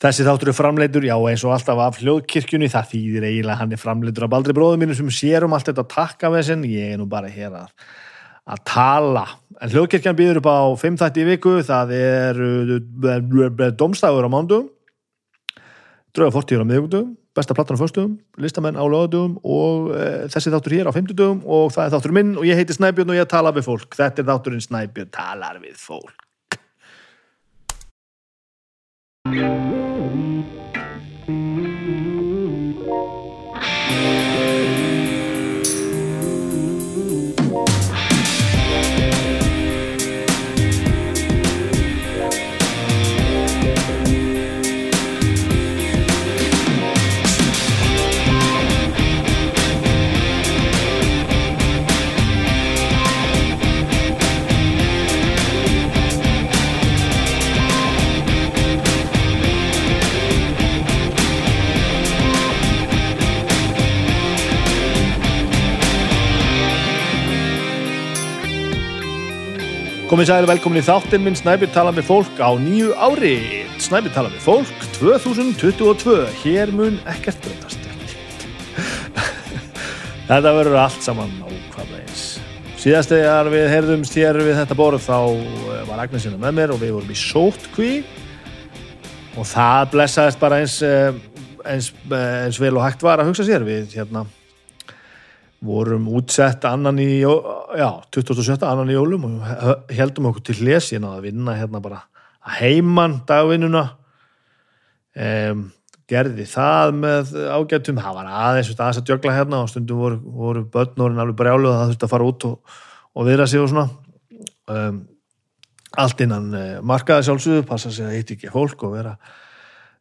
Þessi þáttur er framleitur, já eins og alltaf af hljóðkirkjunni, það þýðir eiginlega hann er framleitur af baldri bróðum mínu sem sér um allt þetta takkavesinn, ég er nú bara hér að, að tala. En hljóðkirkjan býður upp á 5 þætti í viku, það er uh, domstafur á mándum, drauga fortíður á miðugdugum, besta plattan á föstugum, listamenn á lögadugum og e, þessi þáttur hér á 50 dugum og það er þáttur minn og ég heiti Snæbjörn og ég tala við fólk. Þetta er þátturinn Snæbjörn talar við fólk. Komið sæðir velkomin í þáttinn minn Snæbjörn tala með fólk á nýju ári. Snæbjörn tala með fólk 2022 Hér mun ekkert breytast. Þetta verður allt saman ákvæmlega eins. Síðast þegar við heyrðumst hér við þetta borð þá eh, var Agnesina með mér og við vorum í sótkví og það blessaðist bara eins, eh, eins, eh, eins vel og hægt var að hugsa sér við hérna vorum útsett annan í já, 27. annan í jólum og heldum okkur til hlesin að vinna hérna bara að heiman dagvinnuna um, gerði það með ágættum það var aðeins aðeins að djögla hérna og stundum voru, voru börnurinn alveg brjálu og það þurfti að fara út og, og viðra sig og svona um, allt innan uh, markaði sjálfsögðu passa sig að hitt ekki fólk og vera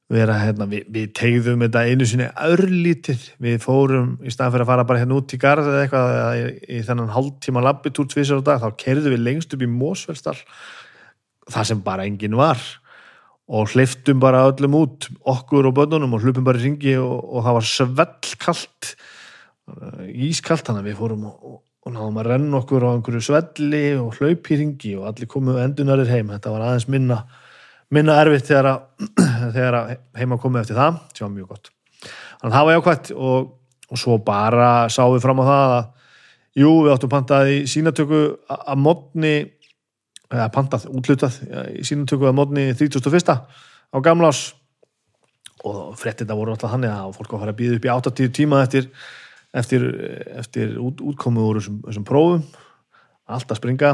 vera hérna, við, við tegðum þetta einu sinni örlítið, við fórum í staðan fyrir að fara bara hérna út í garð eða eitthvað í, í þennan hálftíma labbitúr tvísar á dag, þá kerðum við lengst upp í Mósfellstall það sem bara enginn var. Og hliftum bara öllum út okkur og bönnunum og hlupum bara í ringi og, og það var svellkallt ískallt, þannig að við fórum og, og náðum að renna okkur á einhverju svelli og hlaup í ringi og allir komu endunarir heim, þetta var aðeins minna minna erfitt þegar að, þegar að heima komið eftir það, sem var mjög gott. Þannig að það var jákvæmt og, og svo bara sáum við fram á það að jú, við áttum pantað í sínatöku að modni eða pantað, útlutað í sínatöku að modni 31. á gamlás og frettir það voru alltaf þannig að fólk var að fara að býða upp í 80 tíma eftir, eftir, eftir út, útkomu úr þessum, þessum prófum. Allt að springa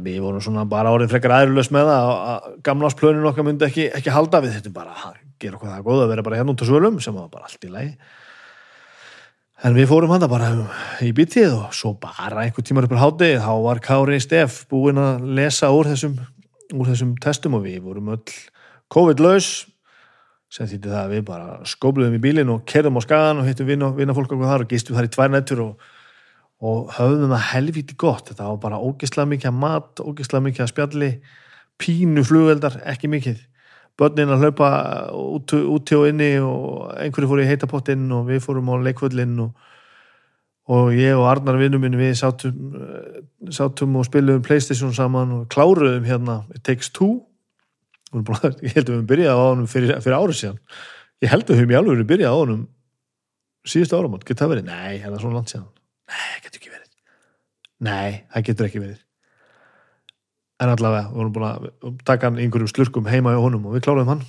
við vorum svona bara árið frekar aðurlös með það að gamlásplönin okkar myndi ekki, ekki halda. Við þetta bara að gera okkur það góð að vera bara hérna út á svölum sem var bara allt í lagi. En við fórum hann bara í bitið og svo bara einhver tímar uppur hátið þá var Kári Steff búinn að lesa úr þessum, úr þessum testum og við vorum öll COVID-laus sem þýtti það að við bara skóbluðum í bílinn og kerðum á skagan og hittum vinnafólk okkur þar og gistum þar í tvær nættur og og höfðum það helviti gott. Þetta var bara ógislega mikið að mat ógislega mikið að spjalli pínu flugveldar, ekki mikið. Börnin að hlaupa út, úti og inni og einhverju fór í heitapottinn og við fórum á leikvöldinn og, og ég og Arnar vinnum minn við sátum, sátum og spilum Playstation saman og kláruðum hérna Takes Two. Ég held að við höfum byrjað á honum fyrir, fyrir árið síðan. Ég held að við höfum í alveg byrjað á honum síðustu áramót, getur það verið? Nei, er svona langt síðan Nei, það getur ekki verið. Nei, það getur ekki verið. En allavega, við vorum búin að taka hann einhverjum slurkum heima í honum og við kláruðum hann.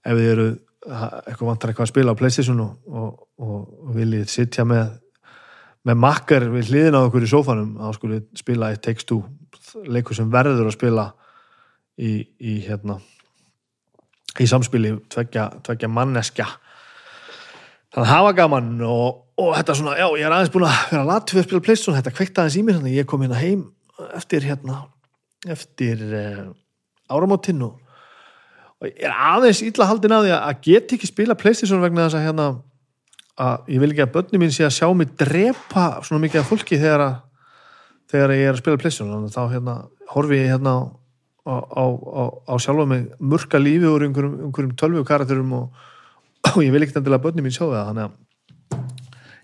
Ef þið eru eitthvað vantar eitthvað að spila á Playstation og, og, og viljið sittja með, með makkar við hliðin á okkur í sófanum, þá skulle spila eitt Takes Two, leikur sem verður að spila í, í hérna í samspili tveggja, tveggja manneskja þannig að hafa gaman og, og þetta svona, já, ég er aðeins búin að vera lat fyrir að spila Playstation, þetta kveikta aðeins í mér þannig að ég kom hérna heim eftir hérna eftir uh, áramótinn og, og ég er aðeins illa haldin að því að get ekki spila Playstation vegna þess að hérna að ég vil ekki að börnum mín sé að sjá mig drepa svona mikið af fólki þegar að þegar ég er að spila Playstation. Þannig að þá hérna horfi ég hérna á, á, á, á sjálfa mig mörka lífi úr einhverjum, einhverjum tölvu karakterum og og ég vil ekkert endilega börnum mín sjá það. Þannig að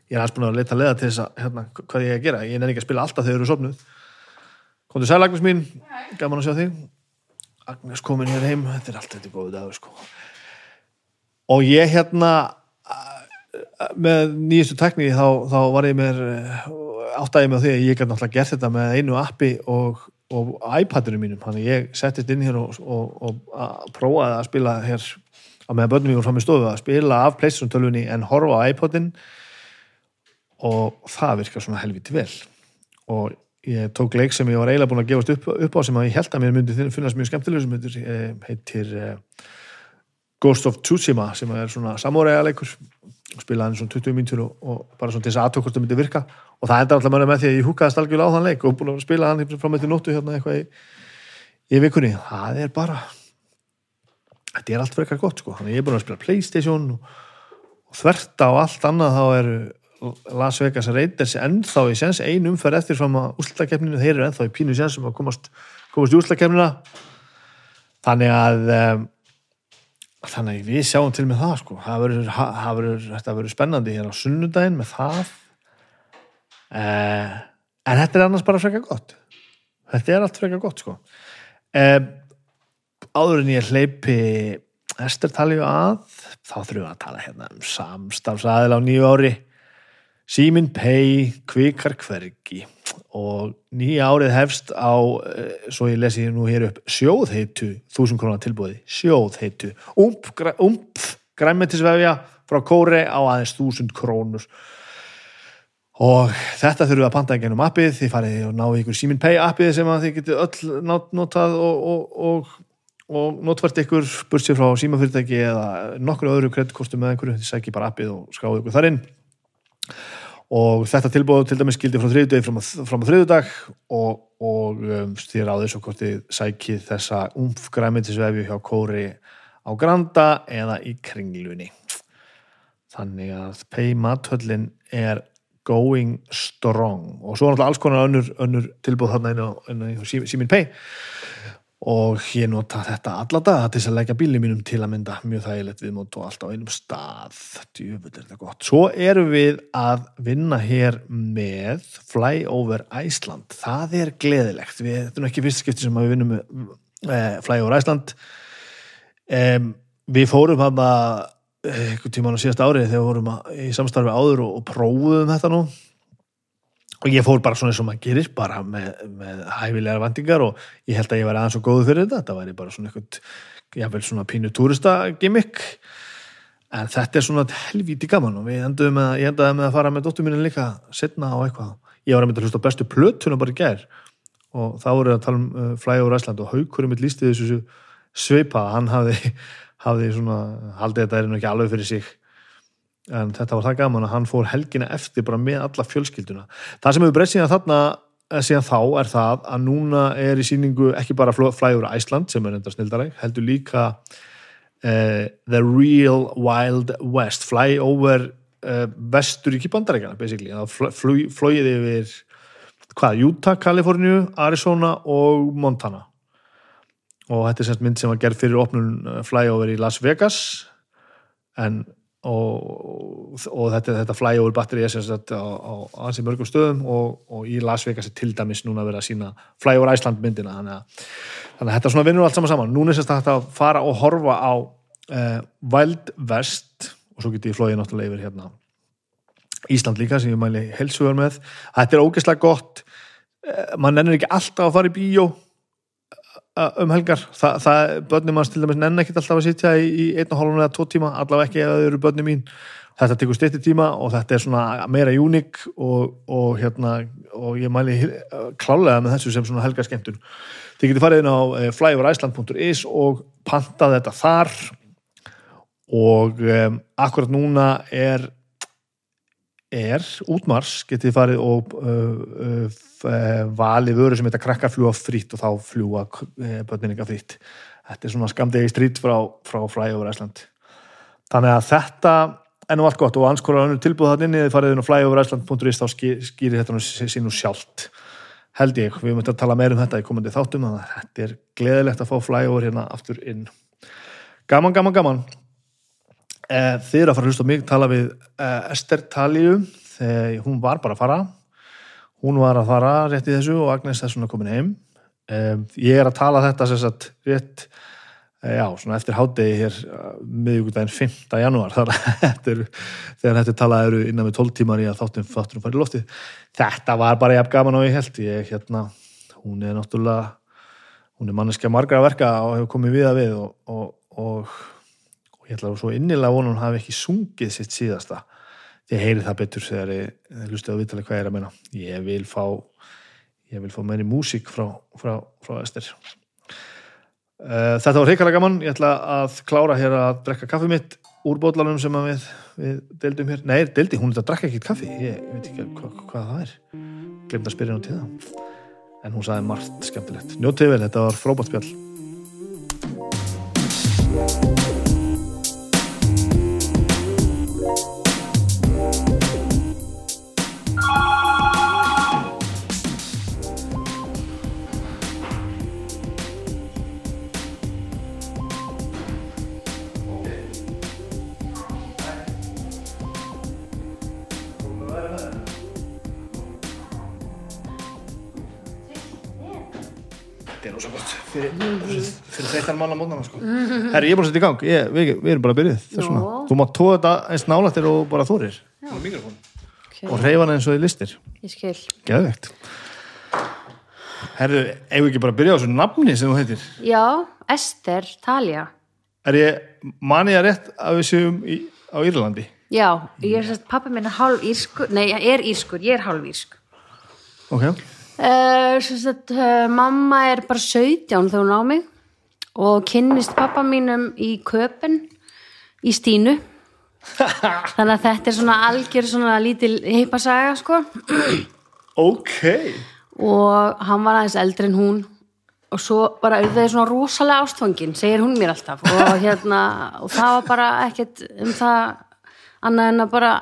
ég er aðeins búin að leta leða til þess að hérna, hvað ég er að gera. Ég nefnir ekki að spila alltaf þegar þú eru sopnuð komdu sælagnis mín, gaman að sjá þig. Agnes komin hér heim. Þetta er allt þetta góðu dagur sko. Og ég hérna með nýjastu tekníki þá, þá var ég mér áttæði mig á því að ég gæti náttúrulega gert þetta með einu appi og, og iPadinu mínum, þannig ég settist inn hér og, og, og prófaði að spila hér á meðan börnum ég voru fram í stofu að spila af Playstation tölvunni en horfa á iPodin og það virkar svona helviti vel. Og ég tók leik sem ég var eiginlega búin að gefast upp, upp á sem ég held að mér myndi finnast mjög skemmtileg sem heitir, eh, heitir uh, Ghost of Tsushima sem er svona samóræða leikur spilaði svona 20 mínutur og, og bara svona til þess að aðtökk hvort það myndi virka. Og það enda alltaf mörgum með því að ég húkaðist algjörlega á þann leik og búin að spila hann frá með til nóttu hérna eitthvað í, í vikunni. Það er bara þetta er allt frekar gott sko. Þannig ég er búin að spila Playstation og, og þverta og allt annað þá eru Las Vegas Raiders ennþá í sens ein umferð eftir fram að úslutakefninu þeir eru ennþá í pínu sens sem að komast, komast í úslutakefnina þannig að um, þannig að við sjáum til með það sko. Það verður, þetta verður spennandi hér á sunnudaginn með það. Eh, en þetta er annars bara frekar gott. Þetta er allt frekar gott sko. Eh, áður en ég hleypi Ester talið að þá þurfum við að tala hérna um samstafsæðil á nýju ári Símin Pei kvikar hvergi. Og nýja árið hefst á, eh, svo ég lesi nú hér upp, sjóðheitu, þúsund krónar tilbúði, sjóðheitu, ump, ump græmetisvefja frá Kóre á aðeins þúsund krónur. Og þetta þurfum við að panta ekki ennum appið, þið farið og náðu ykkur Símin Pei appið sem þið getur öll notað og, og, og, og notvært ykkur bursið frá símafyrirtæki eða nokkur öðru kreditkortum með einhverju, þið sækir bara appið og skráðu ykkur þar inn og þetta tilbúið til dæmis skildi frá þriðdegi fram, á þriðdag og, og um, stýr á þessu hvort þið sækið þessa umfgræmitisvefi hjá Kóri á Granda eða í Kringlunni. Þannig að Paymathöllin er going strong. Og svo er náttúrulega alls konar önnur, önnur tilbúið þarna inn á, á Simin Pay og ég nota þetta alla daga til að leggja bílið mínum til að mynda. Mjög þægilegt viðmót og allt á einum stað. Djúvöld er þetta gott. Svo erum við að vinna hér með Flyover Iceland. Það er gleðilegt. Við, þetta er ekki fyrst skipti sem við vinnum með eh, Flyover Iceland. Eh, við fórum hann að eitthvað tíman á síðast árið þegar við að, í samstarfi áður og, og prófuðum þetta nú og ég fór bara svona eins og maður gerir bara með, með hæfilegar vandingar og ég held að ég var aðeins og góðu fyrir þetta. Þetta væri bara svona eitthvað jáfnveil svona pínu túrista gimmick. En þetta er svona helvíti gaman og við endaðum með, ég endaði með að fara með dóttur mínu líka setna á eitthvað. Ég var að mynda að hlusta bestu plötuna bara í gær. Og þá voru að tala um uh, Flyover Iceland og Haukurum mitt lísti þessu sveipa, hann hafði, hafði svona, haldið þetta er nú ekki alveg fyrir sig en þetta var það gaman að hann fór helgina eftir bara með alla fjölskylduna. Það sem hefur breyst síðan þarna eh, síðan þá er það að núna er í síningu ekki bara Flyover Iceland sem er enda snildaræk, heldur líka uh, The Real Wild West Flyover uh, Vesturíki bandarækjana basically, það flóið yfir hvað, Utah, Kaliforníu Arizona og Montana. Og þetta er semst mynd sem var gerð fyrir opnun Flyover í Las Vegas. En og, og þetta, þetta flyover batteri er sagt, á, á ansi mörgum stöðum og, og í Las Vegas er til dæmis núna vera að sína flyover Iceland myndina. Þannig að, þannig að þetta svona vinnur allt saman saman. Núna er þetta að fara og horfa á uh, Wild West og svo getur ég flóið náttúrulega yfir hérna Ísland líka sem ég mæli helsuður með. Þetta er ógeðslega gott. Uh, mann ennur ekki alltaf að fara í bíó um helgar. Þa, það, börnum manns til dæmis nenn ekkert alltaf að sitja í, í einn og hálfum eða tvo tíma allavega ekki ef þau eru börnum mín. Þetta tekur styrti tíma og þetta er svona meira uník og, og hérna og ég mæli klálega með þessu sem svona helgarskemtun þið getur farið inn á eh, flyoverisland.is og panta þetta þar og um, akkurat núna er er útmars getið farið og uh, uh, valið vöru sem heita krakkarfljúa fritt og þá fljúa uh, börninninga fritt þetta er svona skamdegi strít frá, frá Flyover Iceland. Þannig að þetta nú allt gott og anskóra tilbúð þannig að þið farið inn á flyoverisland.is þá skýrir þetta sín og sjálft held ég, við mötum að tala meir um þetta í komandi þáttum, þannig að þetta er gleðilegt að fá flyover hérna aftur inn. Gaman, gaman, gaman. Eh, þið eru að fara að hlusta mig tala við eh, Ester Talíu hún var bara að fara hún var að fara rétt í þessu og Agnes er svona komin heim. Um, ég er að tala þetta sem sagt rétt eh, já, svona eftir hádegi hér miðugudaginn 5. janúar þar eftir, þegar þetta talað eru innan með 12 tímar í að þáttum þáttum farið loftið. Þetta var bara jafn gaman og ég held ég hérna, hún er náttúrulega hún er manneskja margra að verka og hefur komið við að við og, og, og, og ég ætla að svo innilega vona hún hafi ekki sungið sitt síðasta ég heyri það betur þegar ég, lusti að viðtala hvað ég er að menna ég vil fá ég vil fá meiri músík frá, frá, frá Ester. Uh, þetta var heikalega gaman. Ég ætla að klára hér að drekka kaffi mitt úr bótlanum sem við, við deildum hér, nei, deildi, hún er að drekka ekkit kaffi. Ég, ég veit ekki hva, hvað það er. Glemt að spyrja hún til það en hún sagði margt skemmtilegt. Njótið vel, þetta var frábært spjall mótnana sko. Herri, ég er búin að setja í gang. Ég, við, við erum bara að byrja þess vegna Jó. Þú mátt tóða þetta eins nálættir og bara þórir okay. og reyfa hana eins og í listir Ég skil. Geðvegt Herri, eigum við ekki bara að byrja á þessu nafni sem þú heitir? Já, Ester, Talja Er ég, man ég að rétt að við séum í, á Írlandi? Já, ég er sérst, pappi minn er hálf írskur Nei, ég er írskur, ég er hálf írsk. Ok, uh, Sérst, uh, mamma er bara 17 þegar hún á mig og kynnist pappa mínum í köpen í Stínu. Þannig að þetta er svona algjör svona lítil heipasaga sko. Ok. Og hann var aðeins eldri en hún. Og svo bara auðvitað svona rosalega ástfangin segir hún mér alltaf. Og hérna og það var bara ekkert um það annað en að bara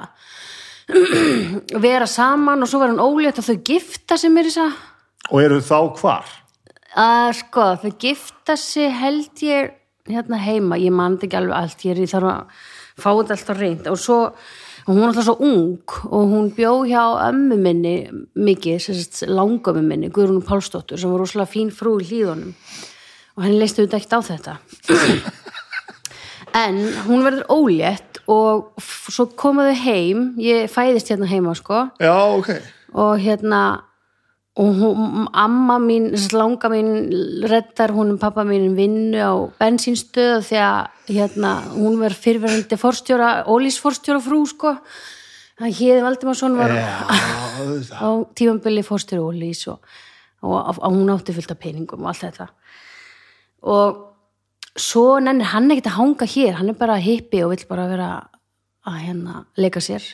vera saman. Og svo var hann ólétt að þau gifta sem er þess að Og eru þá hvar? Að sko þau gifta sig held ég hérna heima, ég man þetta ekki alveg allt. Ég, er, þarf að fá þetta alltaf reynd og svo, hún er alltaf svo ung og hún bjó hjá ömmu minni mikið, langömmu minni Guðrún Pálsdóttur sem var rosalega fín frú í hlýðunum og henni leistu þetta ekkert á þetta. En hún verður ólétt og svo komaðu heim. Ég fæðist hérna heima sko. Já, ok. Og hérna og hún, amma mín, þess að langa mín reddar hún um pappa mín vinnu á bensínstöð því að hérna, hún var fyrverandi forstjóra, ólísforstjóra frú sko það héði Valdimarsson var auðvitað. á tífambili forstjóra ólís og, og, og, og hún átti fullt af peningum og allt þetta og svo nennir hann ekkert að hanga hér hann er bara hippi og vill bara vera að hérna leika sér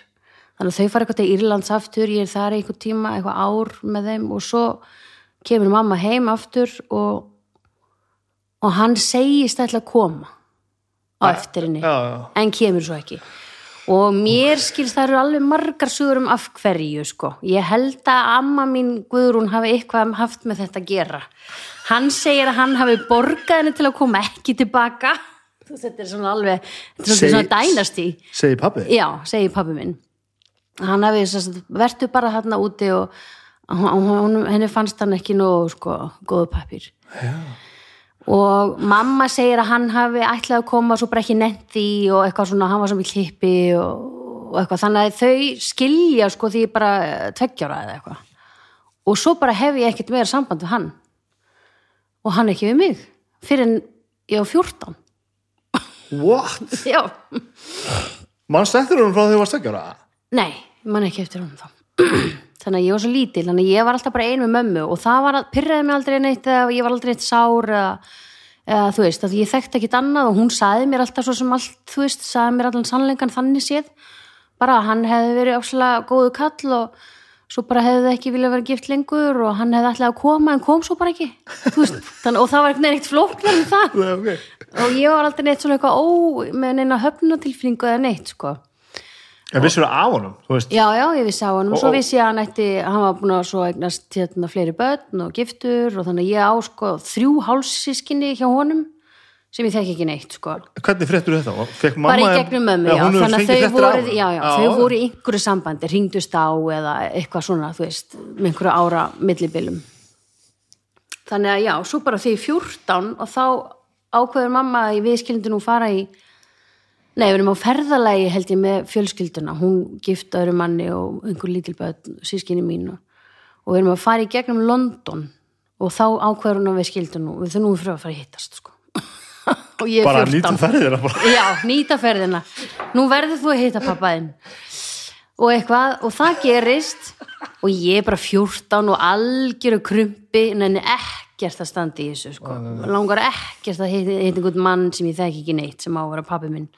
þannig að þau fara eitthvað til Írlands aftur ég er þar einhver tíma, eitthvað ár með þeim og svo kemur mamma heim aftur og og hann segist að koma á eftir henni Já, já. en kemur svo ekki. Og mér skilst það eru alveg margar sugur um af hverju sko. Ég held að amma mín Guðrún hafi eitthvað haft með þetta að gera. Hann segir að hann hafi borgað henni til að koma ekki tilbaka. Þetta er svona alveg þetta er svona, svona dænasti Segir pabbi? já, segir pabbi minn hann hafi vertu bara þarna úti og hún, henni fannst hann ekki nógu sko, góðu pappir já. og mamma segir að hann hafi ætlað að koma og svo bara ekki netti og eitthvað svona, hann var sem í klippi og, og eitthvað, þannig að þau skilja sko því bara tveggjára eða eitthvað. Og svo bara hef ég ekkert meira samband við hann. Og hann ekki við mig. Fyrir en ég var 14 What? já, Manst eftir hún frá því þú varst ekki ára? Nei, ég man ekki eftir hún þá. Þannig að ég var svo lítil, þannig að ég var alltaf bara ein með mömmu og það var að pyrraði mig aldrei neitt eða ég var aldrei neitt sár eða, eða þú veist, að ég þekkti ekkit annað og hún saði mér alltaf svo sem allt, þú veist, saði mér allan sannleikan þannig séð, bara hann hefði verið áslega góðu kall og svo bara hefði ekki viljað vera gift lengur og hann hefði alltaf að koma en kom svo bara ekki, veist, þannig, og það var neitt flóknar en það og ég var aldrei neitt svona eitthvað ó, með neina höfnatilfinningu eða neitt, sko. En vissur það af honum, þú veist? Já, já, ég vissi á hann og Og- svo vissi ég að hann ætti, hann var búin að svo eignast hérna fleiri börn og giftur og þannig að ég á sko þrjú hálssískinni hjá honum sem ég þekki ekki neitt sko. Hvernig fréttur þetta? Og Fekk mamma Bara í gegnum mömmu, já, þannig að þau af voru, honum? já, já, þau voru í einhverju sambandi, ringdust á eða eitthvað svona, þú veist, með einhverju ára millibilum. þannig að já, svo bara því 14 og þá ákveður mamma að við skildum nú fara í nei, við erum á ferðalagi held ég með fjölskylduna. Hún gift öðru manni og einhver lítilböð sískinni mín og, og við erum að fara í gegnum London og þá ákveður hún að við skildum nú við þurfum nú fyrir að fara að hittast sko. og ég er bara 14 nýta ferðina bara. Já, nýta ferðina. Nú verður þú að hitta pappaðinn og eitthvað, og það gerist og ég er bara 14 og algjöru krumpi, nenni ekkert að standa í þessu, sko. Langar ekkert að hitta einhvern mann sem ég þekki ekki neitt, sem á að vera pappi minn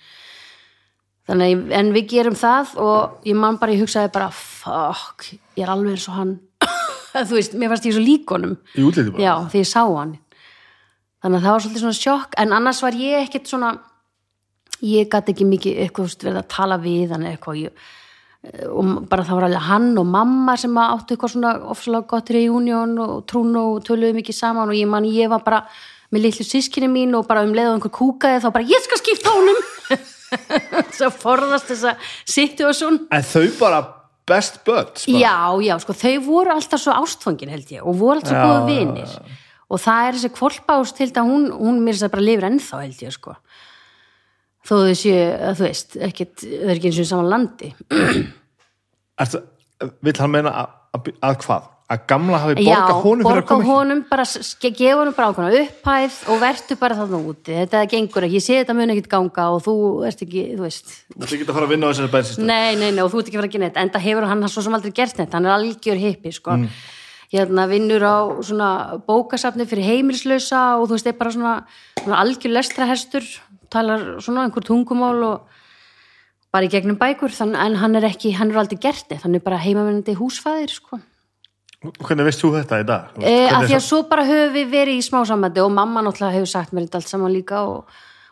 þannig, en við gerum það og ég man bara, ég hugsaði bara fuck, ég er alveg eins og hann. Þú veist, mér fannst ég svo líkonum í útliti bara. Já, því ég sá hann. Þannig að það var svolítið svona sjokk en annars var ég ekkert svona ég gæti ekki mikið eitthvað verið að tala við hann eitthvað. Ég, og bara það var alveg hann og mamma sem áttu eitthvað svona ofsalega gott reunion og trún og töluðu mikið saman og ég man ég var bara með litlu sískinni mín og bara um leið og einhver kúkaði þá bara ég skal skipta honum. Svo forðast þessa situation. En þau bara best buds bara. Já, já, sko, þau voru alltaf svo ástfangin held ég og voru alltaf svo góða vinir. Og það er þessi kvolpást til að hún, hún mér þess að bara lifir ennþá held ég sko. Þó þau séu, að þú veist, ekkit þau er ekki eins og saman landi. Ertu, vill hann meina að, að, að hvað? Að gamla hafi Já, borgað honum fyrir að borga koma honum bara, gefa honum bara ákvæmna upphæð og vertu bara þarna úti, þetta gengur ekki ég sé þetta mun ekkit ganga og þú ert ekki, þú veist. Þetta er ekki að fara að vinna á þessari bensinstöð Nei, nei, nei, og þú ert ekki að fara að gera neitt enda hefur hann svo sem aldrei gert neitt, hann er algjör hippi sko. hérna vinnur á svona bókasafni fyrir heimilslausa og þú veist, er bara svona, svona algjör lestrahestur, talar svona einhver tungumál og bara í gegnum bækur, þann, en hann er ekki hann er aldrei gert neitt, hann er bara heimavennandi húsfæðir sko. Hvernig veist þú þetta í dag? e, að Hvernig því að svo bara höfum við verið í smá samandi og mamma náttúrulega hefur sagt mér þetta allt saman líka og,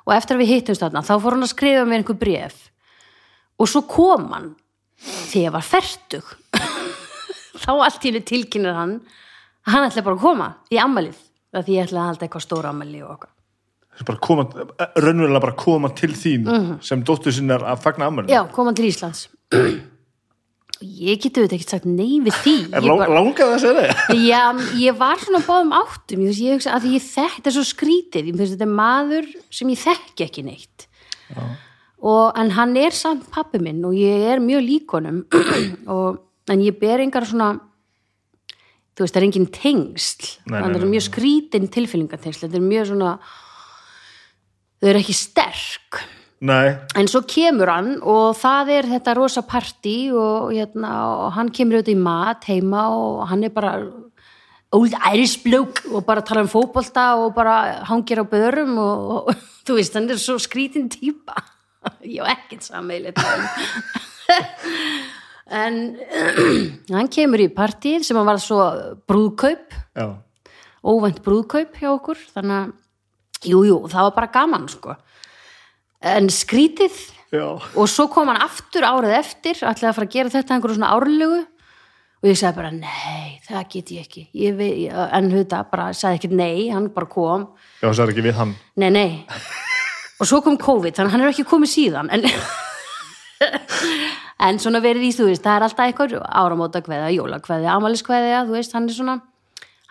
og eftir að við hittumst þarna þá fór hann að skrifa mér einhver bref og svo kom hann þegar ég var fertug. Þá allt í henni tilkynir hann að hann ætla bara að koma í ammalið því ég ætla að halda eitthvað stóra ammali og okkar bara koma, raunverulega bara koma til þín sem dóttur sinnar að fagna ammæli Mhm. já, kom hann til Íslands ég geti auðvitað ekki sagt nei við því. Er Ég lang, bara- langað að segja það? Já, ég var svona báðum áttum, ég, ég að ég þekk, þetta er svo skrítið, ég þetta er maður sem ég þekki ekki neitt. Og, en hann er samt pappi minn og ég er mjög líkonum, og, en ég ber engar svona, þú veist, það er engin tengsl, það er mjög skrítin tilfélningatengsl, þetta er mjög svona, þau eru ekki sterk. Nei, En svo kemur hann og það er þetta rosa partí og, hérna, og hann kemur auðvitað í mat heima og hann er bara old Irish bloke og bara tala um fótbolta og bara hangir á börum og, og þú veist, hann er svo skrítin típa. Ég á ekkert sammeilið. En hann kemur í partíð sem hann var svo brúðkaup, óvænt brúðkaup hjá okkur, þannig að, jú, jú, það var bara gaman, sko. En skrítið, Já, og svo kom hann aftur árið eftir ætlaði að fara að gera þetta einhverju svona árlegu. Og ég sagði bara nei, það get ég ekki. Ég, vei- en þetta bara sagði ekkert nei, hann bara kom. Já það er ekki við hann. Nei, nei. Og svo kom COVID, þannig hann er ekki komið síðan en, en svona verið í, þú veist, það er alltaf eitthvað áramóta kveða, jóla kveða, amælis kveða þú veist, hann er svona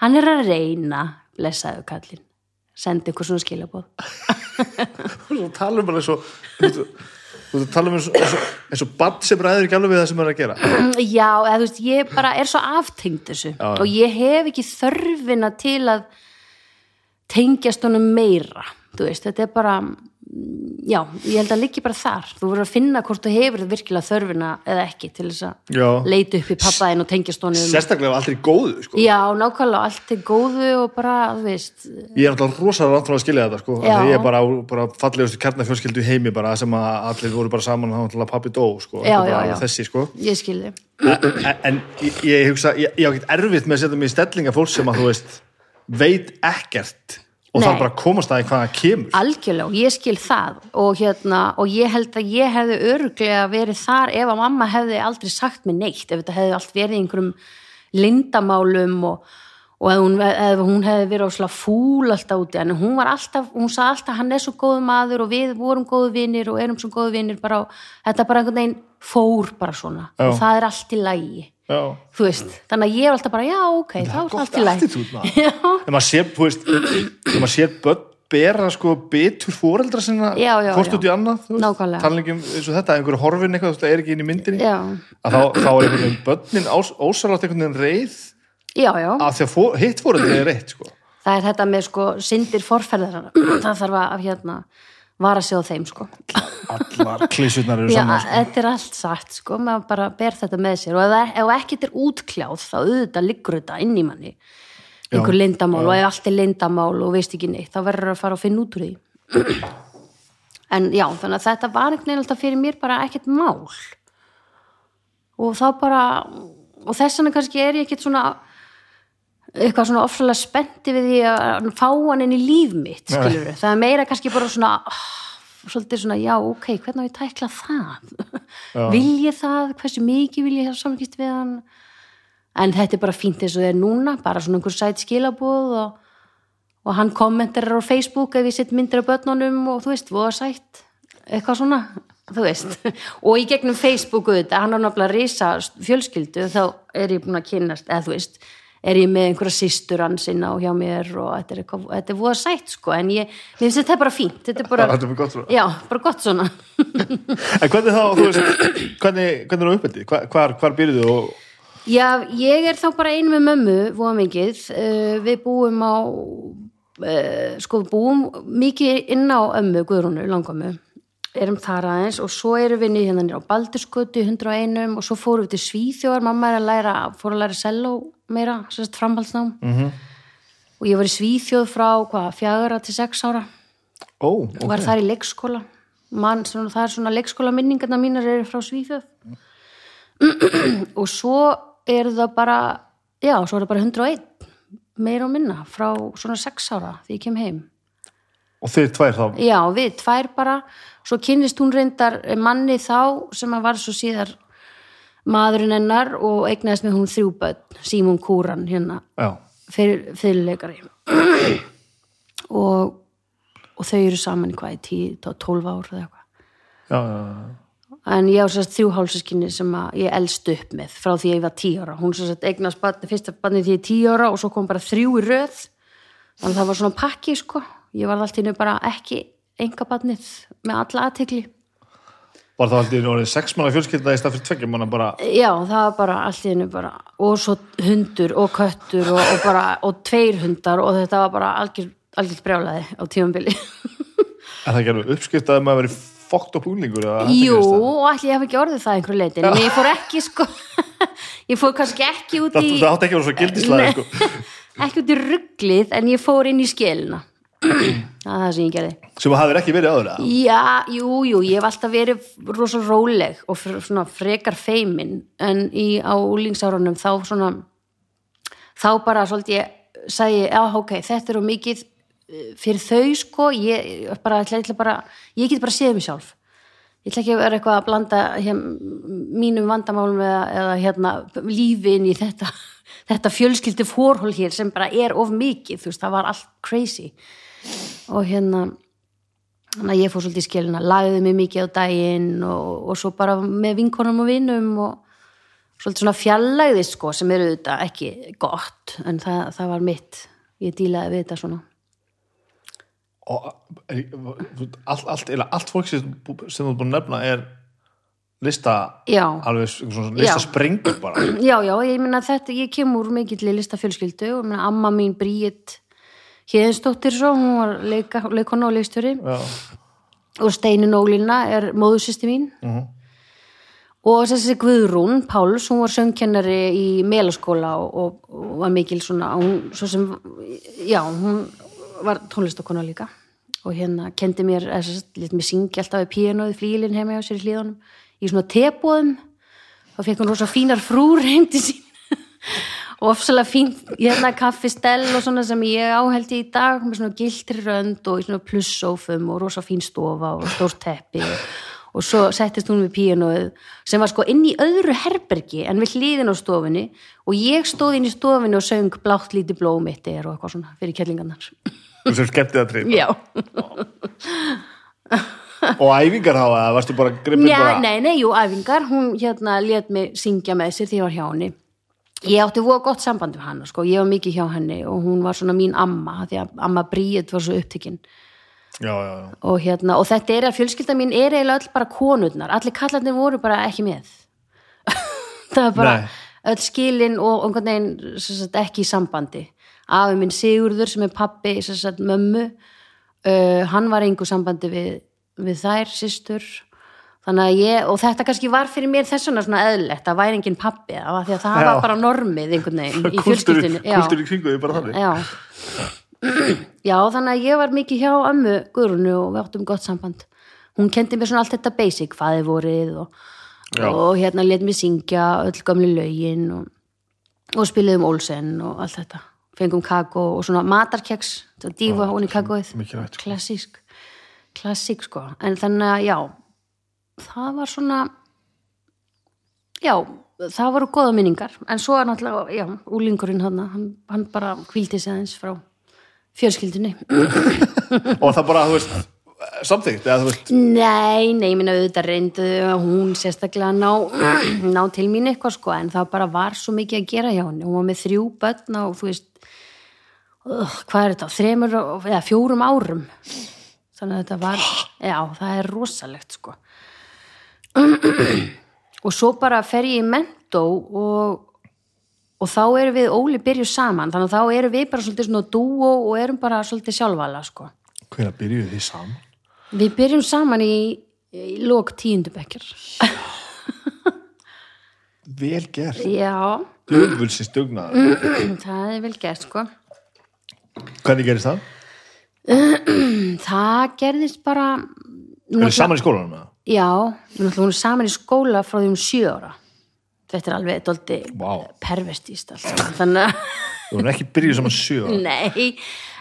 hann er að reyna, blessaðu kallinn sendi ykkur svona skilabóð Þú talar um bara eins og Þú talar um eins og, bann sem ræður ekki alveg við það sem hann er að gera Já, eða þú veist, ég bara er svo aftengd þessu Já. og ég hef ekki þörfina til að tengjast honum meira þú veist, þetta er bara já, ég held að liggi bara þar þú voru að finna hvort þú hefur virkilega þörfina eða ekki til þess að leita upp í pappaðin og tengjast honum Sérstaklega ef allt er góðu sko. Já, nákvæmlega, allt er góðu og bara, þú veist Ég er alltaf rosalega rann að skilja þetta sko. Ég er bara, bara fallegustu kjarnafjölskyldu í heimi bara, sem að allir voru bara saman og þá pappi dó sko. Já, já, já. þessi sko. ég skilði en, en ég, ég hugsa ég, ég á ekkert erfitt með að setja mig í stellinga fólk sem að þú veist veit ekkert og Nei. þarf bara komast að því hvað það kemur. Algjörlega og ég skil það. Og, hérna, og ég held að ég hefði örglega verið þar ef að mamma hefði aldrei sagt mér neitt ef þetta hefði allt verið í einhverjum lindamálum og, og ef, hún, ef hún hefði verið óslega fúl alltaf úti. En hún var alltaf, hún sagði alltaf hann er svo góð maður og við vorum góðu vinir og erum svo góðu vinir bara og þetta bara einhvern veginn fór bara svona. Já. og það er allt í lægi þú veist, þannig að ég er alltaf bara já, ok, þá er allt í læg þegar maður sér, þú veist þegar maður sér börn bera sko betur fóreldra sinna hvort út í annað þú veist, talningum eins og þetta, einhverju horfin eitthvað, þú veist, það er ekki inn í myndinni. Já, að þá, þá er einhvern veginn börnin ós, ósalátt einhvern veginn reið já, já. að því að fó, hitt fóreldri er reitt sko. það er þetta með sko syndir forferðar. Það þarf að hérna vara sig á þeim sko. Allar klísutnar eru já, saman sko. þetta er allt satt sko. Maður bara ber þetta með sér. Og ef, það- ef ekkert er útkljáð þá auðvitað liggur þetta inn í manni. Einhver Já, lindamál og ef allt er lindamál og veist ekki neitt þá verður að fara að finna út úr því. En já, þannig að þetta var einhvern veginn alltaf fyrir mér bara ekkert mál. Og þá bara og þess vegna kannski er ég ekkert svona eitthvað svona ofsalega spennti við því að fá hann inn í líf mitt skilur það er meira kannski bara svona oh, svolítið svona, já, ok, hvernig á ég tækla það? Vil ég það, hversu mikið vil ég hafa samkist við hann? En þetta er bara fínt eins og það er núna bara svona einhver sætt skilabóð og, og hann kommentar á Facebook ef ég sitt myndir af börnunum og þú veist, voða sætt. Eitthvað svona, þú veist. Og í gegnum Facebook auðvitað, hann er náttúrulega risa fjölskyldu, þá er ég búin að kynast, eða þú veist er ég með einhverja systur hans inn á hjá mér og þetta er, eitthvað, þetta er voða sætt sko en ég, mér finnst þetta bara fínt þetta er bara, Þetta er bara gott svona. já, bara gott svona en hvernig þá, þú veist hvernig, hvernig er uppeldi, hvar, hvar, hvar byrjuðu og Já, ég er þá bara einu með mömmu, voða mikið. Uh, við búum á, uh, sko, við búum mikið inn á ömmu, Guðrúnu, langömmu. Erum þar aðeins og svo erum við niður hérna niður á Baldurskötu, 101 og svo fórum við til Svíþjóðar, mamma er að læra, fór að læra selló meira, sérst framhaldsnám. -hmm. Og ég var í Svíþjóð frá, hvað, fjagra til sex ára ó, og var þar í leikskóla. Man, svona, það er svona leikskóla minningarna mínar eru frá Svíþjóð. og svo er það bara, já, svo er það bara 101 meira og minna frá svona 6 ára því ég kem heim. og þeir tvær þá Já, við tvær bara, svo kynnist hún reyndar manni þá sem að var svo síðar maðurinn hennar og eignaðist með hún þrjú börn, Símon Kúran hérna, fyrir, fyrirleikari og, og þau eru saman hvað í 10, 12 ár eða eitthvað. já, já, já. En ég á sérst þrjú hálsaskinni sem ég elst upp með frá því ég var tíu ára. Hún sérst eignast barni, fyrsta barni því ég er tíu ára og svo kom bara þrjú í röð. Þannig að það var svona pakki, sko. Ég var alltaf bara ekki enga barnið með alla aðtekli. var það aldrei orðið sex manna fjölskylda í stað fyrir tveggjum manna bara Já, það var bara allt í hennu bara og svo hundur og köttur og, og bara, og tveir hundar og þetta var bara algjör, algjör brjálaði á tímambili. er það alveg uppskipt að maður verið fókt upp úlingur Jú, og allir ég hef ekki orðið það einhverju leitin, en ég fór ekki, sko, ég fór kannski ekki út í... það átti ekki að vera svo gildislega sko. ekki út í rugglið en ég fór inn í skilina það er það sem ég gerði. Sem hafðir ekki verið áður eða? já, jú, jú, ég hef alltaf verið rosa róleg og svona frekar feimin en í, á úlingsárunum þá svona þá bara svolítið ég sagði, já, ok, þetta er á mikið eh, fyrir þau, sko ég, bara, ég, ætla bara, ég get bara séð mig sjálf. Ég ætla ekki að vera eitthvað að blanda hér, mínum vandamálum eða, eða hérna, lífi inn í þetta þetta fjölskyldi fórhól hér sem bara er of mikið, þú veist, það var allt crazy og hérna þannig að ég fór svolítið í skilina lagði mig mikið á daginn og, og svo bara með vinkonum og vinum og svolítið svona fjallæðist sko sem eru þetta ekki gott en það, það var mitt. Ég dílaði við þetta svona. Og er, allt, allt, allt fólk sem, þú er búin að nefna er lista já, alveg svona lista Já. sprengur bara. Já, já, ég meina þetta ég kem úr mikill í listafjölskyldu og meina, amma mín Bríett Héðinsdóttir svo, hún var leika, leikona og leikstjóri. Já, og Steinin Ólína er móðusisti mín. Mhm. og þessi Guðrún Páls, hún var söngkennari í Melaskóla og, og, og var mikil svona, hún, svo sem já, hún var tónlistakona líka. Og hérna kendi mér, þess að lit mér syngja alltaf við píanóði flílinn heima hjá sér í hlíðunum í svona tebóðum þá fekk hún rosa fínar frúr heim til sín ofsalega fín hérna kaffistell og svona sem ég áheldi í dag með svona giltri rönd og svona plussófum og rosa fín stofa og stórt teppi. Og, og svo settist hún við píanóið sem var sko inn í öðru herbergi en við hliðin á stofunni. Og ég stóð inn í stofunni og söng blátt lítið blóm mitt er og eitthvað svona fyrir kellingarnar. Þú sem skemmtið að treyna já. Og æfingar eða varstu bara Njá, bara? nei, nei, jú, æfingar, hún hérna let mig syngja með sér því ég var hjá henni ég átti voða gott samband við hana sko, ég var mikið hjá henni og hún var svona mín amma því að amma Bríet var svo já. og hérna, og þetta er að fjölskylda mín er eiginlega öll bara konurnar, allir kallarnir voru bara ekki með. Það er bara Nei. öll skilin og einhvern veginn sagt, ekki í sambandi. Afi minn Sigurður sem er pappi sagt, mömmu uh, hann var einhver sambandi við, við þær systur þannig að ég, og þetta kannski var fyrir mér þess vegna svona eðlilegt að væri engin pappi var því að það Já. var bara normið einhvern veginn í Já. kúltúr í kringu því bara þannig Já. Já, þannig að ég var mikið hjá ömmu Guðrunu og við áttum gott samband. Hún kendi mér svona allt þetta basic, hvað þið voruð og, og hérna let mér syngja öll gamli lögin og, og spiliðum Olsen og allt þetta. Fengum kakó og svona matarkeks, dífa hún í kakóið. sko. Klassísk, klassík sko. En þannig að já, það var svona, já, það voru góða minningar. En svo er náttúrulega, já, úlingurinn hann, hann, bara kvildi sig aðeins frá fjölskyldunni. og það bara, þú veist, veist, Nei, nei, minna auðvitað reyndu hún sérstaklega ná, ná til mín eitthvað sko, en það bara var svo mikið að gera hjá henni, hún var með þrjú börn og þú veist uh, hvað er þetta, þremur eða fjórum árum þannig að þetta var já, það er rosalegt sko og svo bara fer ég í mentó og og þá erum við Óli byrjuð saman þannig að þá erum við bara svolítið svona dúo og erum bara svolítið sjálfvala sko hvernig byrjuðu þið saman? Við byrjum saman í, í lók tíundubekkjar. Vel gert, Já, döfulsins dugnaður það er vel gert, sko. Hvernig gerist það? Það gerðist bara... Er þið saman í skólanum með það? Já, hún er saman í skóla frá því um sjö ára. Þetta er alveg doldi Vá. pervestist allt. Þannig að, Þú erum ekki byrjuð saman sjö ára. nei,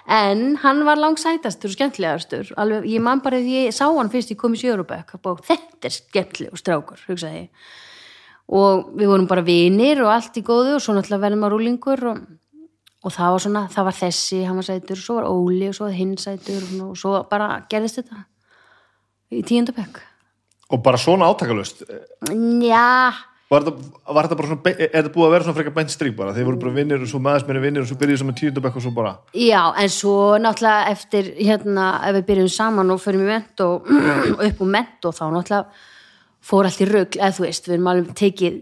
en hann var langsætastur og skemmtilegastur. Alveg, ég man bara því ég sá hann fyrst ég kom í sjörubökk og þetta er skemmtilegur strákur, hugsaði ég. Og við vorum bara vinir og allt í góðu og svo náttúrulega verðum að rúlingur og og það var svona, það var þessi hann var sætur, svo var Óli og svo var hinn sætur og svo bara gerðist þetta í tíundabökk Og bara svona átakalust. já, Var þetta, var þetta bara svona, er þetta búið að vera svona frekar beint strík bara? Þeir voru bara vinnir og svo maðursmenni vinnir og svo byrjuðu saman tíundabekk og svo bara. já, en svo náttúrulega eftir hérna, ef við byrjum saman og förum í ment og, og upp úr ment og þá náttúrulega fór allt í rugl, eða þú veist, við erum alveg tekið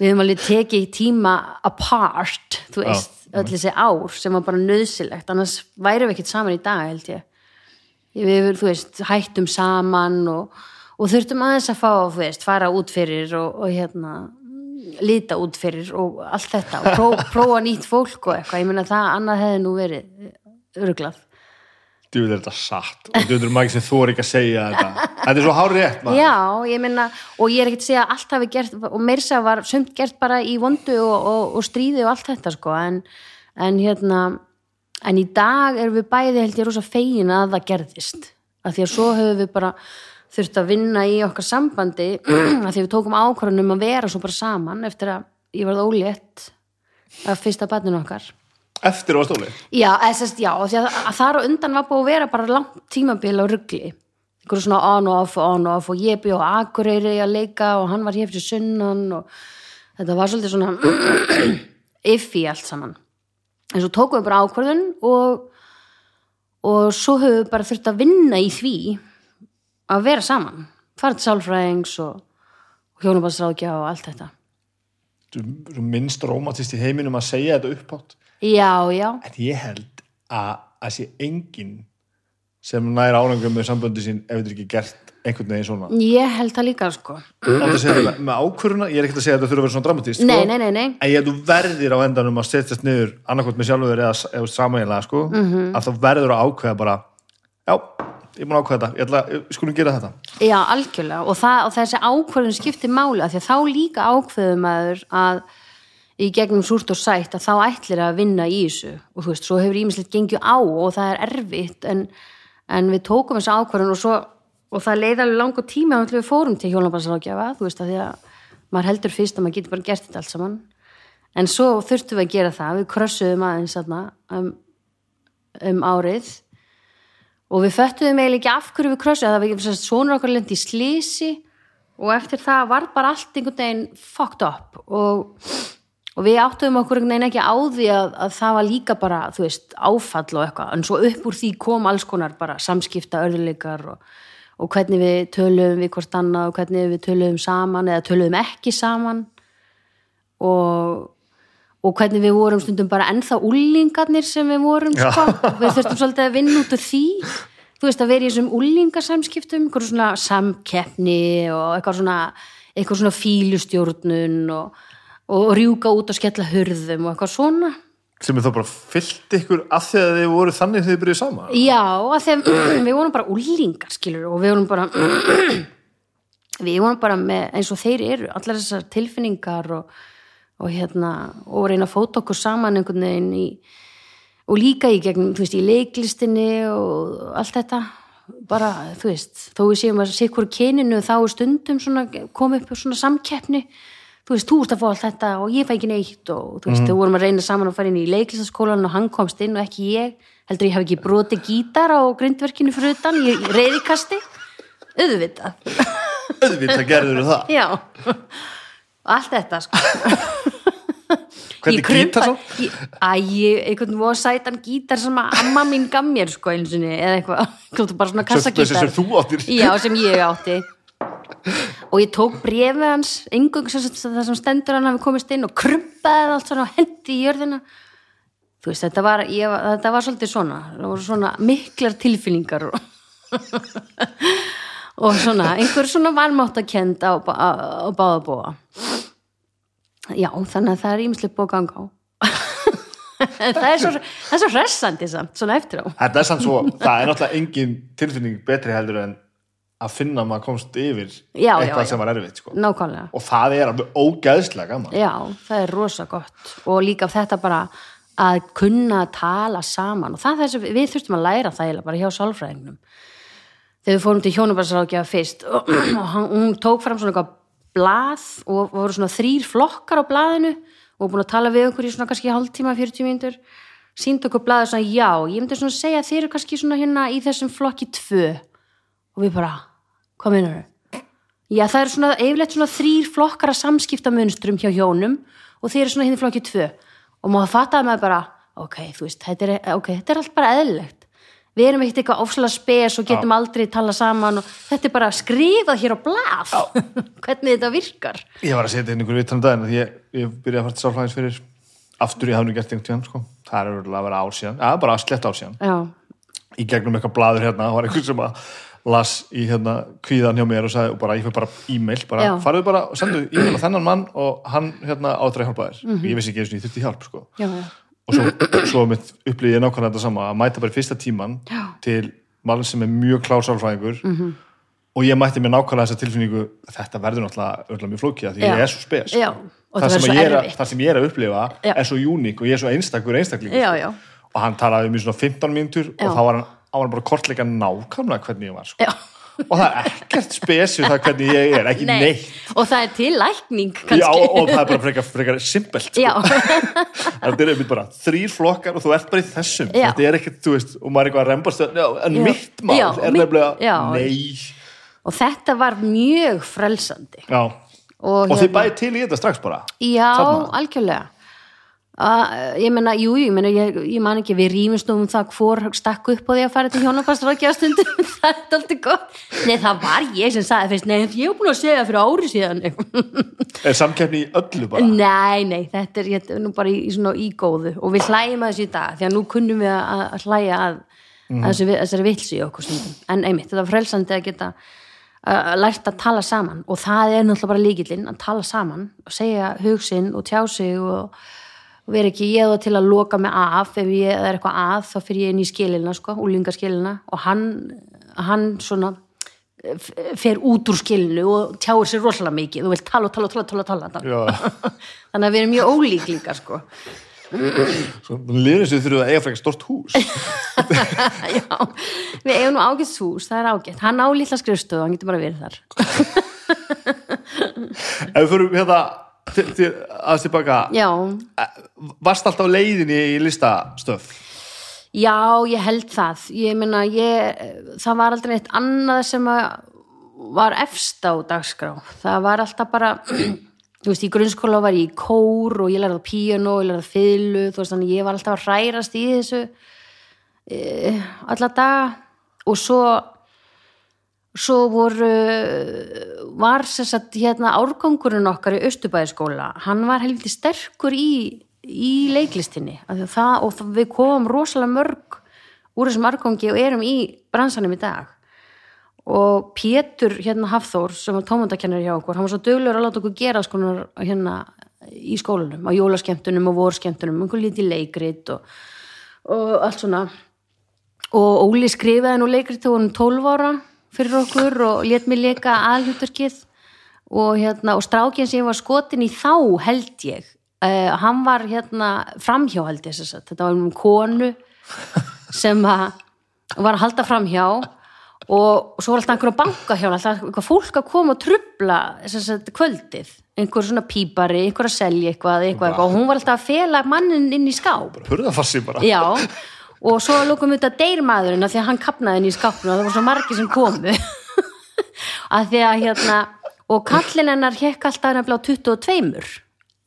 við erum alveg tekið tíma apart, þú veist, öll þessi ár sem var bara nöðsilegt, annars værum við ekkert saman í dag, held ég við, þú veist, hættum saman og, og þurftum aðeins að fá, þú veist, fara út fyrir og, og hérna, líta út fyrir og allt þetta og pró, prófa nýtt fólk og eitthvað, ég meina það annað hefði nú verið örglað. Djúið er þetta satt. Og djúið er maður sem þú er ekki að segja þetta. Þetta er svo hárið rétt maður. Já, ég meina, og ég er ekki að segja að allt hafi gert, og meirsa var sumt gert bara í vondu og, og, og stríði og allt þetta, sko, en, en hérna, en í dag erum við bæði, held ég, rosa fegin að það gerðist, af því að svo höfum við bara þurft að vinna í okkar sambandi, af því að við tókum ákvörðunum að vera svo bara saman eftir að ég varð ólétt af fyrsta barninu okkar. Eftir á stóli. Já, sérst, já, því að, að þar á undan var búið að vera bara langt tímabil á ruggli einhverju svona on og off, on og off og ég bjó á Akureyri að leika og hann var hér fyrir sunnan og þetta var svolítið svona iffi allt saman en svo tókum við bara ákvörðun og og svo höfum við bara þurft að vinna í því að vera saman fara til sálfræðings og, og hjónabarsráðgjá og allt þetta Svo minnst rómatist í heiminum að segja þetta uppátt. Já, já, En ég held að að sé enginn sem nær árangum með samböndi sín ef þetta er ekki gert einhvern veginn svona. ég held það líka sko að segja með ákvöruna, ég er ekkert að segja að þetta þurfa að vera svona dramatist, sko. Nei, nei, nei, nei En ég held þú verðir á endanum að setjast niður annarkvæmt með sjálfur eða, eða samægilega, sko, Mhm. að þá verður að ákveða bara, já, ég er búin að ákveða þetta, ég skulum gera þetta. Já, algjörlega. Og, það, og þessi ákvörðun skiptir máli af því að þá líka ákveður maður að í gegnum súrt og sætt að þá ætlir að vinna í þessu. Og þú veist, svo hefur ímislegt gengið á og það er erfitt en, en við tókum þessu ákvörðun og svo og það leiði alveg langur tíma að við fórum til hjónabarsrákjafa, þú veist, að því að maður heldur fyrst að maður getur bara gert þetta allt saman. En svo þurftum við að gera það. Við krössuðum aðeins um, um árið og við föttuðum eiginlega ekki af hverju við krössu það var ekki þess að sonur okkar lendi í slísi og eftir það var bara allt einhvern veginn fucked up. Og, og við áttuðum okkur einhvern veginn ekki á því að, að það var líka bara, þú veist, áfall og eitthvað, en svo upp úr því kom alls konar bara samskipta örðuleikar og, og hvernig við töluðum við hvort annað og hvernig við töluðum saman eða töluðum ekki saman. Og og hvernig við vorum stundum bara ennþá úlingarnir sem við vorum sko. við þurftum svolítið að vinna út úr því. Þú veist að vera í þessum úlingarsamskiptum eitthvað svona samkeppni og eitthvað svona, eitthvað svona fílustjórnun og, og rjúka út og skella hurðum og eitthvað svona. Sem er þá bara fyllt ykkur af því að þið voru þannig þegar þið byrjuð sama Já, af því að við vorum bara úlingar skilur og við vorum bara við vorum bara með eins og þeir eru allar þessar tilfinningar og og hérna, og reyna að fóta okkur saman einhvern veginn í og líka í gegn, þú veist, í leiklistinni og allt þetta. Bara, þú veist, þó við séum að hverju kyninu þá stundum svona, kom upp svona samkeppni. Þú veist, þú ert að fá allt þetta og ég fæ ekki neitt og þú veist, mm. þau vorum að reyna saman að fara inn í leiklistaskólan og hann komst inn og ekki ég. Heldur ég hef ekki broti gítar á grindverkinu fyrir utan, ég reyðikasti auðvitað. Auðvitað gerður það. Já og allt þetta sko. Hvernig gítar svo? Æ, einhvern voru sætan gítar sem að amma mín gaf mér sko eins og eða eitthvað, bara svona kassagítar sem þú áttir. Já, sem ég átti. Og ég tók brefið hans yngung það sem stendur hann hafi komist inn og krumpaði allt svona og hendi í jörðina. Þú veist, þetta var, ég, þetta var svolítið svona, það voru svona miklar tilfinningar og og svona, einhver svona varmáttakend á, á, á báðabóa já, þannig að það er búið að ganga á. Það er svo, það er svo hressandi samt, svona eftir á. Það er, svo, það er náttúrulega engin tilfinning betri heldur en að finna að maður komst yfir já, eitthvað já, sem var erfitt sko. og það er alveg ógæðslega gaman. Já, það er rosa gott. Og líka þetta bara að kunna tala saman. Og það er þess að við þurftum að læra það bara hjá sálfræðingnum þegar við fórum til hjónubarsrákjafa fyrst og hún tók fram svona eitthvað blað og voru svona þrýr flokkar á blaðinu og búin að tala við okkur í svona kannski hálftíma, 40 mínútur sínd okkur blaðið svona já, ég myndi svona segja þeir eru kannski svona hérna í þessum flokki tvö. Og við bara, hvað meinar þau? Já, það eru svona yfirleitt svona þrýr flokkar að samskipta munstrum hjá hjónum og þeir eru svona hérna í flokki tvö. Og maður fattaði með bara, ok, þú veist, þetta er, okay, þetta er allt bara eðlilegt við erum ekkert eitthvað ofslega spes og getum Já. aldrei tala saman og þetta er bara skrifað hér á blað hvernig þetta virkar Ég var að setja einhverju vittan um daginn ég, ég byrjaði að fara til sálfræðins fyrir aftur ég hafði nú gert einhvern tíðan sko. það er að vera ár síðan, ja, bara slett ár síðan Já. í gegnum eitthvað bladur hérna það var einhvern sem að las í hérna kvíðan hjá mér og sagði og bara ég fyrir bara e-mail bara farðu bara sendu e-mail á þennan mann og hann hérna ádreið hjálpa þér mm -hmm. ég vissi ekki eins og ég þurfti hjálp sko. Já, og svo, svo upplýði ég nákvæmlega þetta sama að mæta bara fyrsta tíman Já. til mann sem er mjög klár sálfræðingur mm -hmm. og ég mætti mér nákvæmlega þessa tilfinningu þetta verður náttúrulega mjög flókið því ég er svo spes sko. það, sem er, það sem ég er að upplifa Já. er svo uník og ég er svo einstakur einstaklingur sko. og hann talaði um í svona 15 mínutur og þá var hann, hann bara kortleika nákvæmlega hvernig ég var sko og það er ekkert spesju það hvernig ég er, ekki Nei. neitt. Og það er til lækning kannski. Já, og það er bara frekar, frekar simpelt sko. þetta er bara þrýr flokkar og þú ert bara í þessum. Þetta er ekkert, þú veist, og maður er eitthvað að reymbast en já. mitt mál já, er nefnilega nei. Og þetta var mjög frelsandi. Og, og hérna, þið bæði til í þetta strax bara? Já, algjörlega að, ég menna, jú, ég menna ég, ég man ekki, við rýmumst um það hvor stakk upp á því að fara til hjónapastrákjastundum það er alltaf gott. Nei, það var ég sem sagði fyrst, nei, ég hef búin að segja fyrir ári síðan. Er samkefni í öllu bara? Nei, nei, þetta er, ég, nú bara í, í svona ígóðu og við hlægjum að þessu í dag því að nú kunnum við að, að hlæja að, mm. að þessari vilsi okkur stundum. En einmitt, þetta var frelsandi að geta að lært að tala saman. Og það er náttúrulega bara líkillinn að tala saman og segja hugsin og veri ekki ég þá til að loka mig af. Ef ég er eitthvað að þá fyrir ég inn í skilina sko, úlingaskilina og hann, hann svona fer út úr skilinu og tjáur sér rosalega mikið, þú vil tala og tala og tala, tala, tala, þannig að við erum mjög ólík líka sko. Lýðins við þurfum að eiga frækja stort hús. Já, við eigum nú ágætt hús, það er ágætt. Hann á lilla skrifstöðu, hann getur bara verið þar. Ef við fyrir hérna til, til, aðeins tilbaka Já. varst alltaf leiðinni í listastöf Já, ég held það. Ég meina, ég, það var aldrei eitt annað sem var efst á dagskrá. Það var alltaf bara, þú veist, í grunnskóla var ég í kór og ég lærði á píano, ég lærði á fiðlu, þú veist, þannig ég var alltaf að hrærast í þessu e, alla daga og svo svo voru var sagt hérna árgangurinn okkar í Östubæðiskóla hann var helviti sterkur í, í leiklistinni það, og við komum rosalega mörg úr þessum árgangi og erum í bransanum í dag. Og Pétur hérna Hafþór sem var tómandakennari hjá okkur hann var svo döglegur að láta okkur gera sko hérna í skólanum, á jólaskemtunum og vorskemtunum, einhver lítið leikrit og, og allt svona. Og Óli skrifaði nú leikrit þegar hún 12 ára fyrir okkur og let mér leika aðluturkið og, hérna, og strákinn sem var skotin í þá held ég uh, hann var hérna framhjá held ég þetta var um konu sem var að halda framhjá. Og svo var alltaf einhver að banka hjá alltaf eitthvað fólk að koma og trubla sagt, kvöldið, einhver svona pípari einhver að selja eitthvað, eitthvað, eitthvað. Og hún var alltaf að fela mannin inn í skáp. Hörðafassi bara. Já og svo lókum við þetta deyrmaðurinn því að hann kapnaði henni í skápnu og það voru svo margi sem komu. Af því að hérna og kallin hennar hekk alltaf nefnilega á 22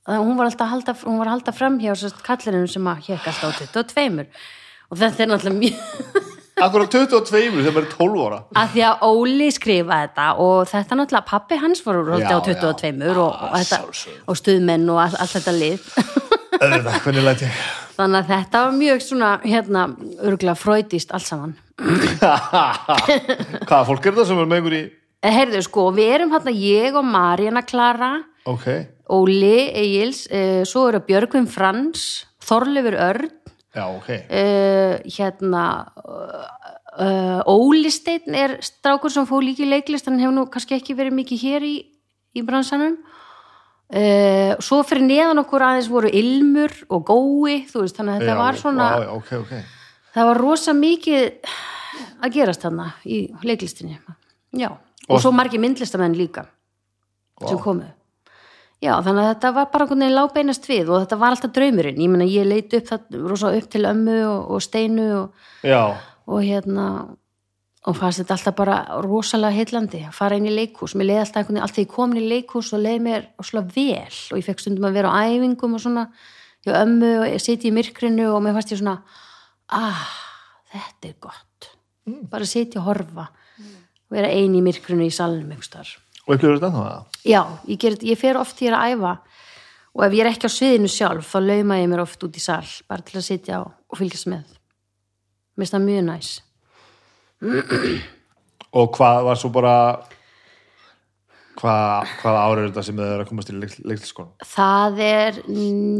þannig að hún var alltaf að halda, hún var að halda fram hjá kallin hennar sem að hekk alltaf á 22 og þetta er náttúrulega mjög Akkur á 22 þegar maður er 12 ára? Að því að Óli skrifa þetta og þetta náttúrulega pappi hans var úr á 22 já. og, og, þetta, og stuðmenn og all, allt þetta lið. Þetta, hvernig læti ég þannig að þetta var mjög svona hérna, örgulega fröydist alls saman Hvaða fólk er það sem er með ykkur í eh, Heyrðu sko, við erum hérna ég og Marjana Klara okay. Óli Egils eh, svo eru Björgvin Frans Þorlefur Örn Já, okay. eh, hérna uh, Óli Steinn er strákur sem fóð líki leiklist hann hefur nú kannski ekki verið mikið hér í, í bransanum Uh, svo fyrir neðan okkur aðeins voru ilmur og gói veist, þannig að þetta var svona já, okay, okay. það var rosa mikið að gerast þarna í leiklistinni. Já, og, og svo margi myndlistamenn líka sem komu. Já, þannig að þetta var bara einhvern veginn lábeinast við og þetta var alltaf draumurinn. Ég menna ég leiti upp, það, rosa upp til ömmu og, og steinu og, og hérna og fannst þetta alltaf bara rosalega heillandi að fara inn í leikús, mér leiði alltaf einhvern veginn alltaf ég komin í leikús og leiði mér svona vel og ég fekk stundum að vera á æfingum og svona, hjá ömmu og ég siti í myrkrinu og mér fannst ég svona ah, þetta er gott mm. bara siti og horfa mm. og vera eini í myrkrinu í salnum. Og verið þetta það? Já, ég, ger, ég fer oft hér að æfa og ef ég er ekki á sviðinu sjálf þá lauma ég mér oft út í sal bara til að sitja og fylgjast með mér finnst það mjög næs og hvað var svo bara hvað, hvað árið er þetta sem þið er að komast í leikliskónum? Það er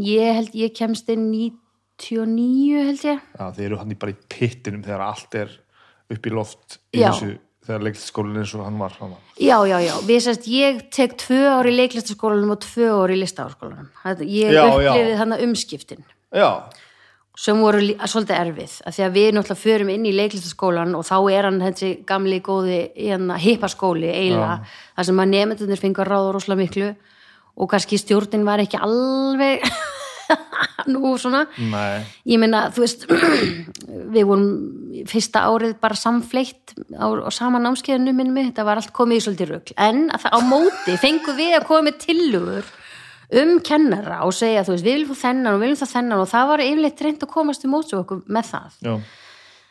ég held ég kemst inn 99 held ég Já, þið eru hann í bara í pittinum þegar allt er upp í loft í já. þessu þegar leiklistaskólinn eins og hann var hann. Já, já, já, við sérst ég tek tvö ári í leiklistaskólanum og tvö ári í listaháskólanum ég upplifið hann að umskiptin Já sem voru svolítið erfið að því að við náttúrulega förum inn í leiklistaskólan og þá er hann þessi gamli góði hérna, hippaskóli eiginlega þar sem að nefndunir fengur ráður rosalega miklu og kannski stjórnin var ekki alveg nú svona. Nei. ég meina þú veist við vorum fyrsta árið bara samfleitt á, á sama námskeiðinu minnum þetta var allt komið í svolítið rögl en á móti fengu við að koma með tillugur um kennara og segja þú veist við viljum það þennan og við viljum það þennan. Og það var yfirleitt reynd að komast í mótsu okkur með það. Já.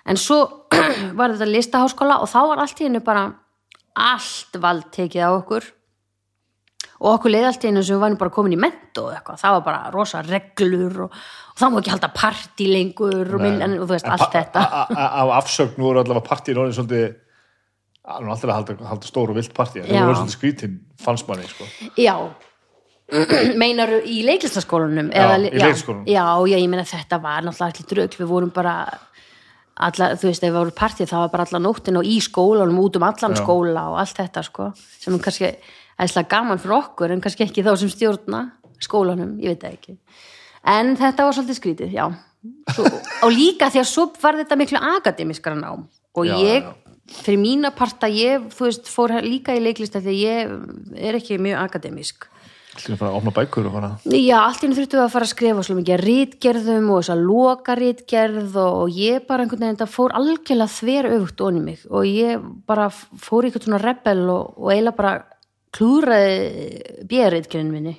en svo var þetta listaháskóla og þá var allt í hennu bara allt vald tekið á okkur. Og okkur leiði allt í hennu sem við varum bara komin í ment og eitthvað, það var bara rosa reglur og, og það má ekki halda partí lengur og, minn, en, og þú veist en allt þetta. Á afsögn voru allavega partíin orðin svolítið alltaf að halda, halda stóru vilt partí það voru svolítið skrítin fannsmanni sko. Já meinaru í leiklistaskólanum já, eða, í leikskólanum. Já, já, ég meina þetta var náttúrulega allir drögl. Við vorum bara alla, þú veist, ef við vorum partið það var bara alla nóttin og í skólanum út um allan já. skóla og allt þetta sko sem er kannski æsla gaman fyrir okkur en kannski ekki þá sem stjórna skólanum, ég veit ekki. En þetta var svolítið skrítið, já. Svo, og líka því að svo var þetta miklu akademiskara nám. Og ég fyrir mína parta, ég, þú veist, fór líka í leiklista því ég er ekki mjög akademisk Þú fara að opna bækur og fara? Já, allt í henni þurftum við að fara að skrifa svo mikið rítgerðum og þess að loka rítgerð og ég bara einhvern veginn þetta fór algjörlega þver öfugt onni mig og ég bara fór í eitthvað svona rebel og, og eiginlega bara klúraði björrítgerðin minni.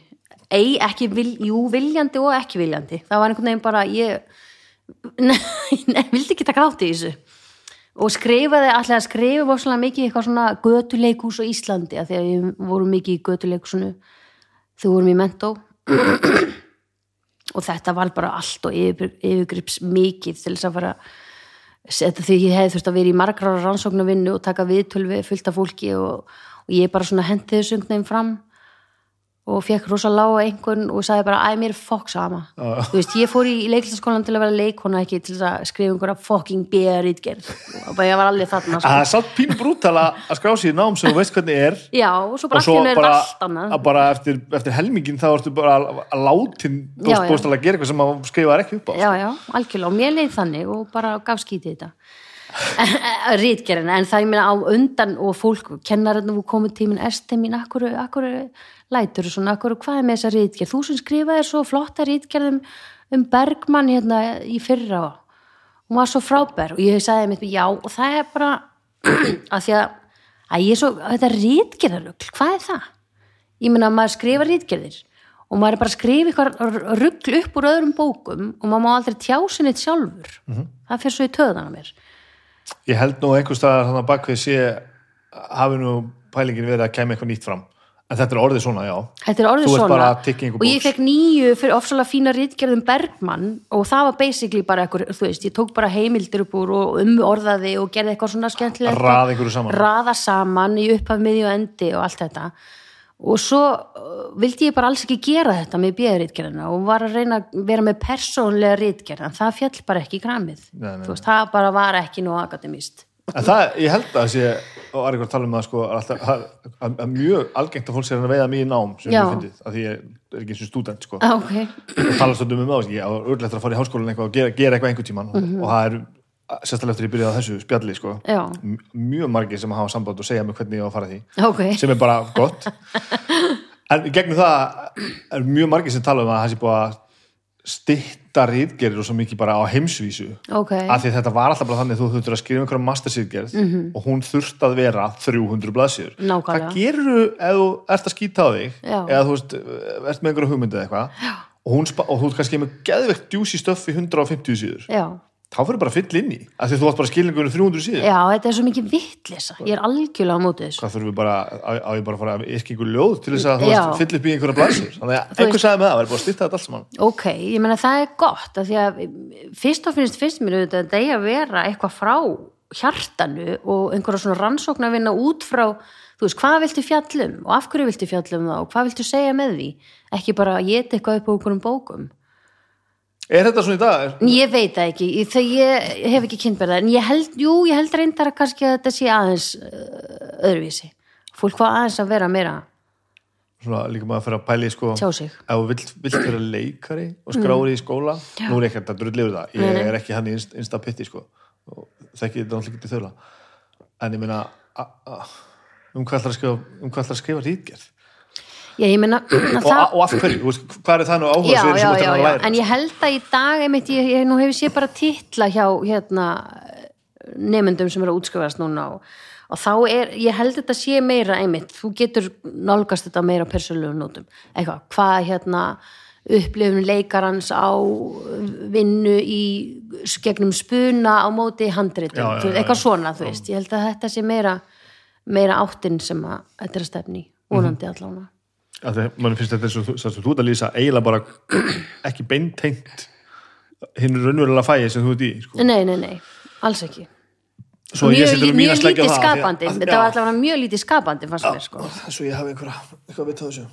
Ei, ekki, vil, jú, viljandi og ekki viljandi. Það var einhvern veginn bara ég nei, nei, vildi ekki taka átt í þessu. Og skrifaði alltaf að skrifa voru mikið eitthvað svona götuleikús á Íslandi að því að við vorum mikið í götuleikúsinu þau vorum í mentó. Og þetta var bara allt og yfir, yfirgrips mikið til þess að fara því ég hefði þurft að vera í margrára rannsóknarvinnu og taka viðtölvi fullt af fólki og, og ég bara hendi einhvern veginn fram og fekk rosa lága einhvern og sagði bara æ, mér er fokk sama Já. þú veist, ég fór í leiklistaskólan til að vera leikona ekki til að skrifa einhverja fokking B-rítgerð og bara ég var alveg þarna Það sko. er satt pínu brútala að skrá sér í nám sem þú veist hvernig er. Já, og svo bara og allir er allt annað. að bara eftir, eftir helmingin þá ertu bara að, látin bóstalega að gera eitthvað sem að skrifa ekki upp á já, já, algjörlega, og mér leið þannig og bara gaf skítið þetta. Rítgerðina, en það ég meina á undan og fólk, kennarinn og komið tímin ST lætur svona, akkur, hvað er með þessa rítgerð þú sem skrifaði svo flotta rítgerðum um Bergmann hérna í fyrra hún var svo frábær. Og ég sagði mér, já, og það er bara að því að, að ég er svo þetta rítgerðarugl, hvað er það? ég meina, maður skrifa rítgerðir og maður er bara að skrifa eitthvað ruggl upp úr öðrum bókum og maður má aldrei tjá sinni sjálfur. Það fyrir svo í töðan á mér. Ég held nú einhver staðar þannig að bakvið sé hafi nú pælingin verið að kemja eitthvað nýtt fram en þetta er orðið svona, já. Þetta er orðið Þú ert svona. bara að tikka einhver og ég fekk nýju fyrir ofsalega fína rítgerðum Bergmann og það var basically bara eitthvað, þú veist, ég tók bara heimildir upp úr og umorðaði og gerði eitthvað svona skemmtilegt Raða einhverju saman. raða saman í upphaf, miði og endi og allt þetta. Og svo uh, vildi ég bara alls ekki gera þetta með bjöðrítgerðina og var að reyna að vera með persónlega rítgerð en það fjall bara ekki í kramið. Nei, nei, þú það En það, ég held að sé og eitthvað að tala um það sko að, að, að, að mjög algengt að fólk sé að veiða mjög nám sem Já. ég fyndið, að því ég er ekki eins og stúdent sko. Ah, ok, og tala stundum um það, ég á örlægt að fara í háskólan eitthvað og gera, gera eitthvað einhvern tíman Mhm. og það er sérstaklega eftir ég byrjaði á þessu spjalli sko, mjög margir sem hafa samband og segja mig hvernig ég á að fara að því. Ok. Sem er bara gott. En gegnum það er mjög margir sem tala um að það sé búið að stytta rítgerir og svo mikið bara á heimsvísu ok, af því þetta var alltaf bara þannig þú þurftur að skrifa einhverja mastersýrgerð og hún þurft að vera 300 blaðsýður Mhm. Nákvæmlega. hvað gerur ef þú ert að skýta á þig Já. eða þú veist, ert með einhverja hugmyndið eitthvað og, og þú ert kannski með geðvegt djúsi stöff í 150 síður já þá fyrir bara að fylla inn í. Af því að þú átt bara skilningunum 300 síður Já, þetta er svo mikið vittlisa. Ég er algjörlega á móti þessu. hvað þurfum við bara, á, á ég bara að fara að yrkja einhver ljóð til þess að þú veist, fylla upp í einhverja blaðsýður þannig að einhver sagði með það, það er bara að styrta þetta allt saman. Ok, ég meina það er gott af því að fyrst og finnst finnst mér auðvitað að það eigi að vera eitthvað frá hjartanu og einhverja svona rannsókn að vinna út frá þú veist, hvað viltu fjallum og af hverju viltu fjallum það og hvað viltu segja með því? Ekki bara að geta eitthvað upp á einhverjum bókum er þetta svona í dag? Ég veit það ekki, það ég hef ekki kynntverða en ég held, jú, ég held reyndar að kannski að þetta sé aðeins uh, öðruvísi. Fólk hvað aðeins að vera meira svona líka maður að fyrir að pæli sko, tjá sig. ef þú vilt, vilt vera leikari og skrári í skóla nú er ekki að drull yfir það, ég Nei, er ekki hann í inst- innsta pitti sko og þekki þetta náttúrulega ekki til þöla en ég meina um hvað ætlar að skrifa um hvað ætlar að skrifa rítgerð Já, ég meina og, og af hverju, hvað er það nú áhuga já, sem já, þú já, já, læra? En ég held að í dag einmitt, ég, ég nú hefur séð bara titla hjá hérna nemyndum sem eru að útskrifast núna og, og þá er, ég held þetta sé meira einmitt, þú getur nálgast þetta meira á persónlegum nótum, eitthvað hvað hérna upplifun leikarans á vinnu í gegnum spuna á móti já, eitthvað svona þú veist, ég held að þetta sé meira meira áttinn sem að þetta er að stefni vonandi Mhm. allána Að mann finnst þetta sem þú ert að lýsa eiginlega bara ekki beintengt hinn raunverulega fæði sem þú ert í sko. Nei, nei, nei, alls ekki. Mjög, lí- mjög lítið að- skapandi. af því- þetta var allavega mjög lítið skapandi fannst mér sko. svo ég hafi einhverja, eitthvað að vita á þessu.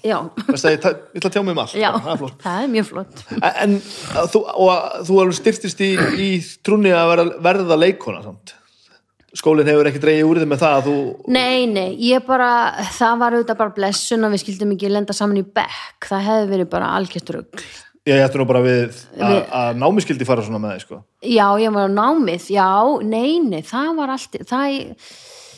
Að ég, ætla að tjá mig um allt. Já, það er flott. það er mjög flott. En að þú, og að þú alveg styrtist í, í trúni að vera, verða leikona samt. Skólinn hefur ekki dreigið úr þið með það að þú nei, nei, ég bara það var auðvitað bara blessun að við skildum ekki lenda saman í bekk, það hefði verið bara algjört rugl. Ég ætti nú bara við að, að námiskildi fara svona með þið sko. já, ég var á námið, já, nei, nei það var allt, það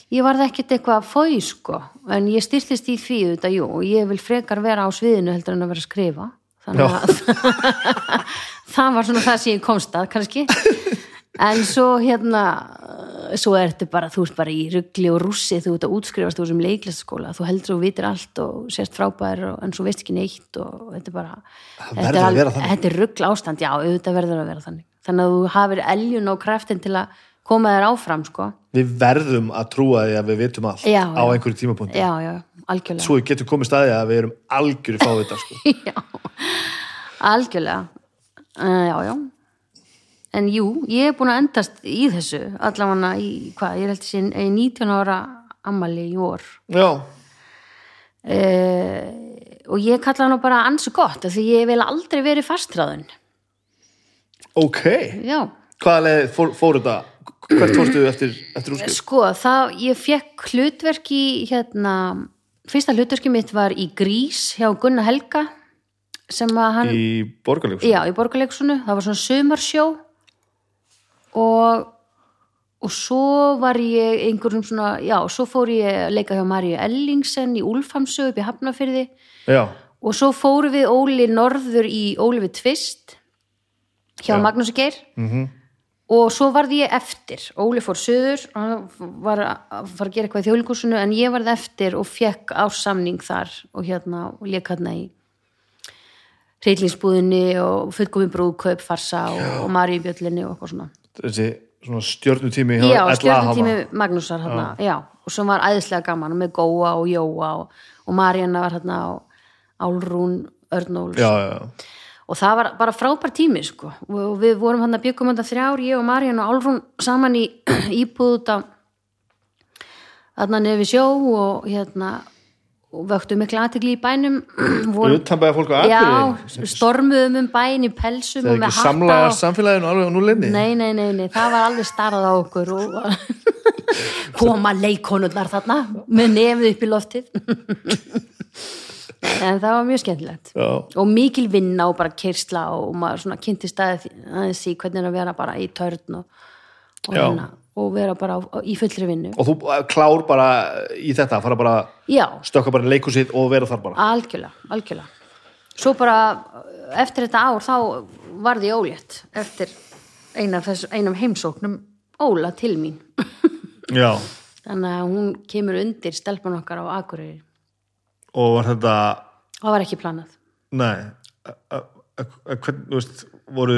ég varð ekkert eitthvað fói sko. En ég styrtist í því þetta, jú og ég vil frekar vera á sviðinu heldur en að vera að skrifa. Þannig að það var svona það sem ég komst að kannski en svo hérna svo ertu bara, þú ert bara í ruggli og rússi þú ert að útskrifast úr sem leiklistaskóla þú heldur þú vitir allt og sérst frábær og, en svo veist ekki neitt og þetta er bara þetta er, þetta er ruggl ástand, já, auðvitað verður að vera þannig. Þannig að þú hafir eljun og kraftin til að koma þér áfram, sko. Við verðum að trúa því að við vitum allt Já, á einhverju tímapunkti. Já, já, algjörlega. Svo við getum komið staði að við erum algjöru fávita sko. já, algjörlega. Uh, já, já en jú, ég er búin að endast í þessu allavega í, hvað, ég heldur sín í 19 ára ammali í vor. Já, uh, og ég kalla nú bara ansi gott því ég vil aldrei verið fastræðun ok. Já, hvaða leið fór, fór þetta? Hvert fórstu eftir, eftir úrskip sko, það, ég fekk hlutverk í hérna, fyrsta hlutverki mitt var í Grís hjá Gunnar Helga sem að hann í borgarleikus Já, í borgarleiksunu, það var svona sumarsjó og og svo var ég einhverjum svona, já, svo fór ég að leika hjá Maríu Ellingsen í Úlfhamsögu upp í Hafnafyrði já, og svo fóru við Óli Norður í Óli við Tvist hjá Já. Magnús Geir. Mhm. Og svo varði ég eftir. Óli fór söður hann var að fara að gera eitthvað í þjóðlíkusinu en ég varði eftir og fekk ársamning þar og hérna og lék hérna í reylingsbúðinni og fullkomi brúðkaup farsa og, og Maríu Bjöllinni og eitthvað svona þessi svona stjörnutími já, stjórnutími hana. Magnúsar hérna, já. og sem var æðislega gaman með Góa og Jóa og, og Maríanna var hérna Álrún Örnóls já, já, já. og það var bara frábær tími sko. og við vorum hann að byggum hann þrjár, ég og Marían og Álfrún saman í íbúð út á þarna nefið sjó og hérna og vöktum mikla aðtegli í bænum. Utanbæða fólk á Akureyri? Stormuðum um bæn í pelsum það er ekki samlaga og... samfélaginu alveg á núlinni nei, nei, nei, nei, það var alveg starrað á okkur og koma leikonurnar þarna með nefið upp í loftið. En það var mjög skemmtilegt. Já, og mikil vinna og bara kyrsla og maður svona kynnti staðið aðeins í hvernig er að vera bara í törn og, og, hérna, og vera bara á, í fullri vinnu. Og þú eh, klár bara í þetta fara bara, já, stökka bara í leikusið og vera þar bara? Algjörlega, algjörlega. Svo bara eftir þetta ár þá varði ég ólétt eftir einaf, þess, einaf heimsóknum Óla til mín. Já, þannig að hún kemur undir stelpan okkar á Akureyri. Og var þetta það var ekki planað. Nei. Eh, eh, eh, hvernig, þú veist, voru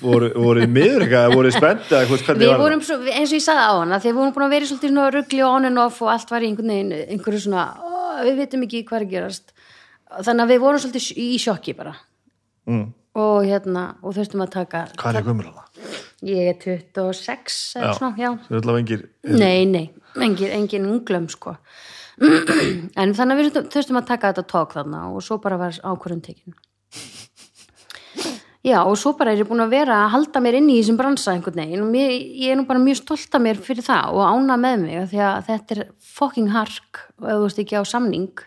voru, voru miður eitthvað, voru spennt eða hvort- hvernig Við var vorum svo, eins og ég sagði á hana þegar við vorum búin að vera svolítið svona ruggli og on and off og allt var í einhvern veginn, einhverju svona ó, við veitum ekki hvað er að gerast. Þannig að við vorum svolítið í sjokki bara. Mm. og hérna, og þurftum að taka hvað er gömur hana? ég er 26 eða svona, já. Það er allavega engir Nei, nei, engin, engin unglum sko. En þannig að við þurftum- að taka þetta tók þarna og svo bara var ákvörðun tekin Já, og svo bara er ég búin að vera að halda mér inn í þessum bransa einhvern veginn. Og mér, ég er nú bara mjög stolt af mér fyrir það og ána með mig því að þetta er fucking hark og þú veist ekki á samning.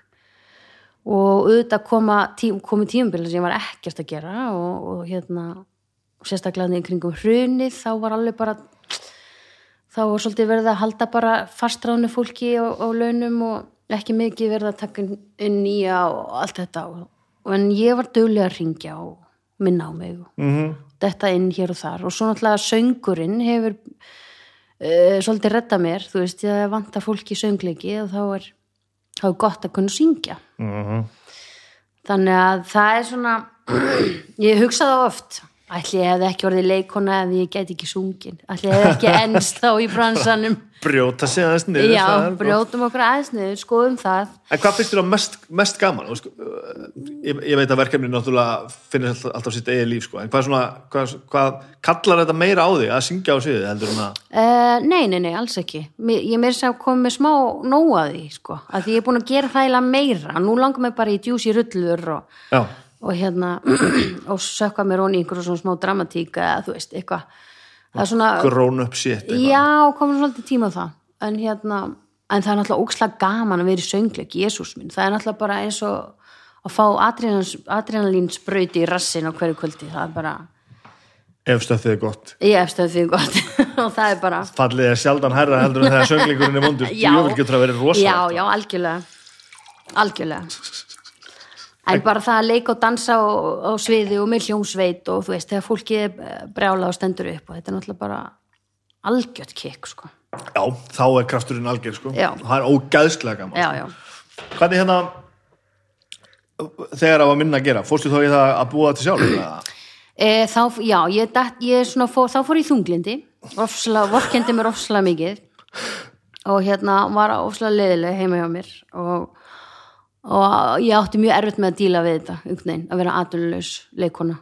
Og auðvitað komi tímabili sem ég var ekkert að gera og, og hérna sérstaklega niður kringum hrunið þá var alveg bara þá var svolítið verið að halda bara fastráðnu fólki á, á launum og ekki mikið verið að taka inn nýja og allt þetta. Og, en ég var duglega að ringja og minna á mig mm þetta inn hér og þar. Og svo náttúrulega söngurinn hefur uh, svolítið redda mér, þú veist, ég vantar fólki í söngleiki og þá er, þá er gott að kunna syngja. -hmm. þannig að það er svona ég hugsa það oft ætli ég hefði ekki orðið leikona ef ég geti ekki sungin ætli ég hefði ekki ennst þá í bransanum brjóta sig aðeins niður já, það brjótum okkur aðeins niður, skoðum það En hvað finnst þér á mest, mest gaman? Þú Sko, uh, ég, ég veit að verkefni náttúrulega finnir alltaf, sitt eigið líf sko. en hvað, svona, hvað, hvað kallar þetta meira á þig að syngja á sviði heldur en að Uh, nei, nei, nei, alls ekki. Mér, ég meir sem að koma með smá nóa því, sko. Að því ég er búin að gera það eiginlega meira. Nú langar mig bara í djúsi rullur og, já, og hérna, og sökka mér honi í einhverju svona smá dramatík eða þú veist, eitthvað. Það er svona, grown up shit eitthvað. já, komur svolítið tíma það. En hérna, en það er náttúrulega ókslega gaman að vera í söngleik, Jésús minn. Það er náttúrulega bara eins og að fá adrenalínsbrauti í rassin á hverju kvöldi. Það er bara, ef stöffið er gott ég efstöð því gott og það er bara fallið er sjaldan hærra heldur en þegar sönglingurinn er að vera rosa já, já, algjörlega algjörlega en bara það að leika og dansa á, á sviði og með hljómsveit og þú veist, þegar fólki er brjála og stendur upp og þetta er náttúrulega bara algjört kikk, sko. Já, þá er krafturinn algjör sko. Já. það er ógæðslega gaman já, já, hvernig hérna þegar það var minna að gera, fórstu þá í það að búa þetta sjálf e, þá, já, ég, datt, ég fór, þá fór ég í þunglindi vorkendi mér ofslega mikið. Og hérna var ofslega leiðileg heima hjá mér og, og ég átti mjög erfitt með að díla við þetta veginn, að vera atvinnulegs leikona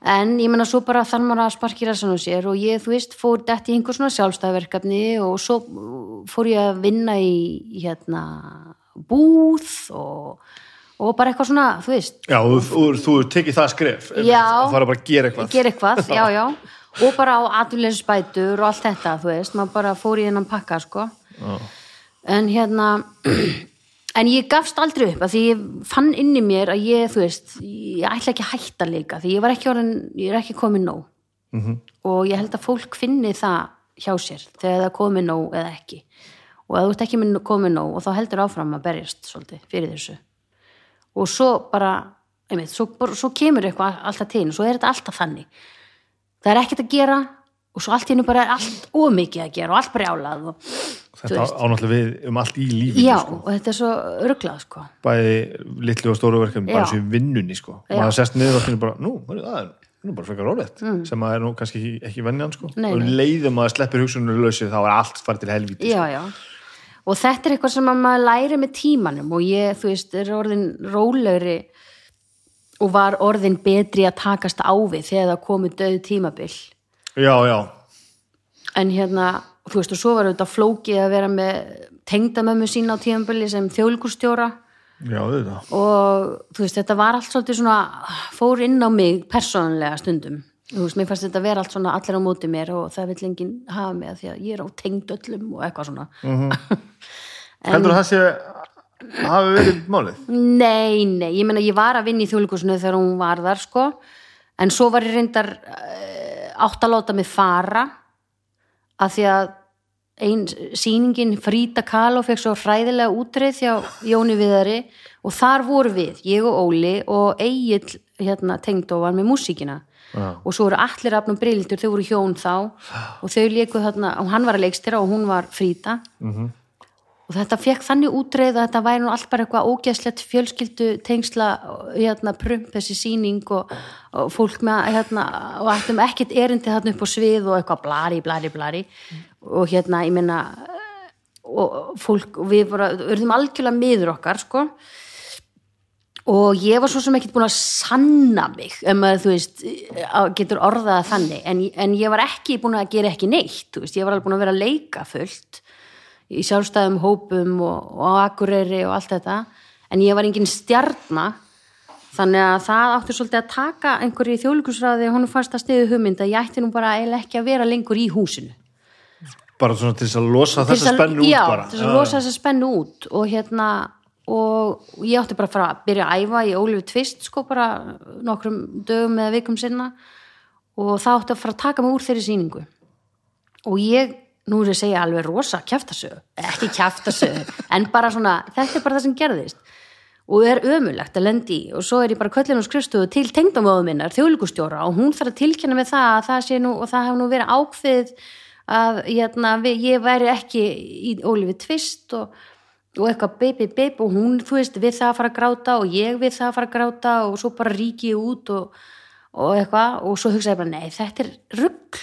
en ég menna svo bara þann maður að sparkira sann á sér og ég, þú veist, fór dætt í einhver svona sjálfstæðverkefni og svo fór ég að vinna í hérna búð og, og bara eitthvað svona, þú veist. Já, þú, þú, þú tekið það skref Já. það fara bara að gera eitthvað. Gera eitthvað, já, já. Og bara á atvinnulegisbætur og allt þetta þú veist, maður bara fór í hennan pakka sko. en hérna en ég gafst aldrei upp að því ég fann inn í mér að ég, þú veist ég ætla ekki að hætta líka því ég var ekki orðin, ég er ekki komin nóg. -hmm. og ég held að fólk finni það hjá sér þegar það komi nóg eða ekki. Og að þú ert ekki með komi nóg og þá heldur áfram að berjast svolítið fyrir þessu. Og svo bara, einmitt, svo, bara, svo kemur eitthvað alltaf til og svo er þetta alltaf þannig. Það er ekkert að gera og svo allt í hennu bara er allt ómikið að gera og allt brjálað og, þetta ánáttúrulega við um allt í lífinu já, sko. og þetta er svo ruglað sko. bæði litlu og stóru verkefni bara Já. sem vinnunni sko. Já. maður sest niður og finnir bara, nú, það er nú bara frekar rólegt, sem að er nú kannski ekki, ekki vennjan sko, Mm. Nei, og leiðum að sleppir hugsunum lausið, þá er allt farið til helvíti sko. já, já og þetta er eitthvað sem að maður læri með tímanum og ég, þú veist, er orðin rólegri og var orðin betri að takast á við þegar það komu döð tímabil já, já, en hérna, þú veist, og svo var auðvitað flókið að vera með tengdamömmu sína á tímabili sem þjóðlíkustjóra og þú veist, þetta var allt svolítið svona, fór inn á mig persónlega stundum. Þú veist, mér fannst þetta vera allt svona allir á móti mér og það vill enginn hafa mig að því að ég er á tengd öllum og eitthvað svona. Heldur það sé hafi verið málið? Nei, nei, ég meina ég var að vinna í þjóðleikusinu þegar hún var þar sko. En svo var ég reyndar uh, átt að láta mig fara að því að ein sýningin Frida Kahlo fekk svo hræðilega útreið hjá Jóni Viðari og þar voru við, ég og Óli og Egil hérna tengd og var með músíkina. Já. og svo voru allir afnum brildur, þau voru hjón þá og þau lékuð þarna, og hann var að leikstýra og hún var Frida og þetta fekk þannig útreið að þetta væri nú allt bara eitthvað ógæslegt fjölskyldu tengsla hérna prump þessi sýning og, og fólk með hérna og ættum ekkert erindi þarna upp á svið og eitthvað blari, blari, blari. Og hérna ég meina og fólk, við bara urðum algjörlega miður okkar sko. Og ég var svo sem ekkert búin að sanna mig um að þú veist getur orðað þannig. En, en ég var ekki búin að gera ekki neitt þú veist, ég var alveg búin að vera leika fullt í sjálfstæðum hópum og, og á akureyri og allt þetta. En ég var engin stjarna þannig að það átti svolítið að taka einhverju í þjóðlíkusræði og hún fannst að stiðu hugmynd að ég ætti nú bara eiginlega ekki að vera lengur í húsinu. Bara svona til þess að losa þess að- spennu út já, bara. til þess að losa þessa spennu út. Og hérna og ég átti bara að fara að byrja að æfa í Ólífi Tvist sko bara nokkrum dögum eða vikum sinna og það átti að fara að taka mig úr þeirri sýningu. Og ég, nú er ég að segja alveg rosa kjaftasögu, ekki kjaftasögu en bara svona, þetta er bara það sem gerðist. Og er ömulegt að lendi í og svo er ég bara köllin og skrifstofu til tengdamóðu minnar, þjóðlíkustjóra og hún þarf að tilkynna með það að það sé nú og það hef nú verið ákveð að hérna, við, ég væri ekki í Ólífi Tvist og, og eitthvað beip, beip og hún, þú veist, við það að fara að gráta og ég við það að fara að gráta og svo bara ríki ég út og, og eitthvað og svo hugsaði ég bara, nei, þetta er rugg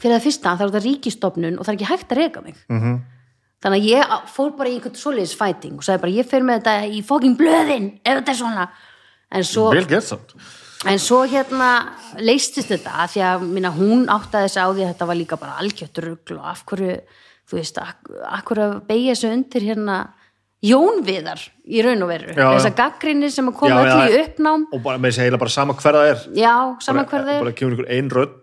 fyrir það fyrsta, það er þetta ríkistofnun og það er ekki hægt að reyka mig. -hmm. þannig að ég fór bara í einhvern svoleiðis fæting og sagði bara, ég fer með þetta í fokking blöðin ef þetta er svona. En svo, en svo hérna leistist þetta að því að minna, hún áttaði þess að á því að þetta var líka bara algjört rugl og af hverju þú veist, af hverju að beigja sig undir hérna jónviðar í raun og veru, þess að gaggrinni sem að koma öll í uppnám. Og bara með þessi heila bara sama hver það er. Já, saman bara, hver þeir bara kemur einhver ein rödd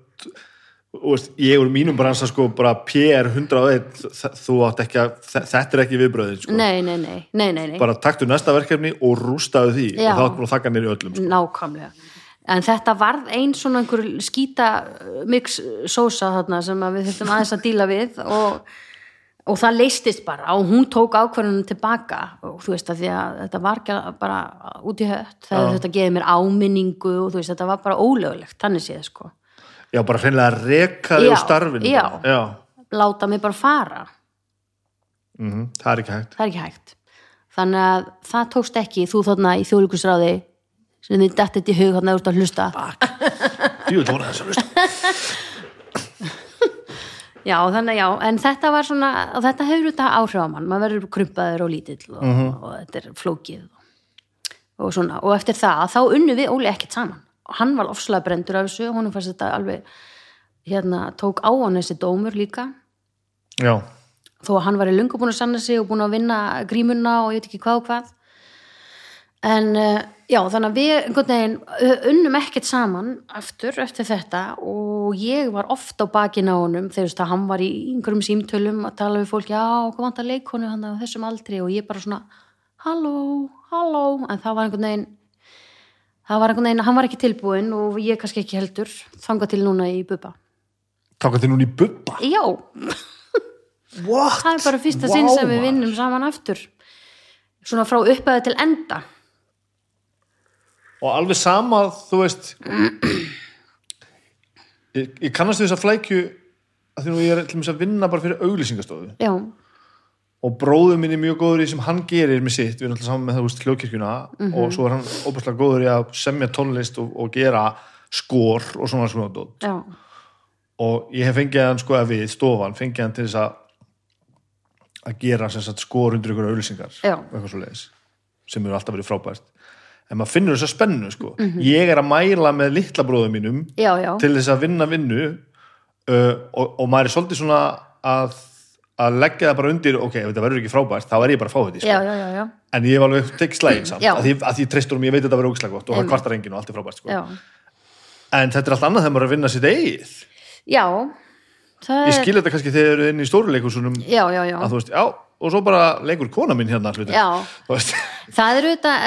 veist, ég úr mínum bransa sko bara PR 101 þ- þú átt ekki að, þetta er ekki viðbröðin sko. nei, nei, nei, nei, nei, nei. bara taktu næsta verkefni og rústaðu því Já. og þá er búin að þakka nýri öllum sko. nákvæmlega en þetta varð ein svona einhver skýta mix sósa þarna sem við þurftum aðeins að díla við og, og það leistist bara og hún tók ákvörðunum tilbaka og þú veist að því að þetta var ekki bara út í hött þetta geði mér áminningu og þú veist þetta var bara ólögulegt, þannig séð sko Já, bara hreinlega að reka þig úr starfinu já. já. láta mig bara fara. Mm Það er ekki hægt. Það er ekki hægt. Þannig að það tókst ekki. Þú þarna í þjóðlíkusráði sem þið dættið í hug þarna úr að hlusta. Jú, það voru þess að hlusta. Já þannig að já, en þetta var svona og þetta hefur þetta áhrif á mann. Maður verður krumpaður og lítill og, og þetta er flókið og svona, og eftir það þá unnu við Óli ekkert saman. og hann var ofslega brendur af þessu, honum fannst þetta alveg hérna, tók á hann þessi dómur líka. Já, þó að hann var í lungu búin að sanna sig og búin að vinna grímuna og ég veit ekki hvað og hvað. En uh, já þannig að við einhvern veginn uh, unnum ekkert saman aftur eftir þetta og ég var oft á bakinn á honum þegar að hann var í einhverjum símtölum að tala við fólk, já, hvað vantar leikonu hann á þessum aldri? Og ég bara svona halló, halló, en það var einhvern veginn var veginn, hann var ekki tilbúinn og ég kannski ekki heldur þangað til núna í Bubba. Takk til núna í bubba? Já, What? það er bara fyrsta sinn sem við vinnum saman aftur. Svona frá upphæðu til enda. Og alveg sama, þú veist Ég, ég kannast við þess að flækju að því nú ég er til þess að vinna bara fyrir auglýsingastofu. Já, og bróður minn er mjög góður í sem hann gerir með sitt, við erum alltaf saman með það úst hljókirkjuna og svo er hann óbúslega góður í að semja tónlist og, og gera skor og svona svona dót. Já, og ég hef fengið hann sko að við stofan, fengið hann til þess að að gera sagt skor undir ykkur leiðis sem eru alltaf verið frábært. En maður finnur þess að spennu sko. Ég er að mæla með litla bróðum mínum já, já. til þess að vinna vinnu uh, og, og maður er svolítið svona að, að leggja það bara undir ok, ef þetta verður ekki frábært, þá er ég bara að fá þetta sko. já, já, já, en ég hef alveg tekið slægin samt. Að því, að því treystur um, ég veit að þetta verður ógislega gott og það kvartar enginn og allt er frábært sko. en þetta er allt annað þegar maður er að vinna sitt eigið. Já. Það ég skil þetta kannski þegar þið eru inn í já, að þú veist, já, og svo bara leikur kona mín hérna hluti. já. Það er auðvitað,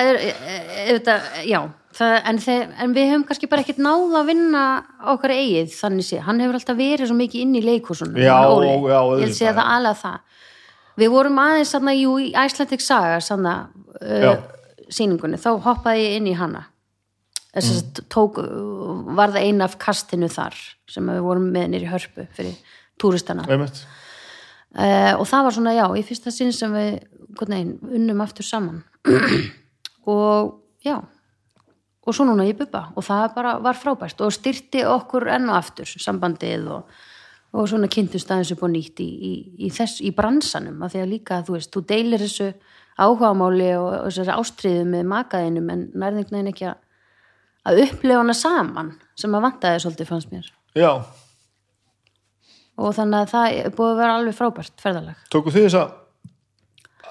auðvitað já, það, en, þeir, en við höfum kannski bara ekkert náð að vinna okkar eigið þannig sé, hann hefur alltaf verið svo mikið inn í leikursunum Já, já, ég sé auðvitað. það alveg það. Við vorum aðeins þarna jú, í Icelandic Saga sanna, uh, sýningunni, þá hoppaði ég inn í hana. Þess að tók var það eina af kastinu þar sem við vorum með nýri hörpu fyrir túristana. Uh, og það var svona já, í fyrsta sinn sem við hvernig, veginn, unnum aftur saman. Og já og svo núna í bubba. Og það bara var frábært. Og styrti okkur enn og aftur sambandið og, og svona kynntust aðeins upp og nýtt í, í, í, þess, í bransanum. Af því að líka þú veist, þú deilir þessu áhugamáli og, og þessari ástriðu með makaðinum en nærðingnaðin ekki að að upplefa hana saman sem að vantaði svolítið fannst mér. Já, og þannig að það búið að vera alveg frábært ferðalag. Tóku þið þess að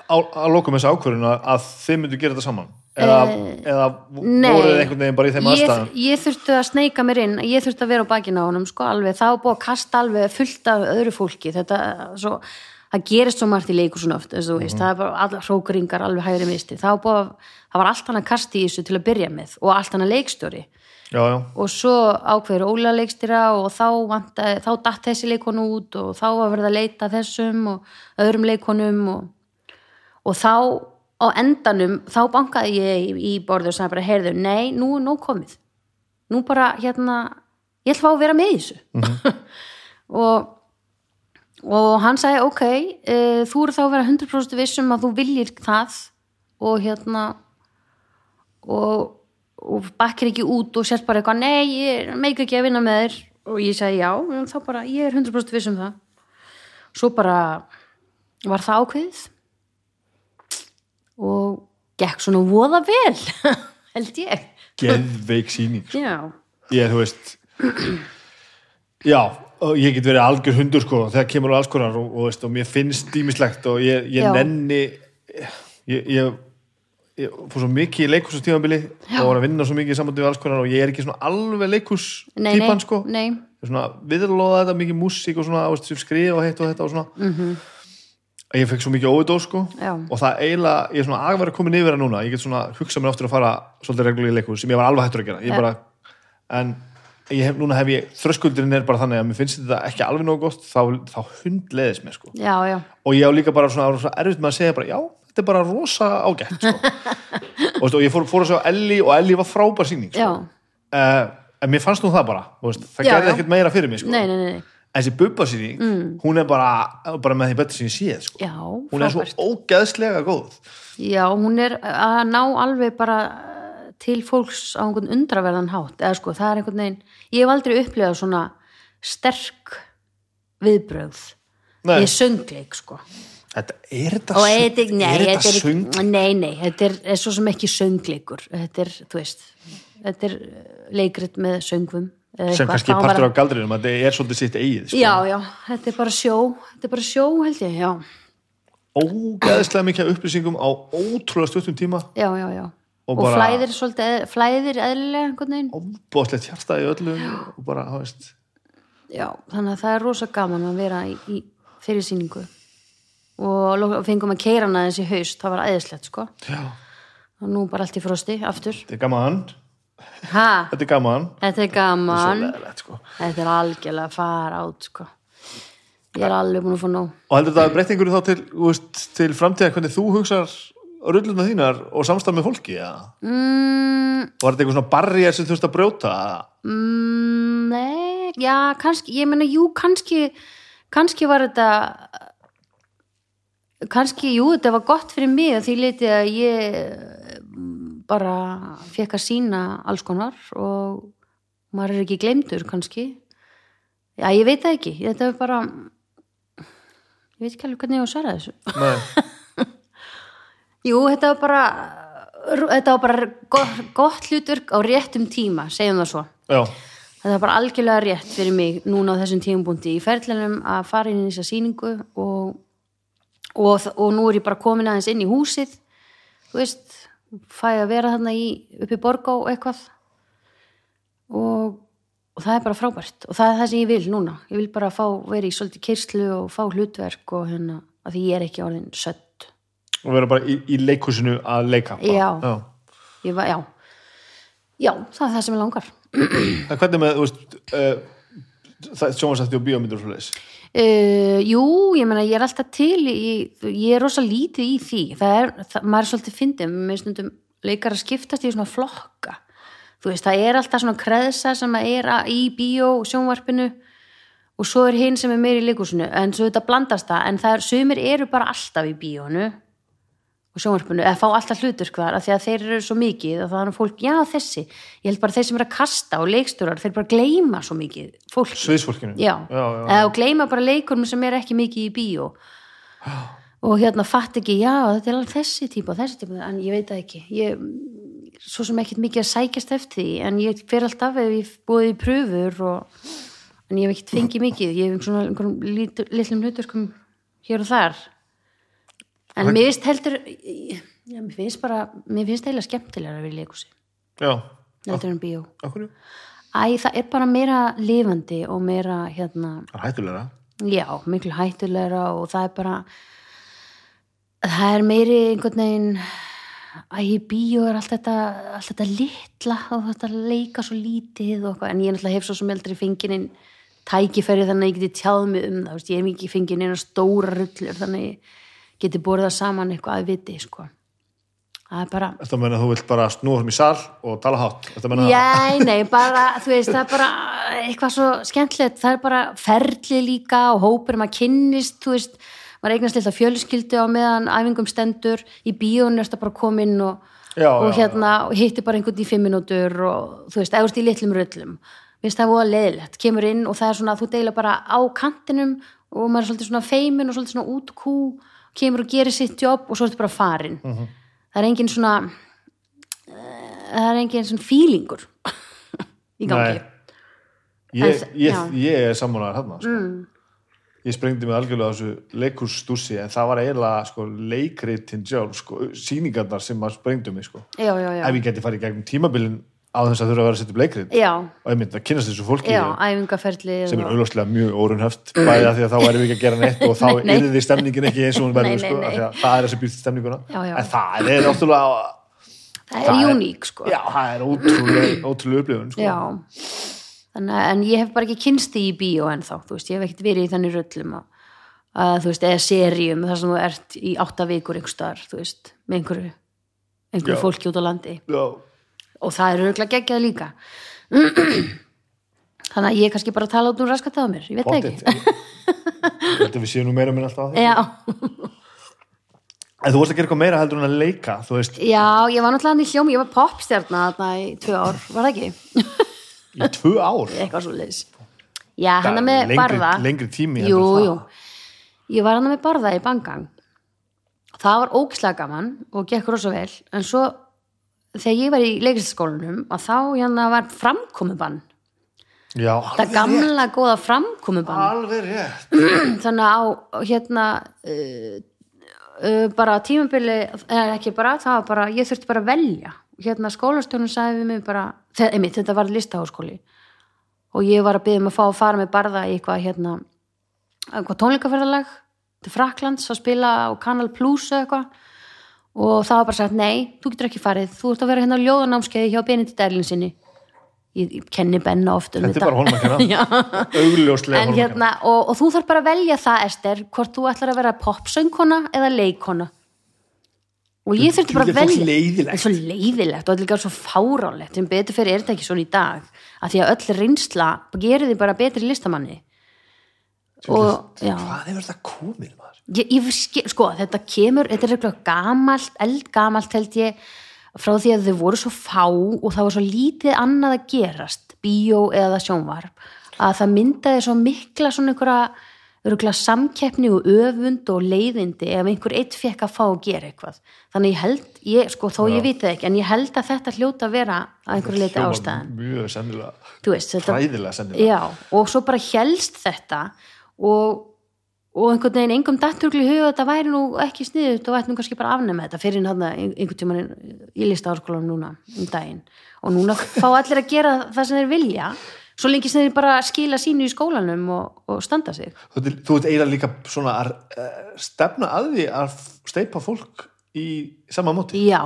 að lokum þess ákvörðun að, að þið myndu gera þetta saman eða, eða nei. voruð þið einhvern veginn bara í þeim ég, aðstæðan ég þurfti að sneika mér inn. Ég þurfti að vera á bakinu á honum sko, alveg, það var búið að kasta alveg fullt af öðru fólki. Þetta, svo, það gerist svo margt í leikur svona oft þú veist, það er bara allar hrókringar alveg hægri misti, það var, búið, að- það var allt hann að kasta í þessu til að byrja með og allt hann að leikstjóri. Já, já, og svo ákveður Óla leikstýra og þá, vantaði, þá datt þessi leikonu út og þá var verið að leita þessum og öðrum leikonum og, og þá á endanum þá bankaði ég í, borðu og sagði bara, heyrðu, nei, nú er nóg komið. Nú bara, hérna ég ætla að vera með þessu. Og og hann sagði, ok uh, þú eru þá að vera 100% vissum að þú viljir það og hérna og, og bakkir ekki út og sérst bara eitthvað, nei, ég meik ekki að vinna með þér. Og ég segi já, þá bara ég er 100% viss um það. Svo bara var það ákveðið og gekk svona voða vel held ég. Geðveik sýning sko. já, Ég, þú veist Já, ég get verið algjör hundur sko, þegar kemur á alls konar og, og, veist, og mér finnst dýmislegt og ég, ég nenni ég, ég, fór svo mikið í leikhúsastíðanbili og var að vinna svo mikið í sambandi við alls konar og ég er ekki svona alveg nei, sko. nei. Svona viðlóða þetta, mikið músík og svona veist, skrifa og heitt og þetta og svona. Mhm. að ég fekk svo mikið óvidó sko. Já. og það eiginlega, ég er svona agverð komin yfir það núna. Ég get svona hugsað mér aftur að fara svolítið reglulega í leikhús sem ég var alveg hættur að gera. Ég bara en ég hef, núna hef ég þröskuldurinn er bara þannig að mér finnst þetta ekki alveg nógu gott þá, þá hundleiðis mér sko. Já, já, og ég á líka bara svona, svona erfitt með að segja bara, já, þetta er bara rosa ágætt sko. og, veist, og ég fór, fór að segja Elli og Elli var frábær síning sko. uh, en mér fannst nú það bara veist, það gerði ekkert meira fyrir mig sko. nei, nei, nei, þessi bubba síning, hún er bara, bara með því betur sem ég séð sko. já, hún er svo ógeðslega góð. Já, hún er að ná alveg bara til fólks á einhvern undraverðan hátt eða sko, það er einhvern veginn ég hef aldrei upplifað svona sterk viðbrögð. Nei. ég söngleik sko. Þetta, er þetta, þetta, nei, er þetta þetta söng? er, nei, nei, þetta er, er svo sem ekki söngleikur. Þetta er, þú veist þetta er eh, leikrit með söngvum sem kannski partur af galdrinum að þetta er svolítið sitt eigið sko. já, já, þetta er bara sjó þetta er bara sjó held ég, já. Ógeðslega mikið upplýsingum á ótrúlega stuttum tíma. Já, já, já. Og og, flæðir svolítið, flæðir eðlilega óbóðslegt hjarta í öllum og bara, þú veist. Já, þannig að það er rosa gaman að vera í, í fyrir sýningu. Og fengum að keira hana þessi haust, það var æðislegt sko. Já, og nú bara allt í frosti, aftur. Þetta er gaman ha, þetta er gaman. Þetta er gaman. Leðilegt sko. Þetta er algjörlega að fara át sko. Ég er alveg búin að fá nóg. Og heldur þetta breytingur þá til, veist, til framtíða hvernig þú hugsar rulluna þínar og samstaf með fólki ja? mm, var þetta eitthvað svona barriðar sem þú veist að brjóta? Mm, nei, já, kannski ég meina, jú, kannski kannski var þetta kannski, jú, þetta var gott fyrir mig að því leiti að ég bara fekk að sína alls konar og maður er ekki glemdur kannski. Já, ég veit það ekki. Þetta er bara ég veit ekki alveg hvernig ég á að svara þessu. Jú, þetta var bara þetta var bara gott, gott hluturk á réttum tíma, segjum það svo. Já, þetta var bara algjörlega rétt fyrir mig núna á þessum tímabúndi í ferðlunum að fara inn í þessa sýningu og, og, og nú er ég bara komin aðeins inn í húsið þú veist, fæ að vera þarna í, upp í Borgá eitthvað. Og, og það er bara frábært. Og það er það sem ég vil núna. Ég vil bara fá, vera í svolítið kyrslu og fá hlutverk og hérna, að því ég er ekki orðin sött. Og vera bara í, í leikhúsinu að leika. Já. já. ég var, já. Já, það er það sem ég langar. En hvernig með, þú veist uh, það sjónvarsætti og bíómyndur og svo leis Uh, jú, ég meina ég er alltaf til í, ég er rosa lítið í því. Það er, það, maður er svolítið fyndið með stundum leikar að skiptast í svona flokka. Þú veist, það er alltaf svona kreðsa sem er í bíó sjónvarpinu og svo er hinn sem er meir í leikúsinu en svo þetta blandast það, en það er, sumir eru bara alltaf í bíónu sjónvarpinu, eða fá alltaf hlutur hvar af því að þeir eru svo mikið og það er fólk, já þessi, ég held bara þeir sem eru að kasta og leikstjórar, þeir bara gleyma svo mikið fólki sviðsfólkinu? Já, já, já. eða og gleyma bara leikurum sem er ekki mikið í bíó. Og hérna fatt ekki, já, þetta er alveg þessi típa og þessi típa, en ég veit það ekki. Ég, svo sem ekkert mikið að sækjast eftir því, en ég fer alltaf ef ég búið í pröfur og, en ég hef ekkert fengið mikið, ég hef svona einhverjum lítur- litlum hluturkum hér og þar en Og- mér finnst heldur já, mér finnst bara, mér finnst eiginlega skemmtilega að vera í leikúsi, heldur en bíó. Æ, það er bara meira lifandi og meira, hérna, hættulegra. Já, miklu hættulegra og það er bara það er meiri einhvern veginn að í bíó er allt þetta allt þetta litla og þetta leika svo lítið og eitthvað, en ég náttúrulega hef svo sem eldri fenginin tækifæri þannig að ég geti tjáð mig um það, ég hef ekki fengið neina stóra rullur þannig ég geti borðað saman eitthvað að viti, sko. Það er bara Þetta meina að þú vilt bara snúa um í sal og tala hátt? Þetta meina það? Já, nei, bara, þú veist, það er bara eitthvað svo skemmtilegt, það er bara ferli líka og hópur, maður kynnist, þú veist, maður eignast lilla fjölskyldu á meðan æfingum stendur, í bíónu ertu bara komin og, Já, og já, hérna, og hitti bara einhvern í fimm minútur og þú veist, eðust í litlum röllum, veist, það er voða leiðilegt, kemur inn og það er svona, þú deila bara á kantinum og maður er svolítið svona feimin og svolítið svona út kú, kemur og gerir sitt jobb og svo ertu bara farin. Mhm. Það er engin svona, eh, það er engin svona fílingur í gangi. Ég, ég, ég er sammálaður hérna sko. Mm. Ég sprengdi mig algjörlega á þessu leikússtúsi en það var eiginlega sko, leikritin sjálf sko, síningarnar sem maður sprengdu mig sko. Já, já, já. ef ég geti farið gegnum tímabilin á þess að þurfa að vera að setja Já, og myndi að kynast þessu fólki já, sem er auðvitað mjög órunhöft bæði að því að þá væri við ekki að gera neitt og þá nei. yrði stemningin ekki eins og hún verður sko, því það er þessi býrt stemninguna. Já, já. en það er náttúrulega það er uník sko. Já, það er ótrúlega, ótrúlega upplifun sko. Þannig en ég hef bara ekki kynst því í bíó ennþá, þú veist, ég hef ekkert verið í þannig röllum að, að þú veist, eða seríum þar sem þú ert í átta vikur einhver og það er auðvitað geggjað líka þannig að ég er kannski bara að tala út um raskat á mér, ég veit Pottþétt. ekki Ég held að við séum nú meira minn alltaf á því Já, En þú vorst að gera eitthvað meira heldur en að leika Þú veist, já, ég var náttúrulega hann í hljómi, ég var popstjarna þarna í tvö ár, var það ekki? í tvö ár Eitthvað svo leis Já, hann með lengri, barða lengri tími Jú, heldur jú. það. Ég var hann með barða í bangang. Það var ógislega gaman og gekk rosa vel. En svo þegar ég var í leiklistaskólanum að þá hérna var framkomubann. Já, Það gamla góða framkomubann. rétt Alveg rétt Þannig að á hérna uh, uh, bara tímabili, eða ekki bara, það var bara, ég þurfti bara að velja. Hérna skólastjónum sagði við mig bara, þe- einmitt, þetta var listaháskóli og ég var að byggja um að fá að fara með barða í eitthvað hérna eitthvað tónleikaferðalag til Fraklands að spila á Kanal Plus eitthvað og það var bara sagt nei, þú getur ekki farið. Þú ert að vera hérna á ljóðanámskeiði hjá Benedikt Erlinsinni ég, ég kenni Benna oft um Þetta er bara Já. Augljóslega að hérna, og, og þú þarf bara að velja það Ester, hvort þú ætlar að vera popsöngkona eða leikona og ég þurfti bara að Þetta velja. Það er svo leiðilegt og þetta er svo fárálegt sem betur fyrir er þetta ekki svona í dag. Að því að öll reynsla gerir því bara betri listamanni. Og Hvað hefur þetta komið maður? Ég, ég skil, sko, þetta kemur þetta er eitthvað gamalt, eldgamalt held ég, frá því að þau voru svo fá og það var svo lítið annað að gerast, bíó eða sjónvarp, að það myndaði svo mikla svona einhverja samkeppni og öfund og leiðindi ef einhver eitt fekk að fá að gera eitthvað. Þannig ég held, ég, sko, þó ég viti ekki, en ég held að þetta hljóta að vera að einhverju leiti ástæðan. Mjög sennilega veist, þetta, Hræðilega sennilega Já, og svo bara helst þetta og, og einhvern veginn engum datturgli huga þetta væri nú ekki sniðut og ætti nú kannski bara að afnema þetta fyrir einhvern tímann í listaháskólanum núna um daginn og núna fá allir að gera það sem þeir vilja svo lengi sem þeir bara skila sínu í skólanum og, og standa sig Þú ert- Þú ert eiginlega líka svona að uh, stefna að því að steipa fólk í sama móti. Já,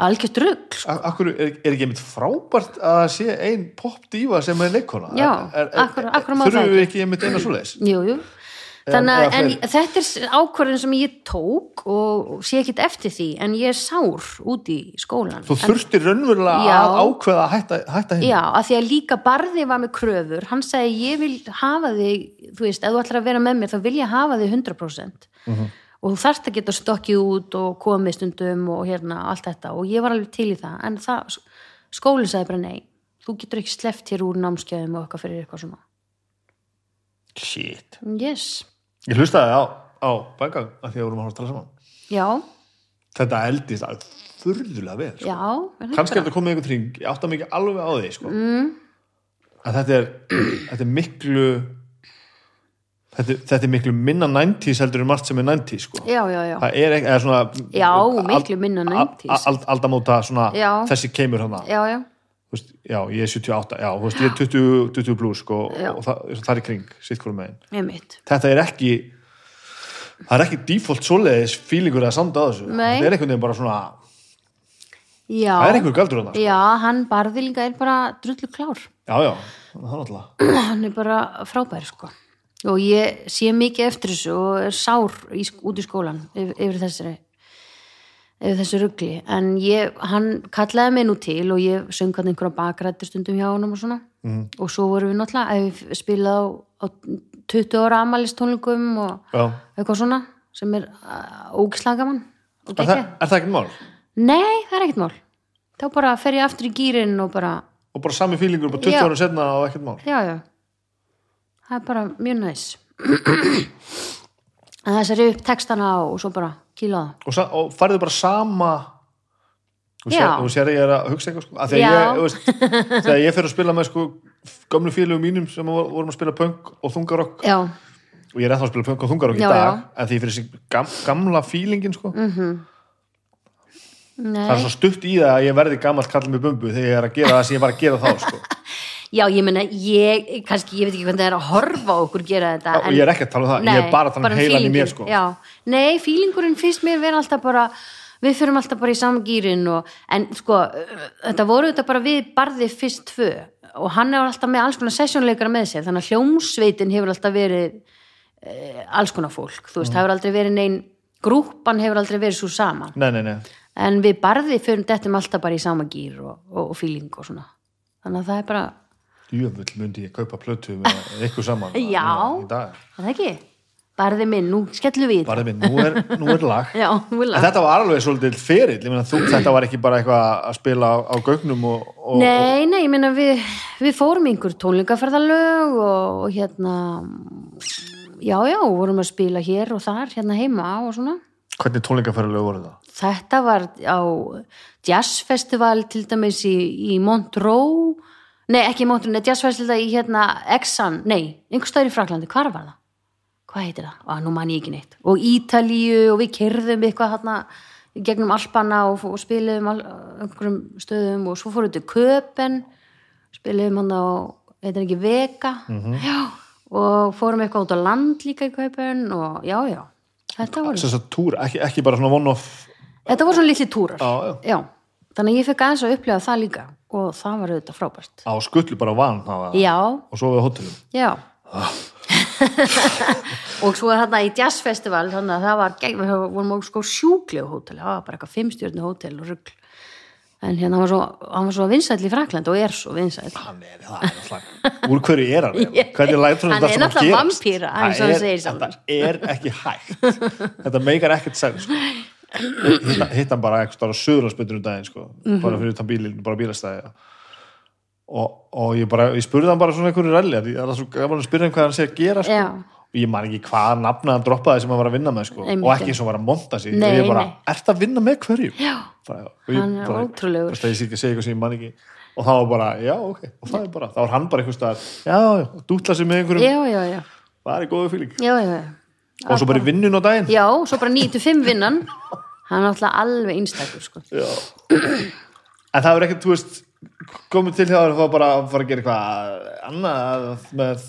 algjört rugg sko. Akkur er, er ekki einmitt frábært að sé ein popdífa sem er leikona? Við ekki. einmitt eina svoleiðis? Jú, jú Þannig að, en þetta er ákvörðin sem ég tók og sé ekkit eftir því en ég er sár út í skólan Þú þurftir raunverulega að ákveða að hætta, hætta hinn. Já, að því að líka barði var með kröfur, hann segi ég vil hafa þig, þú veist, ef þú ætlar að vera með mér þá vil ég hafa þig 100% og þú þarft að geta stokkið út og komið stundum og hérna allt þetta. Og ég var alveg til í það, en það skólinn sagði bara nei, þú getur ekki sleppt hér úr námskeiðum og eitthvað fyrir eitthvað svona. Shit. Yes, Ég hlustaði á, á bægang að því að vorum að horfa að tala saman. já, Þetta eldist að furðulega vel. Sko. já er Kannski er bara- þetta komið einhvern tring, ég átta mikið alveg á því, sko. Mm. Að þetta er, þetta er miklu, þetta, er- þetta er miklu minna 90s heldur en margt sem er 90s, sko. Já, já, já, Það er eða svona... Já, miklu minna 90s. Al, aldamóta svona, Já. þessi keimur hana. já, já, Veist, já, ég er 78, já, veist, ég er 20, 20 plus, sko, og það, það er kring, sitt hverju megin. þetta er ekki það er ekki default svoleiðis fílingur að sanda á þessu. Þetta er einhvern veginn bara svona Já, það er einhver galdur hann já. já, hann barði líka er bara drullu klár. Já, já, hann er bara frábær sko. Og ég sé mikið eftir þessu og er sár í, út í skólan yfir, yfir þessari þessu rugli en ég, hann kallaði mig nú til og ég söng hann einhverja bakrættur stundum hjá honum og svona mm. og svo vorum við náttúrulega ef við spilað á, á 20 ára amalistónlingum og já. eitthvað svona sem er ógislega gaman og er, það, er ekkert mál? Nei, það er ekkert mál þá bara fer ég aftur í gýrin og bara og bara sami fílingur, bara 20 Já. árum setna og ekkert mál já, já það er bara mjög næs en það sér upp textana og svo bara það og, og farið bara sama og og sér að ég er að hugsa eitthvað sko. þegar ég, þú veist, þegar ég fer að spila með sko, gömlu félugum mínum sem vor- vorum að spila punk og þungarokk já, og ég er ennþá að spila punk og þungarokk í dag já. en því fyrir þessi gam, gamla fílingin sko. nei það er svo stutt í það að ég verði gamalt kall með bumbu þegar ég er að gera það sem ég var að gera þá sko. Já, ég meina, ég, kannski ég veit ekki hvernig það er að horfa okkur gera þetta og ég er ekki að tala um það, ég er bara að tala um heilan í mér sko. já, nei, fílingurinn finnst mér vera alltaf bara við fyrum alltaf bara í saman gýrin og, en sko, þetta voru þetta bara við barði fyrst tvö og hann er alltaf með alls konar sessjónleikara með sér þannig að hljómsveitin hefur alltaf verið e, alls konar fólk, þú veist, það hefur aldrei verið neinn grúpan hefur aldrei verið svo saman nei, nei, nei. En við barði fyrum Jöfull myndi ég kaupa plötu með ykkur saman Já. það er ekki barði minn, nú skellum við. Bara minn, nú er, nú er lag Já, lag. þetta var alveg svolítið ferill, þetta var ekki bara eitthvað að spila á, á gögnum og, og, Nei, nei, ég meina við, við fórum einhver tónleikaferðalög og, og hérna já, já, vorum að spila hér og þar, hérna heima og svona hvernig tónleikaferðalög voru það? þetta var á jazzfestival til dæmis í, í Montreux nei, ekki í Montreux, nei, jazzfestival í hérna Exxon, nei, einhver stöður í Fraklandi hvar var það? Hvað heitir það? Á, nú man ég ekki neitt. Og Ítalíu og við kerðum eitthvað hérna gegnum Alpana og, og spiliðum al, einhverjum stöðum og svo fórum við til Köpen spiliðum hann á, heitir ekki Vega? Já, og fórum eitthvað út á land líka í Köpen og já, já, þetta var Þess að túr, ekki, ekki bara svona one-off Þetta voru svona litli túrar. Já, já. Þannig að ég fekk aðeins að upplega það líka og það var auðvitað frábært. á skullu bara van það var, Já, og svo við hótelum já. og svo er þarna í jazzfestival þannig að það var, gegn- við vorum á sko sjúklegu hótel, það var bara eitthvað fimmstjörnu hótel og rugl. En hérna hann var svo, hann var svo vinsæll í Frakland og er svo vinsæll. hann er, það er náttúrulega úr hverju er hann lætur Hann er alltaf vampíra, hann er- er ekki hægt þetta meikar ekkert sens sko. Hitt, hann bara eitthvað á söðurlandsbyttur um daginn sko. Mhm. bara fyrir utan bílinn, bara bílastæði og, og ég bara ég spurði hann bara svona einhverju ralli það er svo gaman að spyrja hann hvað hann sé að gera sko. Og ég man ekki hvað nafna hann droppaði sem hann var að vinna með sko. Og ekki eins og var að monta sig Nei, og ég bara, nei. ert að vinna með hverju? Já, bara, Hann er ótrúlegur. ég sé ekki að segja eitthvað sem ég man ekki og það var bara, já, ok, og það er bara þá var hann bara eitthvað já, já, dútla sig með einhverjum, já, já, já. Og svo bara í vinnun á daginn? Já, svo bara 9-5 vinnan. Hann er alltaf alveg einstakur, sko. En það er ekkert, þú veist komið til þér að fá bara að fara að gera eitthvað annað með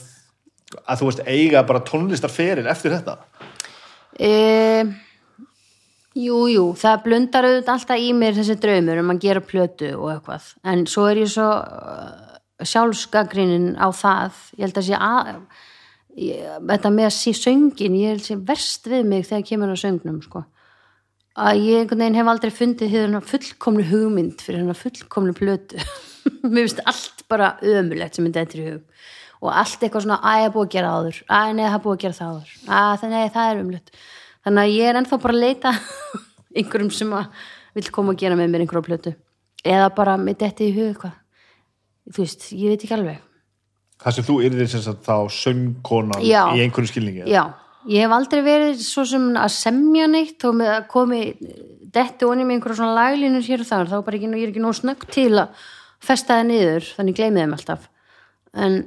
að þú veist eiga bara tónlistarferil eftir þetta? E, jú, jú, það blundar auðvitað alltaf í mér þessi draumur um að gera plötu og eitthvað, en svo er ég svo uh, sjálfsgagrinin á það, ég held að sé að ég, þetta með að sé söngin ég held að sé verst við mig þegar kemur á söngnum, sko. Að ég einhvern veginn hef aldrei fundið hérna fullkomlu hugmynd fyrir hérna fullkomlu plötu. Mér finnst allt bara ömulegt sem myndi eftir hug. Og allt eitthvað svona, að ég er búið að gera áður. Að það er búið að gera það áður. Að það, nei, það er umlött þannig að ég er ennþá bara að leita einhverjum sem að vill koma að gera með mér einhverju plötu. Eða bara detti í hug eitthvað. Þú veist, ég veit ekki alveg það sem þú yrðir sem sagt þá söngkonan Já. í einhverju skilningi já, ég hef aldrei verið svo sem að semja neitt og með að komi detti onni með einhverja svona laglínur hér og þar þá bara ekki, ég er ekki nóg snögg til að festa það niður, þannig gleymið þeim alltaf en,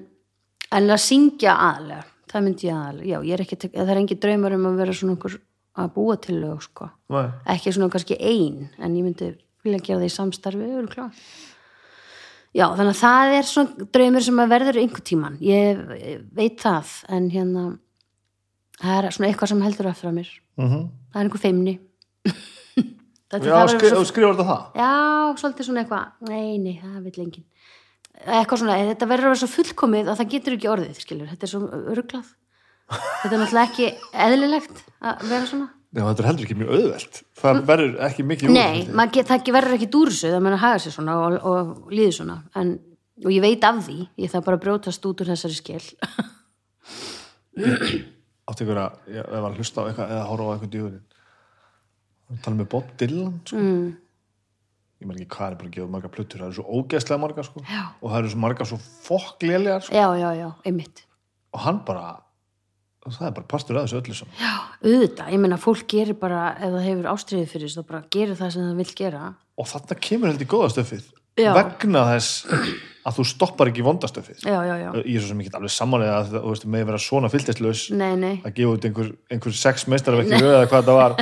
en að syngja aðlega, það myndi ég aðlega já, ég er ekki, það er engin draumar um að vera svona einhver að búa til lög sko Nei. ekki svona kannski ein en ég myndi vilja gera það í samstarfi örugglega. Já, þannig að það er svona draumur sem að verður einhver tíman ég veit það en hérna það er svona eitthvað sem heldur eftir að mér. Mm það er einhver feimni. Já, skri, svo- skrifar þetta það? Já, svolítið svona eitthvað nei, nei, það vil engin eitthvað svona, þetta verður að vera svo fullkomið að það getur ekki orðið, skilur, þetta er svo örglað þetta er náttúrulega ekki eðlilegt að vera svona Já, þetta er heldur ekki mjög auðvelt það verður ekki mikið úr Mm. nei, get, það verður ekki dúrsu það mann að haga sér svona og, og líði svona en, og ég veit af því ég þarf bara að brjótast út úr þessari skil átti ykkur að, ég var að hlusta á eitthvað eða horfa á eitthvað djúðurinn tala með Bob Dylan sko. mm. ég maður ekki hvað er bara að gefa marga plötur það eru svo ógeðslega marga sko. og það eru svo marga svo fokklélegar sko. já, já, já, einmitt og hann bara það er bara partur af þessu öllu saman. Auðvitað, ég meina fólk gerir bara ef það hefur ástriðið fyrir þess, þá bara gerir það sem það vil gera. Og þarna kemur heldur góða stöfið. Já. vegna þess að þú stoppar ekki vondastöfið. Já, já, já, ég er svo sem ekki alveg samanlega að þú veist, með vera svona fylltistlaus að gefa út einhver, einhver sex meistarverki röð eða hvað það var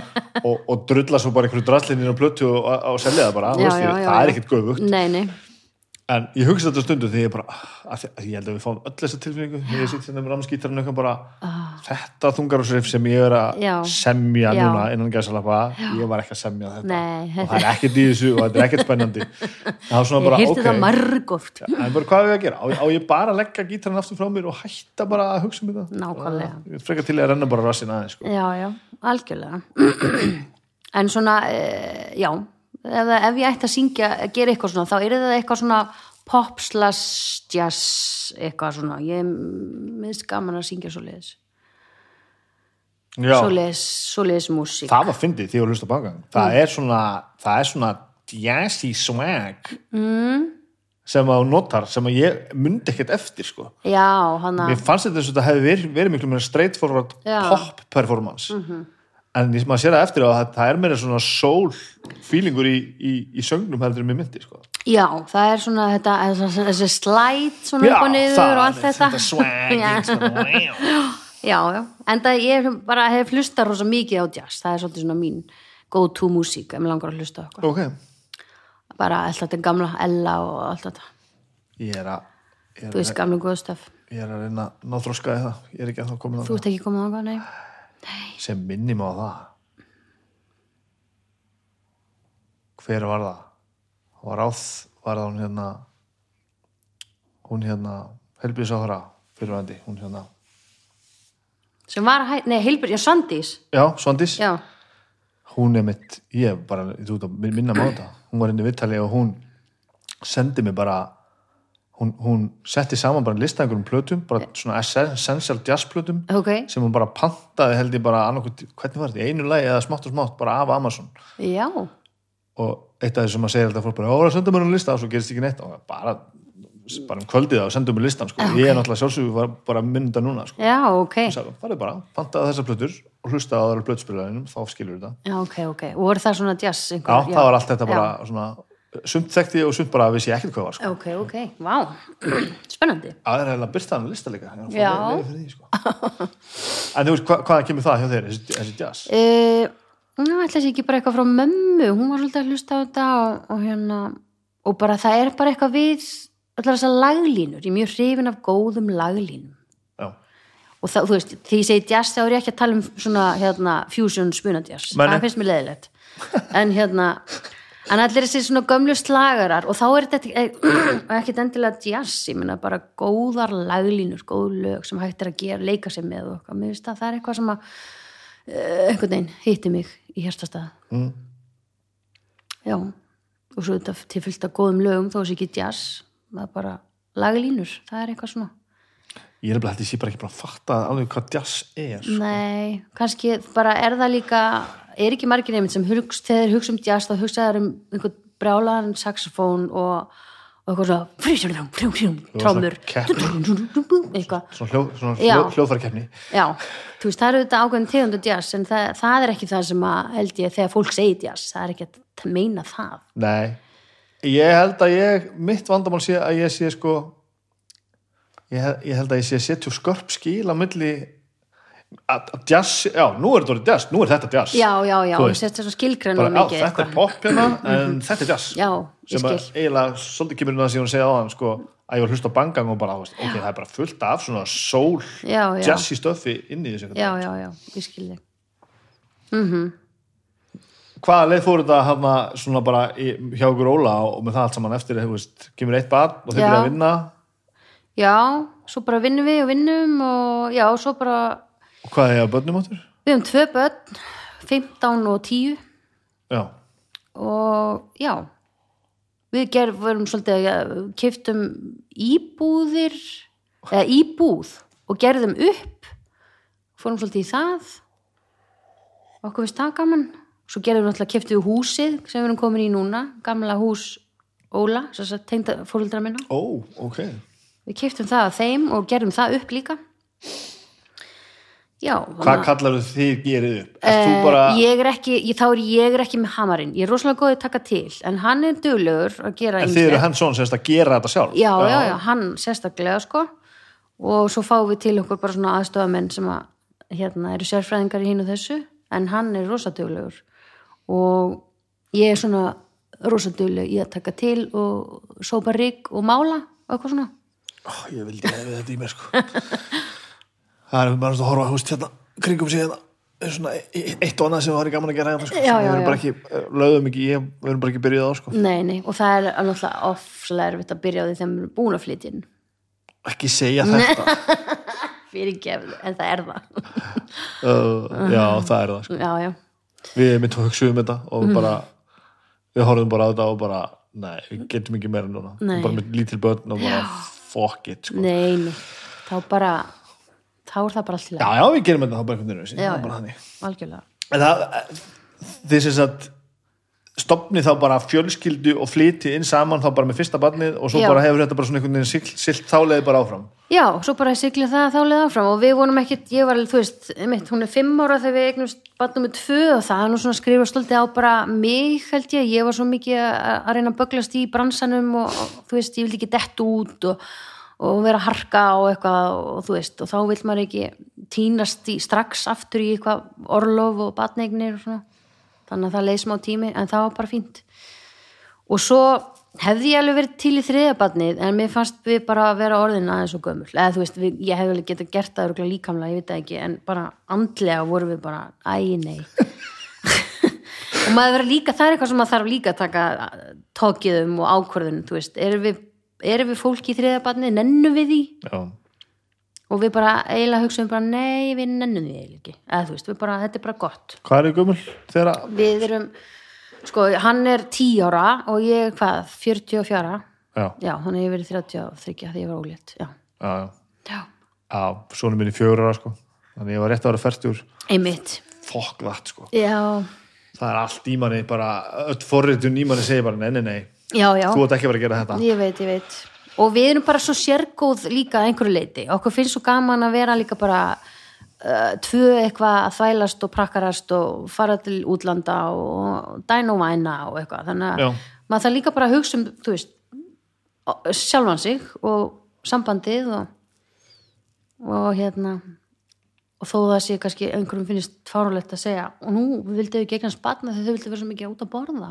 og, og drulla svo bara einhverju draslinir á plötu og, og selja það bara, Já, veist, já, ég, já, það er já. ekkert nei, en ég hugsa þetta stundu þegar ég bara að því, að ég held að við fáum öll þessa tilfinningu. Þegar ég sitt hérna með ramskítarinn eitthvað bara þetta þungarúsrif sem ég er að Já. semja Já. núna innan gæsalappa, ég var ekki að semja þetta. Nei, og það er ekkert í þessu og þetta er ekkert spennandi. Það svona ég bara, heyrti ok. það margóft en bara hvað er við að gera, á, á ég bara að leggja gítarinn aftur frá mér og hætta bara að hugsa um þetta? Nákvæmlega. ég frekar til að renna bara rassin aðeins sko. Já, algjörlega. En svona, e, ef, ef ég ætti að syngja, að gera eitthvað svona þá er það eitthvað svona pop slash jazz eitthvað svona, ég minnst gaman að syngja svoleiðis. Já, svoleiðis, svoleiðis músík. Það var fyndið því að hlusta bangang það er svona, það er svona jazzy swag mm. sem að notar sem að ég myndi ekkert eftir sko. Já, hann mér fannst þetta eins og þetta hefði verið, verið miklu meira straightforward Já. pop performance en því sem maður sér það eftir á að það er meira svona soul feelingur í, í, í söngnum heldur mér myndi sko. Já, það er svona þetta, þessi- slæt svona upp og niður það og allt er þetta. swag Já. Já, já, en það ég bara hef hlusta rosa mikið á jazz, það er svolítið svona mín go to músík, ef mér langar að hlusta á eitthvað. Ok, bara allt þetta gamla Ella og allt þetta. Ég er að þú veist gamla góðstöf, ég er að reyna að ná þroska í það. Ég er ekki að það komið á þú ert ekki komið á það, nei sem minni mig á það. Hver var það? Það var ráð var það hún hérna hún hérna helbriðsáðara fyrirvændi, hún hérna. Sem var, hæ- nei, Hilbjörn, já, Sandís já, Svandís, já, hún er mitt ég bara, þú veit að minna á þetta. Hún var inn í vittali og hún sendi mig bara hún, hún setti saman bara lista einhverjum plötum bara svona essential jazz plötum ok. sem hún bara pantaði held ég bara annarkvæmt, hvernig var þetta, einu lagi eða smátt og smátt bara af Amazon. Já, og eitt af því sem að segja alltaf fólk bara, ó, senda mér um lista? Og svo gerist ekki neitt. Og bara, bara um kvöldið og sendum mér listan sko. ég er náttúrulega sjálfsögur var bara mynda núna sko. já, ok. Sagði, farið bara, pantaði þessar plötur og hlusta á þessar plötspilaðinum, þá skilur þetta. Já, ok, ok, og voru það svona jazz já, einhver, það var allt þetta bara svona, sumt þekkti og sumt bara vissi ég ekkert hvað var sko. ok, ok, vá. Spennandi. Aðeins er að byrsta hann lista líka. Að Já. því, sko. en þú veist, hva, hvaðan kemur það hjá þér, þessi, jazz? Uh, Ná, ætla sér ekki bara eitthvað frá mömmu. Hún var svolítið að hlusta á þetta og, og hérna, og bara það er bara eitthvað við allar þessar laglínur. Ég er mjög hrifin af góðum laglínum. Já, og það, þú veist, því ég segi jazz þá er ég ekki að tala um svona, hérna, fusion nei. það finnst mér leðilegt en hérna, en allir þessi svona gömlu slagarar og þá er þetta ekki, ekki endilega jazz, ég meina bara góðar laglínur, góð lög sem hægt er að gera, leika sér með eitthvað, mér finnst að það er eitthvað sem að uh, einhvern veginn hitti mig í hérstastað mm. já, og svo þetta til fyllt af góðum lögum þó þessi ekki jazz það er bara laglínur, það er eitthvað svona ég er bara held ég sé bara ekki bara að fatta alveg hvað jazz er sko. Nei, kannski bara er það líka er ekki margir nefnd sem hugst, þegar hugsa um jazz þá hugsa þeir um einhvern brjálaðan saxofón og, og eitthvað svo frýsjum, frýsjum, frýsjum, trómur eitthvað, svona, svona hljóðfærakeppni. Já. Þú veist, það eru þetta ákveðin tegundu jazz en það, það er ekki það sem að held ég þegar fólk segir jazz, það er ekki að meina það. Nei, ég held að ég mitt vandamál sé að ég sé sko ég, ég held að ég sé að setja skörp skil á milli jazz, já, nú er þetta orðið jazz nú er þetta jazz. Já, já, já, sést þess að skilgræna bara, já, mikið þetta er pop hérna en þetta er jazz. Já, sem eiginlega svolítið kemur inn að hún segja á hann sko, að ég var hlust á bangang og bara, ok, það er bara fullt af svona soul, já, já, jazzy stöfi inn í þessu já, já, já, ég skil þig. Hvaða leið fór þetta hana, svona bara í, hjá okkur Óla og með það allt saman eftir, þú veist, kemur eitt bad og Já. byrja að vinna? Já, svo bara vinnum við og vinnum og já, svo bara hvað er að börnum áttur? Við höfum tvö börn, 15 og 10 Já, og já, við ger, vorum svolítið að ja, keftum íbúðir, eða íbúð og gerðum upp, fórum svolítið í það, okkur finnst það gaman, svo gerðum við keftum við húsið sem við erum komin í núna, gamla hús Óla, sem sagt tengda fóröldra minna. ó, ok. Við keftum það að þeim og gerðum það upp líka. Já, Hvað kallar þið gerið upp? Þú Eh, bara, ég er ekki, ég, þá er ég er ekki með hamarinn. Ég er rosalega góð að taka til en hann er duglegur að gera en þið eru henn svona semst að gera þetta sjálf? já, já, já, hann sérstaklega sko. Og svo fáum við til okkur bara svona aðstofamenn sem að hérna eru sérfræðingar í hinu þessu en hann er rosa duglegur. Og ég er svona rosa dugleg í að taka til og sópa rigg og mála og eitthvað svona. Ó, ég vildi hefði þetta í mér sko það er bara að horfa húst hérna kringum sig hérna svona e- e- eitt og annað sem var í gaman að gera hérna, sko. Já, Við já, erum já. bara ekki, eh, lögðum ekki í við erum bara ekki byrjuð á sko Nei, nei, og það er náttúrulega ofslega erfitt að byrja á því þegar við erum búin að flytja inn ekki segja þetta fyrir gefðu, en það er það uh, já það er það sko. Já, já, við mitt hugsuðum þetta og Mhm. bara við horfum bara á þetta og bara nei, við getum ekki meira núna bara með lítil börn og bara fuck it sko. nei, nei þá bara, þá er það bara allt til já, að já, við gerum þetta þá bara einhvern veginn Já, já. bara þannig. Algjörlega. En það, þið sem sagt stopni þá bara fjölskyldu og flyti inn saman þá bara með fyrsta barnið og svo Já. bara hefur þetta bara svona einhvern veginn silt, silt þáleið bara áfram. Já, svo bara sigli það þá leið áfram. Og við vonum ekkit, ég var, þú veist, mitt, hún er fimm ára þegar við eignumst barnum með tvö og það er nú svona skrifa stoltið á bara mig held ég, ég var svo mikið að að reyna að böglast í bransanum og, og þú veist, ég vildi ekki dett út og, og vera að harka og eitthvað og þú veist, og þá vil maður ekki tínast í, strax aftur í eitthvað orlof og batneignir og svona. Þannig að það leið smá tími, en það var bara fínt. Og svo hefði ég alveg verið til í þriðabarnið en mér fannst við bara að vera orðin aðeins og gömul. Eða þú veist, við, ég hefði alveg getað gert það örugglega líkamlega, ég veit það ekki, en bara andlega vorum við bara, æ nei. Og maður verið líka það er eitthvað sem maður þarf líka að taka tókið um og ákvörðun, þú veist. Erum við, erum við fólki í þriðabarnið nennum við því? Já, og við bara eiginlega hugsaum bara, nei, við nennum því eiginlega ekki, eða þú veist, við bara, þetta er bara gott. Hvað er þegar að við erum, sko, hann er 10 ára og ég, hvað, 44 já, Já, að ég verið 33 þegar ég var ólétt, já. já, já, Já. já svona minni fjögur ára sko. Þannig ég var rétt að vera færtur Einmitt. fokk það sko. Já, það er allt í manni bara öll forritun í manni segir bara nei, nei, nei já, já. þú ert ekki vera að gera þetta Ég veit, ég veit. Og við erum bara svo sérgóð líka einhverju leiti. Okkur finnst svo gaman að vera líka bara uh, tvö eitthvað að þvælast og prakkarast og fara til útlanda og dæna og eitthvað. Þannig að Já. maður það líka bara hugsa um, þú veist, sjálfan sig og sambandið og, og hérna og þó það sé kannski einhverjum finnist fárulegt að segja og nú vildu við gegna spatna þegar þau vildu vera svo mikið út að borða.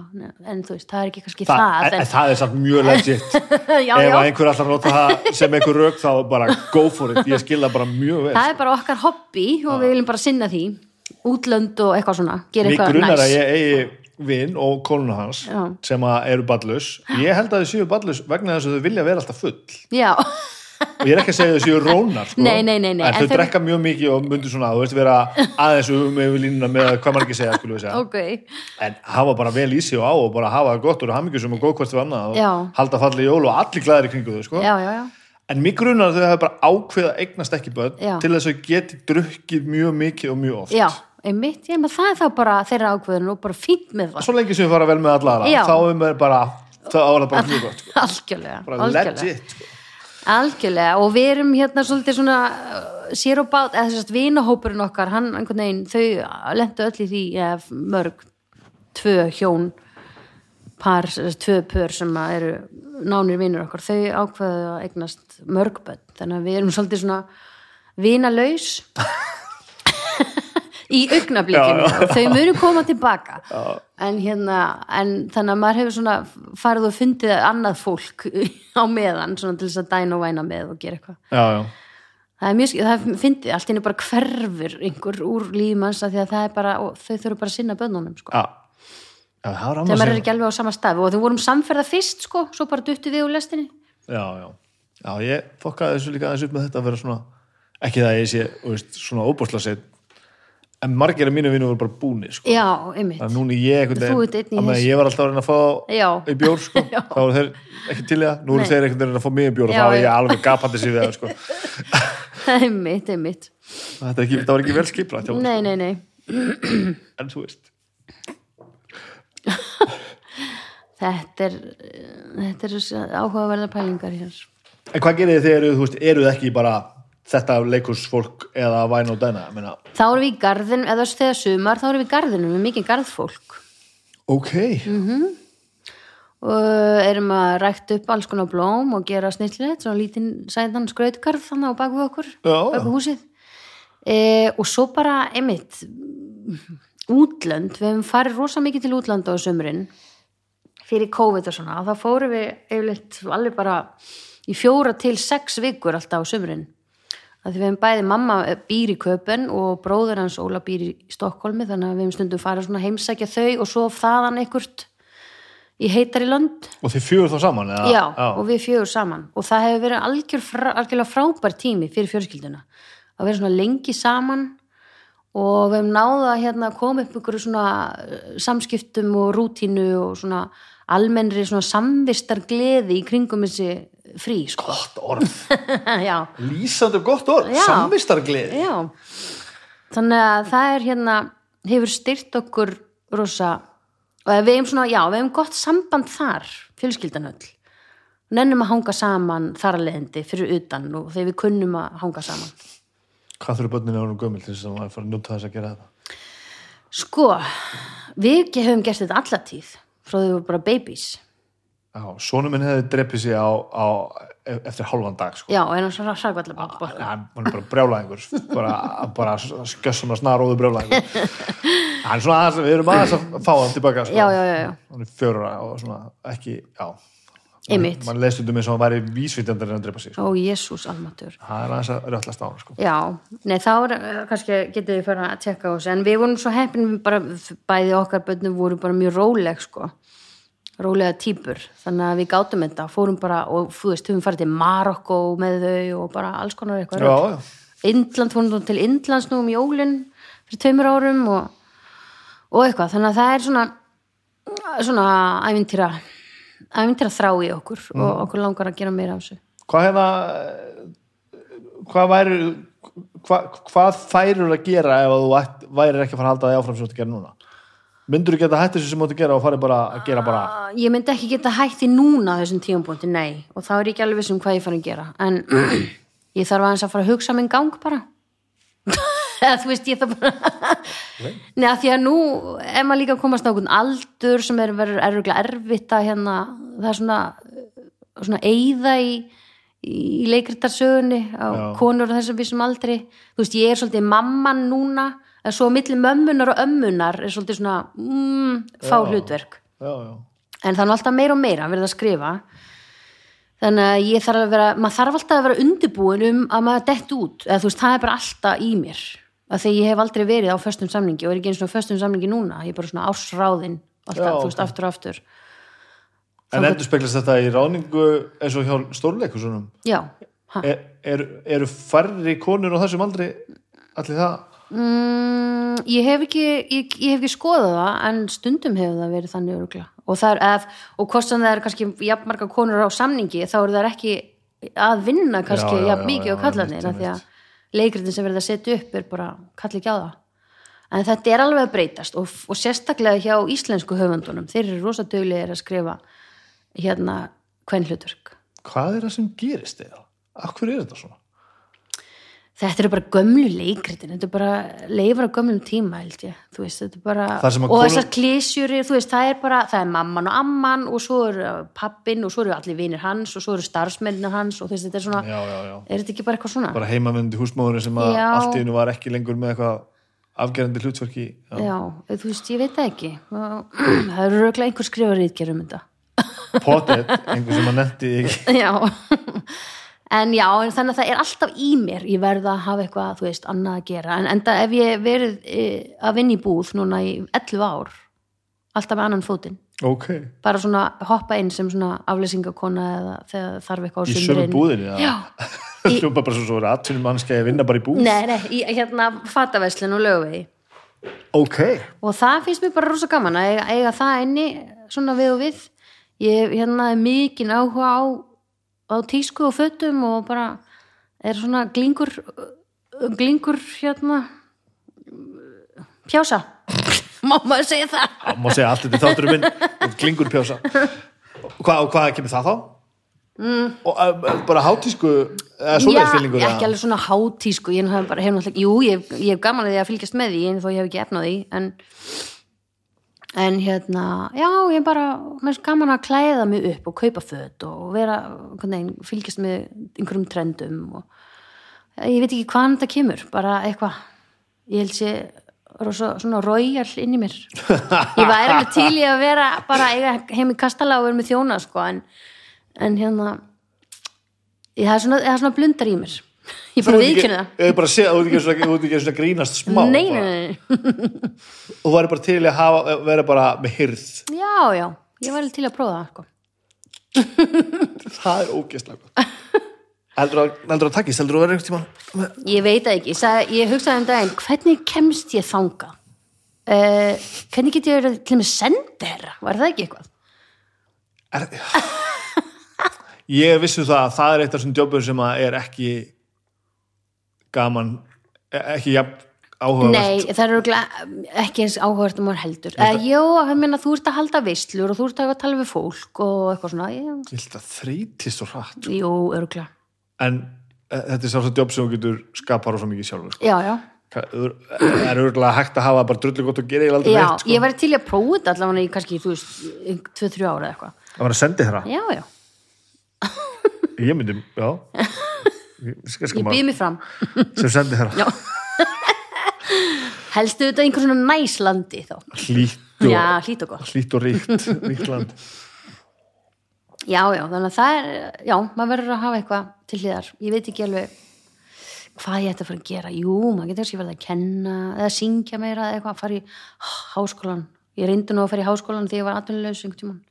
En þú veist, það er ekki kannski Þa, það, en, en það er samt mjög legit. Já, ef já, einhver alltaf nota það sem einhver rauk þá bara go for it, ég skil það bara mjög vel. Það er bara okkar hobby og við viljum bara sinna því. Útlönd og eitthvað svona. Gera Mér eitthvað grunnar næs. að ég eigi vinn og konuna hans Já. sem eru ballus ég held að þau séu ballus vegna þess að þau vilja vera alltaf full. Já, og ég er ekki að segja að séu rónar sko. Nei, nei, nei, en þau þau- drekka mjög mikið og myndu svona þú veist vera aðeins um yfir línuna með hvað maður ekki segja, segja ok en hafa bara vel í sig og á og bara hafa það gott og hamingjusum og góð hvort við annað og Já. halda falli jól og allir glæðir í kringu þau sko. já, já, já, en mig grunar að þau hafa bara ákveð að eignast ekki börn Já. til þess að geti drukkið mjög mikið og mjög oft já, einmitt ég, menn, það er þá bara þeirra ákveðun og bara fínt með það svo lengi sem við fara vel með alla aðra Já. þá er bara, er það bara gott sko. algjörlega, bara algjörlega. legit sko. Algjörlega og við erum hérna svolítið svona uh, sér og bát, eða þess að vinahópurinn okkar, hann einhvern veginn, þau lendu öll í því, eða mörg tvö hjón par, tvö pör sem eru nánir vinnur okkar, þau ákveðu að eignast mörgbönn, þannig að við erum svolítið svona vinalaus í augnablikinu. Þau munu koma tilbaka. En hérna en þannig að maður hefur svona farið og fundið annað fólk á meðan til þess að dæna og væna með og gera eitthvað. Það er mjög, það fyndið, allt inni bara hverfur einhver úr lífmanns að því að það er bara, og þau þurfa bara að sinna bönnunum sko. já. já það þegar maður er ekki alveg á sama stað. Og þau vorum samferða fyrst sko, svo bara duttu við úr lestinni. Já, já, já, ég fokkaði þessu líka aðeins upp með þetta að vera svona ekki það að ég sé, veist, svona óbúrslega set en margir af mínu vinnu voru bara búnir sko. já, einmitt. Þannig að núna ég einhvern að þessu. ég var alltaf að reyna að fá bjór sko, þá voru þeir ekki til það. Nú eru þeir einhvern veginn að fá mig bjór og þá er ég alveg gapandi við það sko. einmitt, einmitt. Er ekki, var ekki vel skipla nei, nei, nei, en þú veist. Þetta er þetta er áhugaverða pælingar hér en hvað gerir þið þegar þú veist, eru þið ekki bara þetta leikursfólk eða væn og dæna þá erum við í garðin, eða þegar sumar þá erum við í garðinu, við mikið garðfólk. Ok. Mhm. og erum að rækta upp alls konar blóm og gera snillilegt, svona lítinn sæðan skrautgarð þannig á baku okkur, baku húsið. E, og svo bara einmitt útlönd, við hefum farið rosa mikið til útlanda á sömurinn fyrir COVID og svona og þá fórum við alveg bara í fjóra til sex vikur alltaf á sömurinn að við hefum bæði mamma býr í Köpen og bróður hans Óla býr í Stokkólmi þannig að við hefum stundum farið svona heimsækja þau og svo þaðan einhvert í heitari lönd Og þið fjögur þá saman? Eða? já, og við fjögur saman og það hefur verið algjör, algjörlega frábær tími fyrir fjölskylduna að vera svona lengi saman og við hefum náða að hérna, koma upp ykkur svona eh, samskiptum og rútínu og svona almennri svona samvistar gleði í kringum þessi frí sko. Gott orð. Lýsandi gott orð. Já þannig að það er hérna hefur styrt okkur rosa og við hefum svona, já, við hefum gott samband þar, fjölskyldan öll nennum að hanga saman þar að leiðindi fyrir utan og þegar við kunnum að hanga saman Hvað þurfa börninu vera gömul til þess að maður fara að njóta þess að gera þetta? sko, við höfum gert þetta alla tíð frá þau voru bara babies Sonu minn hefði drepið sig á, á eftir hálfan dag, sko. já, og einu svona sagvallar bara hann hann er bara brjálæðingur bara, bara skjössum að snaróðu brjálæðingur hann er svona aðeins, við erum aðeins að fá hann tilbaka sko. já, já, já, hann er fjóra og svona ekki, já Einmitt. mann leist um eins og hann væri vísvitjandar en að drepa sig, sko. ó jésús almatur það er aðeins að röllast á hann sko. Já, nei þá er, eh, kannski getið við fyrir að tjekka á þessu, en við vorum svo heppin bara, bæði okkar bönnum voru bara mjög róleg sko, rólega típur, þannig að við gátum þetta fórum bara, og þú veist, við farið til Marokko með þau og bara alls konar eitthvað. Já, já, Indland, fórum til Indlands nú um jólin fyrir tveimur árum og, og eitthvað, þannig að það er svona svona ævintýra ævintýra þrá í okkur og okkur langar að gera meira af þessu. Hvað hérna hvað væri hvað, hvað færur að gera ef þú ætt, værir ekki að fara að halda því áfram ert að gera núna myndur þú geta hætt þessu sem þú ert að gera og farið bara að gera bara Uh, ég myndi ekki geta hætti núna á þessum tímapunkti, nei. Og þá er ég ekki alveg viss um hvað ég fara að gera. En ég þarf aðeins að fara að hugsa minn gang bara. Eða þú veist, ég þarf bara Nei, að því að nú er maður líka að komast á einhvern aldur sem er verður erfuglega erfitt að hérna, það er svona svona eyða í, í leikritarsögunni á Já. konur á þessum vissum aldri. Þú veist, ég er svolítið mamman núna en svo milli mömmunar og ömmunar er svolítið svona mm, fá Já. hlutverk. Já, já, en er nú alltaf meira og meira verða að skrifa. Þannig að ég þarf að vera maður þarf alltaf að vera undirbúin um að maður dett út, eða þú veist, það er bara alltaf í mér, að því ég hef aldrei verið á föstum samningi og er ekki eins og föstum samningi núna. Ég er bara svona ásráðin alltaf, þú veist, aftur og aftur. En endur speglast þetta í ráningu eins og hjá stórleikursunum já, er, er, eru færri konur á þessum aldri allir það mm, ég hef ekki ég, ég hef ekki skoðað það en stundum hefur það verið þannig örugla og það er, ef, og hvort sem það er kannski jafnmarga konur á samningi þá eru það ekki að vinna kannski Já, já, jafn mikið á kallarnir einmitt, af því að leikritin sem verið að setja upp er bara kalli ekki á það. En þetta er alveg að breytast og, og sérstaklega hjá íslensku höfundunum. Þeir eru rosa döglegir að skrifa hérna hvern hlutverk hvað er það sem gerist eða? Akkur er þetta svona? Þetta eru bara gömlu leikritin þetta er bara leifar á gömlum tíma held ég, þú veist, þetta er bara og konur- þessar klísjur, þú veist, það er bara það er mamman og amman og svo er pappin og svo eru allir vinir hans og svo eru starfsmennir hans og þú veist, þetta er svona Já, já, já. er þetta ekki bara eitthvað svona? Bara heimavöndi húsmóður sem að allt í hennu var ekki lengur með eitthvað afgerandi hlutverki. Já. Já, þú veist, ég veit það ekki það eru röglega einhver skrifa rítgerð um þetta Pottet, einhver sem að netti ekki. já en já, en þannig að það er alltaf í mér ég verð að hafa eitthvað, þú veist, annað að gera. En enda ef ég verið e, að vinna í búð núna í 11 ár alltaf með annan fótinn. Ok, bara svona hoppa inn sem svona aflýsingakona eða þegar þarf eitthvað á í sömu sumrin búðinni. já, Hljópa bara svo svo verið atvinnum mannskja að vinna bara í búð. nei, nei, í, hérna fataveslun og lögvegi. Ok, og það finnst mér bara rosa gaman að eiga, eiga það inni svona við og við. Ég hérna er mikinn áhuga á, á tísku og fötum og bara er svona glingur glingur hérna pjása má maður segja það það má segja allt þetta þáttur minn glingur pjása. Hva, og hvað kemur það þá? Mm. Og uh, bara hátísku, eða svoleiðsfílingur? Já, ekki alveg svona hátísku ég hef bara, hef náttúrulega, jú, ég, hef- ég gaman að því að fylgjast með því, en þó ég hef ekki efnað því en en hérna, já, ég bara mér finnst gaman að klæða mig upp og kaupa föt og vera, veginn, fylgjast með einhverjum trendum og ég veit ekki hvaðan þetta kemur bara eitthvað ég held sé svona royal inn í mér. Ég væri alveg til í að vera bara heim í kastala og vera með þjóna sko, en, en hérna ég, það, er svona, er svona blundar í mér ég bara viðkynna það. Ég bara sé að þú ert ekki að grínast smá nei, nei, nei, og væri bara til að hafa, vera bara með hyrð já, já. Ég væri til að prófa það sko. það er ógeðslega heldur að, heldur að takkist, heldur að vera einhvern tímann? Ég veit það ekki, sagði, ég hugsaði um daginn hvernig kemst ég þanga uh, hvernig get ég verið til með sendera, var það ekki eitthvað? Er, ég vissu það að það er eitt af þessum jobbur sem að er ekki gaman e- ekki jafn áhugavert Nei, það er örugglega ekki eins áhugavert um maður heldur. Uh, jó, ég meina þú ert að halda veislur og þú ert að tala við fólk og eitthvað svona. Ég, ég held að þrítist svo hratt jú, öruglega. en e, þetta er sátt jobb sem þú getur skapar og svo mikið sjálfur sko. Já, já. Það er örgulega hægt að hafa bara drullu gott og gera ég aldrei Já, neitt sko. ég væri til að prófa þetta allavega í kannski, þú veist, 2-3 ára eða eitthvað. það var að sendi þeirra Já, já, ég myndi, já ég, ég býð mig fram. sem sendi Já. Helstu þetta einhver svona næslandi þá? hlýtt og, Já, hlýtt og hlýtt og ríkt ríkt land Já, já, þannig að það er, já, maður verður að hafa eitthvað til hliðar. Ég veit ekki alveg hvað ég ætti að fara að gera. Jú, maður getur sér verið að kenna eða syngja meira eða eitthvað, fara í háskólan. Ég reyndi nú að fara í háskólan þegar ég var atvinnulegs einhvern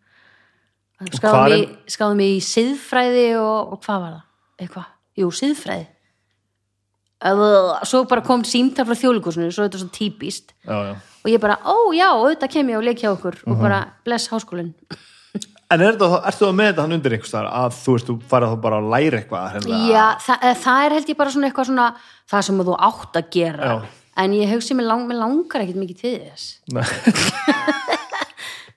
skráði mig í siðfræði og, og hvað var það? Eitthvað? Jú, siðfræði. Svo bara kom símtar frá þjóðleikusinu, svo er þetta svo típist. já, já. Og ég bara, ó já, auðvitað kem ég og leik hjá okkur Mhm. og bara bless háskólinn. en er þetta, ertu að með þetta hann undir einhvers þar að þú veist, þú farað þá bara að læra eitthvað hreinlega? Já, það, það er held ég bara svona eitthvað svona það sem þú átt að gera Já. en ég hugsi, mér, lang, mér langar ekkit mikið til þess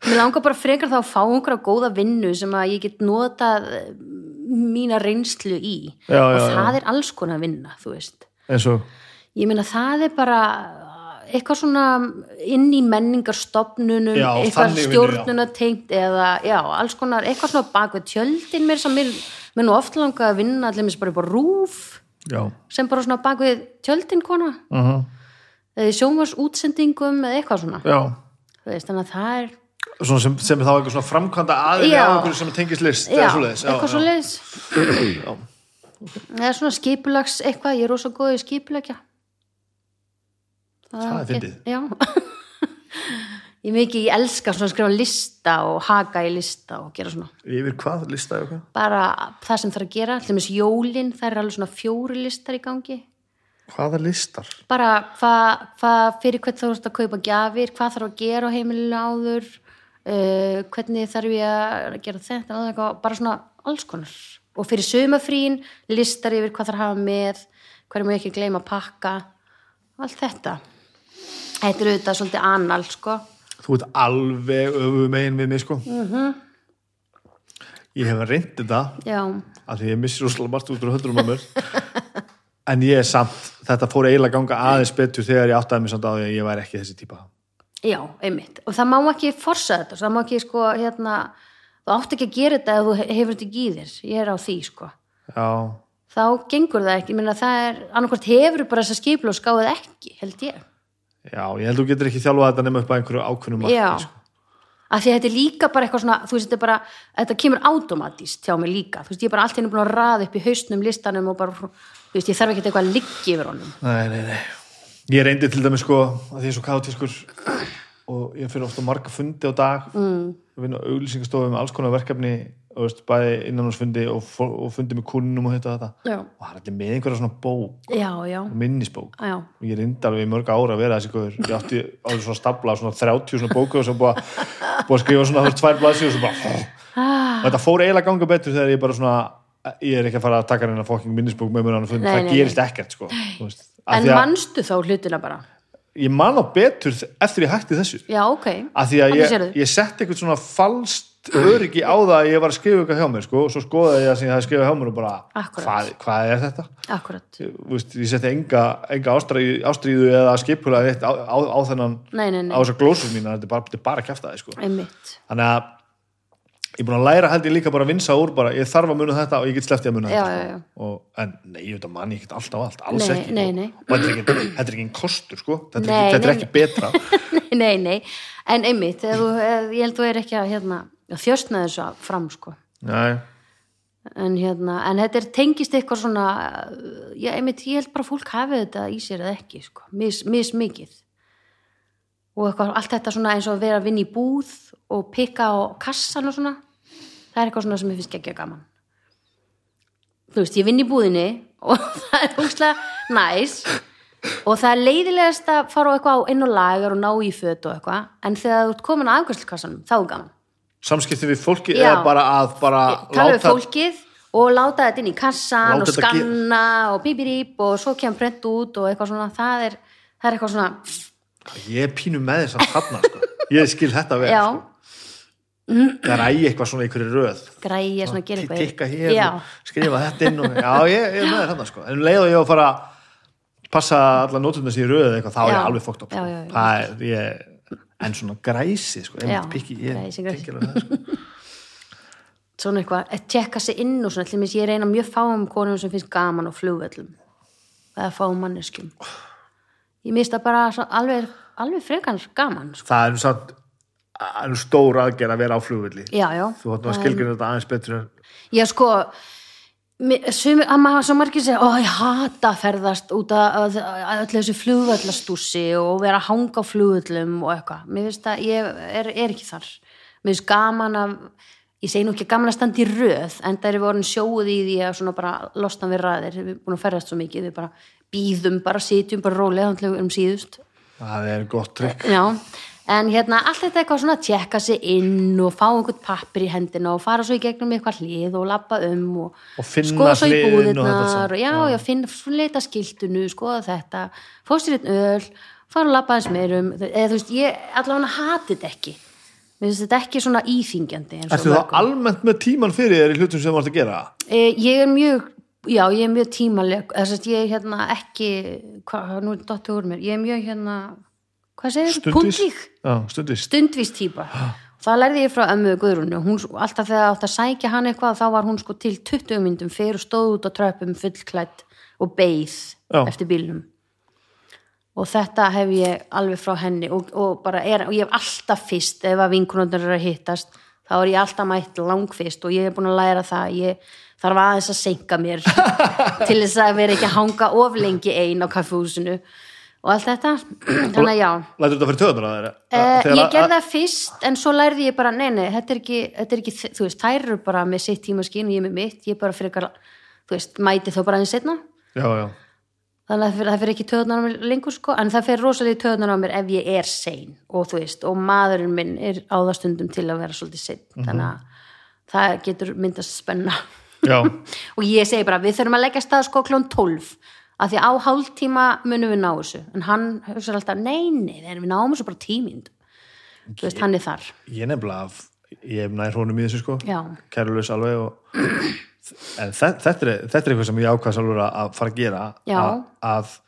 mér langar bara frekar þá að fá einhverja góða vinnu sem að ég get notað mína reynslu í Já, já, og já. það er alls konar vinna, þú veist ég meina það er bara eitthvað svona inn í menningarstofnunum Já, eitthvað já. stjórnunatengt eða já, alls konar, eitthvað svona bak við tjöldin mér sem mér, mér nú oft langa að vinna allir bara upp á rúf já, sem bara svona bak við tjöldin kona uh -huh. eða í sjónvars útsendingum eða eitthvað svona já. Þú veist, þannig að það er Svona sem, sem þá eitthvað svona framkvæmda aðeins á einhverju sem tengist list já, eða svoleiðis. eitthvað svo leiðis eða svona skipulags eitthvað, ég er rosa góð í skipulagja Það er fyndið. já. Ég er mikið, ég elska svona að skrifa lista og haka í lista og gera svona. Yfir hvað? Lista ég okkar? bara það sem þarf að gera, til dæmis jólin það er alveg svona fjóri listar í gangi. Hvaða listar? bara hvað hva, fyrir hvern þú ert að kaupa gjafir, hvað þarf að gera á heimilinu áður uh, hvernig þarf ég að gera þetta? Eitthvað, bara svona alls konar. Og fyrir sumafrín listar yfir hvað þarf að hafa með hverju má ég ekki gleyma að pakka. Allt þetta. Þetta er auðvitað svolítið annal sko. Þú ert alveg öfu megin við mig sko. Mm -hmm. Ég hef reynd þetta já, af því ég missi úrslega margt út úr höndrum á mér. En ég er samt þetta fór eiginlega að ganga aðeins betur þegar ég áttaði mig samt á því að ég væri ekki þessi típa já, einmitt. Og það má ekki forsa þetta, það má ekki sko hérna, þú átt ekki að gera þetta ef þú hefur þetta ekki í þér, ég er á því sko. Já, þá gengur það ekki, minna það er annarkvort hefur bara þessa skiplu og skáðið ekki held ég, já, ég held þú getur ekki þjálfað þetta nema upp að einhverju ákveðnum já. sko. af því að þetta er líka bara eitthvað svona þú veist, þetta bara, þetta kemur automatist hjá mig líka, þú veist, ég er bara allt henni búin að raða upp í hausnum listanum og bara, þú veist, ég þarf ekki eitthvað að liggja yfir honum. Nei, nei, nei Ég reyndi til dæmis sko að því ég er svo kátískur og ég fyrir ofta marga fundi á dag. Mm. vinna á auglýsingastofu með alls konar verkefni og veist, bæði innanhansfundi og, og fundi með kunnum og þetta og þetta. Já, og það er allir með einhverja svona bók já, já, minnisbók. Já. og ég reyndi alveg í mörg ára að vera þessi góður ég átti þessu svona stabla svona 30 svona bóku og svo búið að, að skrifa svona veist, tvær blaðsíður og svo bara Ah, og þetta fór eiginlega ganga betur þegar ég bara svona ég er ekki að fara að taka hérna fokking minnisbók með mér á fundi, Nei, það nei, gerist ekkert sko, þú veist, Af en manstu þá hlutina bara? Ég man á betur eftir ég hætti þessu. Já, ok, af því að ég, ég setti eitthvað svona falskt öryggi á það að ég var að skrifa eitthvað hjá mér sko, og svo skoðaði ég að hafði skrifað hjá mér og bara, hvað, hvað er þetta? akkurat. Ég, ég setti enga, enga ástríðu, ástríðu eða skipulega eitt á, á, á þennan nei, nei, nei, á þessar glósur mína, þetta er bara, bara að kæfta það sko. þannig að ég er búin að læra held ég líka bara að vinsa úr bara, ég þarf að muna þetta og ég get sleppti að muna Já, þetta já, já. sko. Og, en nei, ég veit að manni ekkert allt á allt alls Nei, ekki nei, nei. og þetta er ekki, þetta er ekki einn kostur sko. þetta, er ekki, þetta er ekki betra nei, nei, en einmitt þú, ég held þú er ekki að hérna, að þjöstna þessu fram sko nei, en hérna, en þetta er tengist eitthvað svona já, einmitt, ég held bara að fólk hafi þetta í sér eða ekki sko, mis, mis mikið og eitthvað, allt þetta svona eins og að vera að vinna í búð og pikka á kassan og svona. Það er eitthvað svona sem ég finnst ekki að gaman. Þú veist, ég vinn í búðinni og það er húslega næs. Og það er leiðilegast að fara á eitthvað á og lagar og ná í föt og eitthvað. En þegar þú ert komin að afgjörslikassanum þá er gaman. Samskipti við fólki Já. eða bara að bara tala við fólkið og láta þetta inn í kassan Láta og þetta ge- skanna og bíbirýp og svo kemur prent út og eitthvað svona. Það er, það er eitthvað svona ég er pínu með þess að þarna sko. ég skil þetta vel já, sko. Er ægi eitthvað svona einhverju röð græja svona að gera eitthvað tikka hér já, og skrifa þetta inn og, já, ég, ég er með þarna sko. en um leið og ég á að fara að passa alla nótundar sér í röð eða eitthvað, þá er Já. ég alveg fókt Já, sko. það er, ég, en svona græsi sko, pikki, ég tengi alveg það, sko. svona eitthvað að tjekka sig inn og svona, allir ég reyna mjög fáum konum sem finnst gaman á flugvöllum eða fáum manneskjum ég mista bara svo, alveg, alveg frekar gaman sko. það er nú samt nú stór aðgerð að vera á já, þú nú að Það skilgjörna þetta aðeins betur Já, sko, mi- sumir, að maður svo margir segja, ó, ég hata að ferðast út að, öllu þessu flugvöllastúsi og vera að hanga á flugvöllum og eitthvað. Mér finnst að ég er, er ekki þar. Mér finnst gaman að, ég segi nú ekki gaman að standa í röð, en það er við orðin sjóð í því að svona bara losna við ræðir, við erum búin að ferðast svo mikið, við bara býðum, bara sitjum, bara rólega, um síðust. það er gott trikk Já, en hérna allt þetta eitthvað svona tjekka sig inn og fá einhvern pappir í hendina og fara svo í gegnum eitthvað hlið og labba um og, Og skoða svo í og þetta búðirnar og, já, já, finna, leita skiltunu, skoða þetta fóst sér einn öl, fara að labba eins meirum, eða þú veist, ég allavega hati þetta ekki. Mér finnst þetta ekki svona íþingjandi og Ertu þá almennt með tíman fyrir þér í hlutum sem þú ert að gera? e, ég er mjög já, ég er mjög að ég er hérna ekki hvað, nú er dottir úr mér, ég er mjög hérna hvað segir þú, Já, stundvís. stundvís típa það lærði ég frá ömmu Guðrúnu. Hún, alltaf þegar átt að sækja hann eitthvað þá var hún sko til 20 myndum fyrir og stóð út á tröpum fullklætt og beið Já. eftir bílnum. Og þetta hef ég alveg frá henni og, og bara er, og ég hef alltaf fyrst ef að vinkunundur eru að hittast þá er ég alltaf mætt langfyrst og ég hef búin að læra það. Ég þarf aðeins að senka mér til þess að vera ekki að hanga of lengi ein á kaffehúsinu og allt þetta. Þannig að já. Lætur þetta fyrir töðunar að þeirra? Uh, ég gerði það fyrst en svo lærði ég bara, nei, nei, þetta er ekki, þetta er ekki þú veist, þær eru bara með sitt tímaskín og ég með mitt, ég bara fyrir þú veist, mæti þó bara aðeins setna Já, já. þannig að það fyrir, það ekki töðunar á mér lengur sko, en það fyrir rosalega töðunar á mér ef ég er sein og þú veist, og maðurinn minn er á það stundum til að vera svolítið sein. Þannig að það getur myndast spenna. Já, og ég segi bara, við þurfum að leggja stað sko klón 12 af því á hálftíma munum við ná þessu. En hann hugsa alltaf, nei, nei, þegar við náum þessu bara tímind þú veist, hann er þar. Ég nefnilega af- ég hef nær honum í þessu sko. Já. kærulaus alveg og en þe- þetta er, þetta er eitthvað sem ég ákvæðs alveg að- að fara að gera. Að, að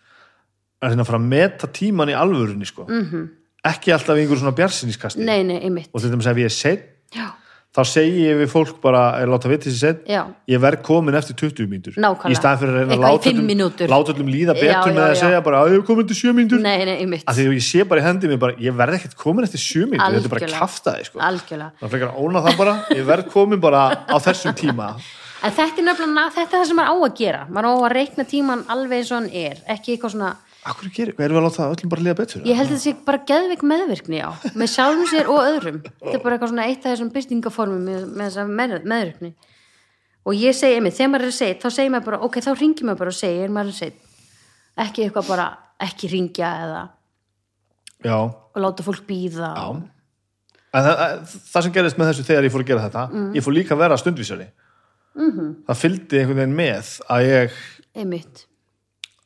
að að fara að meta tíman í alvörunni sko. -hmm. Mhm. ekki alltaf í einhver svona bjarsinniskasti nei, nei, einmitt. Og til dæmis ef ég er já, þá segi ég við fólk bara, er láta viti sér seitt já, ég verð komin eftir 20 mínútur. Í staðan fyrir að reyna að láta öllum, líða betur já, með að já. segja bara að ég er komin til 7 mínútur. Að því að ég sé bara í hendi mér bara, ég verð ekkert komin eftir 7 mínútur. Þetta er bara sko. algjörlega. Það er frekar að óna það bara, ég verð komin bara á þessum tíma. En þetta er nefnilega, þetta er það sem maður á að gera. Maður á að reikna tíman alveg eins og hann er. Ekki eitthvað svona, Akkur gerir, erum við að láta það öllum bara líða betur? ég held að þetta sé bara geðveik meðvirkni á, með sjálfum sér og öðrum þetta er bara eitthvað svona eitt af þessum byrtingaformum með, með þessa með, meðvirkni og ég segi, einmitt, þegar maður er seitt þá segir maður bara, ok, þá ringi maður bara og segir maður er seitt, ekki eitthvað bara ekki ringja eða Já, og láta fólk býða já. og, En það, það- það sem gerist með þessu þegar ég fór að gera þetta, Mm. ég fór líka að vera stundvísari. Mm. -hmm. Það fylgdi einhvern veginn með að ég, einmitt,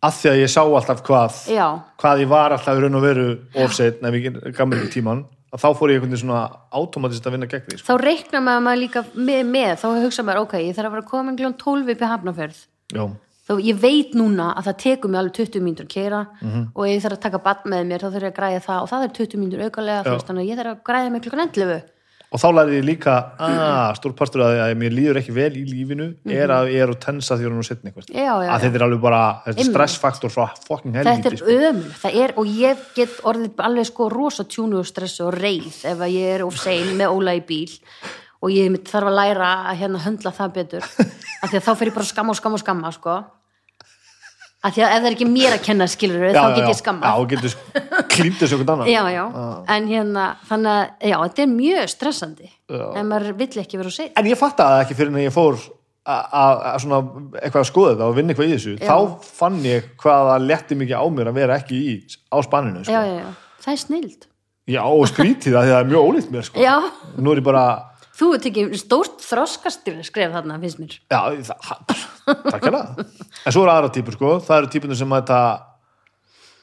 að því að ég sá alltaf hvað, já hvað ég var alltaf í raun og veru ofseitt nefn ég gammal tíman, að þá fór ég einhvern veginn svona automatist að vinna gegn því. Sko. þá reikna maður maður líka með, með þá hugsa maður, ok, ég þarf að vera komin gljóðan 12 upp í hafnaferð Já, þá ég veit núna að það tekur mig alveg 20 mínútur að keira Mhm. og ef ég þarf að taka bann með mér þá þarf ég að græða það og það er 20 mínútur aukalega þannig að ég þarf að græða mig klukkan 11 og þá lærði ég líka að stór partur að, að mér líður ekki vel í lífinu er að ég er að tensa því að hún. Já, já, að þetta er alveg bara þetta er stressfaktor frá fucking þetta helvíti er sko. ömul, það er og ég get orðið alveg sko rosa tjúnu og stressu og reið ef að ég er of sein með Óla í bíl. Og ég þarf að læra að hérna höndla það betur. Af því að þá fer ég bara skamma og skamma og skamma sko af því að ef það er ekki mér að kenna skilur Já, þá já, get ég skamma já, getur þessu okkur annar já, já, en hérna þannig að, já, þetta er mjög stressandi Já. en maður vill ekki vera of sein en ég fatt að ekki fyrir en ég fór að- að að svona eitthvað að skoða þetta og vinna eitthvað í þessu, þá fann ég hvað það letti mikið á mér að vera ekki í á spanninu, sko. já, já, já, það er snild. Já, og skrítið það því það er mjög ólíkt mér, sko. já, Nú er ég bara, þú ert ekki stórt þroskastir skref þarna, finnst mér. Já, það, ha- takk hérna. En svo eru aðra típur, sko. Það eru típunir sem að þetta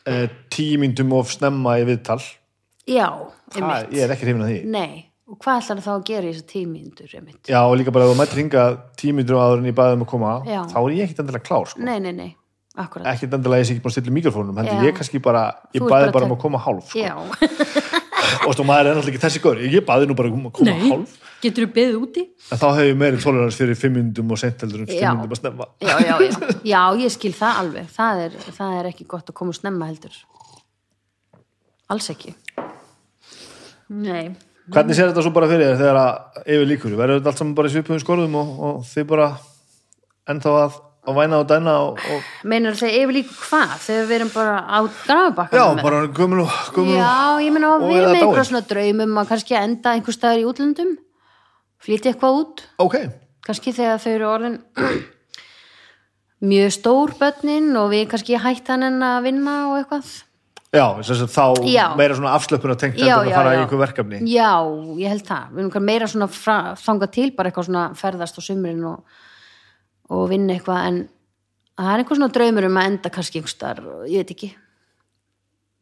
e, tímyndum of snemma í viðtal. já, Það, einmitt ég er ekki hrifin að því. Nei, og hvað ætlar þá að gera í þessar tímíndur, einmitt? Já, og líka bara ef þú mættir hinga tímyndur áður en ég baði um að koma, Já. þá er ég ekkit endilega klár, sko. Nei, nei, nei, akkurat. Ekkit endilega ég sé ekki búin að stilla mikrofónum, heldur Já. ég kannski bara, ég baði bara bara að um að koma hálf, sko. Og þú maður er náttúrulega ekki þessi góður ég baði nú bara um að koma Nei. hálf getur þú beðið úti? en þá hefur ég meiri tolerans fyrir fimm myndum og sent heldur en Já. fimm myndum að snemma Já, já, já. Já, ég skil það alveg. Það er, það er ekki gott að koma snemma heldur. Alls ekki. Nei. hvernig sér þetta svo bara fyrir þér þegar að yfir líkur verður þetta allt saman bara í svipuðum skorðum og, og þið bara ennþá að, að væna og dæna og, og Meinar þeir yfir líka hvað? Þegar við erum bara á grafabakka já, bara gömul og og Já, ég meina og við með einhverja svona draumum að kannski enda einhver staðar í útlöndum flytja eitthvað út. Ok, kannski þegar þau eru orðin mjög stór börnin og við kannski hættan en að vinna og eitthvað. Já, þá Já. meira svona afslöpun að tengt Já, að já, fara í einhver verkefni. Já, ég held það. Við erum kannski meira svona fra, þanga til bara eitthvað svona ferðast á sumrin og, og vinna eitthvað en það er einhver svona draumur um að enda kannski einhverstar, ég veit ekki.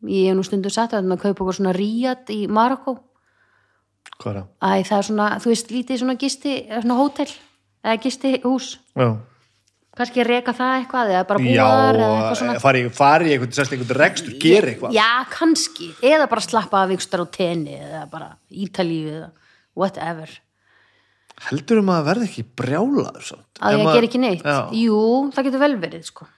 Ég hef nú stundum sagt að maður kaupa eitthvað svona ríat í Marokko hvað er það? Æ, það er svona, þú veist, lítið svona gisti, svona hótel eða gisti hús Já, kannski reka það eitthvað eða bara já búar eða eitthvað svona. fari, fari í sérst einhvern rekstur, gera eitthvað. Já, kannski, eða bara slappa af vikstar á tenni eða bara Ítalíu eða whatever heldur um að verða ekki brjálaður samt? að ég ger ekki neitt já. jú, það getur vel verið sko.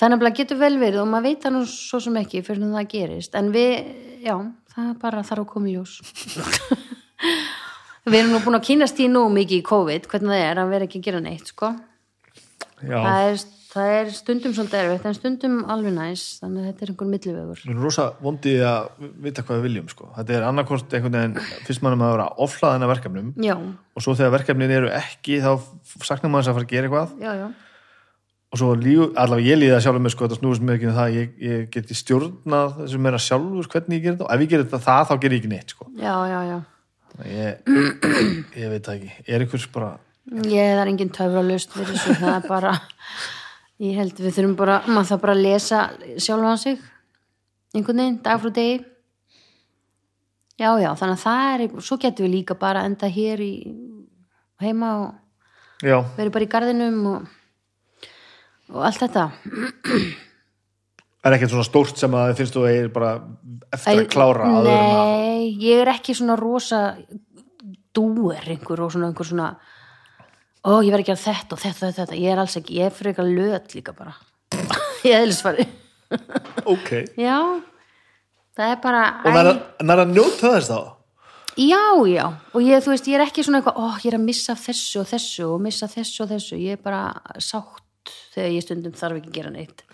þannig að getur vel verið og maður veit það nú svo sem ekki fyrir það gerist en við, já, það er bara þarf að koma í ljós við erum nú búin að kynast í nú mikið í COVID, hvernig það er að vera ekki að gera neitt sko. það er, það er stundum svolítið erfitt en stundum alveg næs þannig að þetta er einhver millivegur Við erum rosa vondið að vita hvað við viljum sko. þetta er annarkort einhvern veginn fyrst mannum að vera oflaðan af verkefnum já, og svo þegar verkefnin eru ekki þá saknar maður þess að fara að gera eitthvað já, já, og svo líf, allavega ég líði það sjálfur með sko, þetta snúist mér ekki um það að ég, ég geti stjórnað þessu meira sjálfur hvernig ég gerir þetta og ef ég gerir þetta það þá gerir ég ekki neitt sko. já, já, já. ég, ég veit það ekki er ég það er engin töfralust fyrir þessu, það er bara ég held við þurfum bara maður það bara að lesa sjálfan sig einhvern veginn, dag frá degi. Já, já, þannig að það er svo getum við líka bara enda hér í heima og já, verið bara í garðinum og, og allt þetta. Er ekkert svona stórt sem að finnst þú að ég er bara eftir að klára en að Nei, ég er ekki svona rosa dúer einhver og svona einhver svona ó, ég verð ekki að þetta og þetta og þetta. Ég er alls ekki, ég er fyrir eitthvað löt líka bara. Ég eðlisfari. Ok, já, það er bara og nær að, nær að njóta þess þá? Já, já, og ég, þú veist, ég er ekki svona eitthvað, ó, ég er að missa þessu og þessu og missa þessu og þessu, ég er bara sátt þegar ég stundum þarf ekki að gera neitt.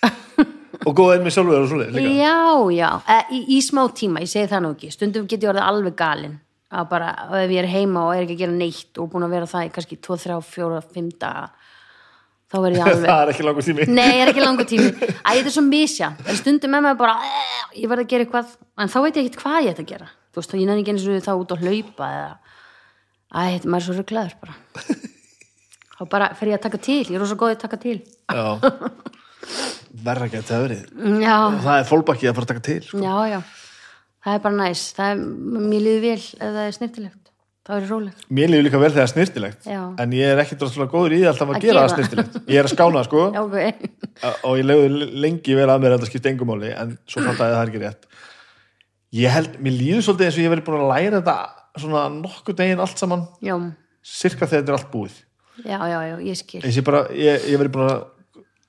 Og góða inn með sjálfur og svoleið líka? Já, já, e, í, í smá tíma, ég segi það nú ekki. Stundum get ég orðið alveg galinn að bara, ef ég er heima og er ekki að gera neitt og búin að vera það í kannski 2, 3, 4, 5 daga þá verð ég alveg það er ekki langur tími. Nei, ég er ekki langur tími. Æ, þetta er svo misja, en stundum með mig bara "Eh, ég verð að gera eitthvað, en þá veit ég ekkert hvað ég ætti að gera. Þú veist, og ég nenni ekki eins og þá út að hlaupa eða, æ, þetta maður er svo rugglaður bara. Þá bara fer ég að taka til, ég er rosa góð að taka til. Já. Verða ekki að þetta verið Já, það er fólkbakki að fara að taka til sko. já, já það er bara næs, það er, mér líður vel ef það er snirtilegt, er ég róleg. Mér líður líka vel þegar það er snirtilegt Já. en ég er ekki droslega góður í alltaf að, Að gera það snirtilegt ég er að skána sko. Já, ok, og ég leiði lengi vera að mér að þetta skipta engumáli en svo fatt að það er ekki rétt. Ég held, mér líður svolítið eins og ég verið búin að læra þetta svona nokkuð deginn allt saman. Já, cirka þegar þetta er allt búið. Já, já, já, ég skil. Ég ég, ég verið bara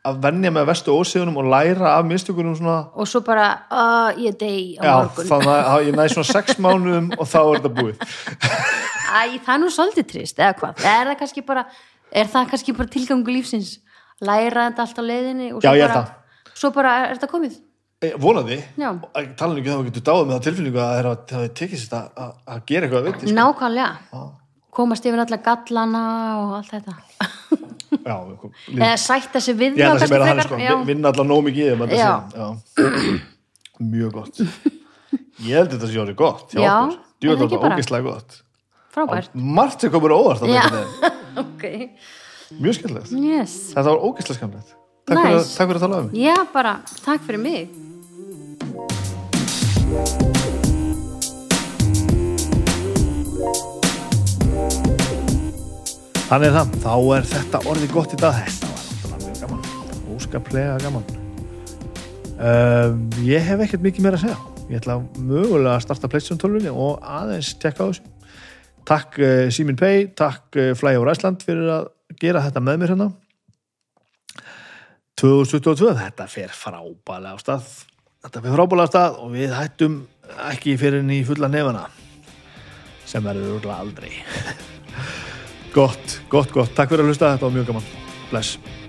að venja með vestu ósiðunum og læra af minnstugunum svona. Og svo bara, uh, ég dey á já, morgun. þannig að ég næði svona sex mánuðum og þá er þetta búið. Æ, það er nú svolítið trist, eða hvað? Er það kannski bara, er bara tilgangu lífsins, læra þetta allt á leiðinni og Já, svo ég held bara svo bara er þetta komið? Vonandi, Já. og tala ekki um að getur dáið með það tilfinningu að það tekið sér að, að, að gera eitthvað að viti sko. nákvæmlega, komast yfir alla gallana og allt þetta já, eða sætta sig við að þá sem er að sko, vinna allar nóg mikið í þeim, sé- mjög gott. Ég held þetta sé orðið gott hjá Já, er það þetta ekki bara? ógeðslega gott. Frábært. Margt sem komur óvart þarna Já. einhvern veginn. ok, mjög skemmtilegt, yes. Þetta var ógeðslega skemmtilegt takk, Nice. takk fyrir að tala um já, bara, takk fyrir mig Þannig það, þá er þetta orðið gott í dag. Þetta var náttúrulega gaman. Óskaplega gaman. Um, Ég hef ekkert mikið meira að segja. Ég ætla mögulega að starta Playstation 12 og aðeins tekka á þessu. Takk uh, Simin Pay, takk uh, Flyover Iceland fyrir að gera þetta með mér hérna. 2022, þetta fer frábælega á stað. Þetta fer frábælega á stað og við hættum ekki fyrir henni í fulla nefana sem verður örugglega aldrei Gott, gott, gott. Takk fyrir að hlusta. Þetta var mjög gaman. Bless.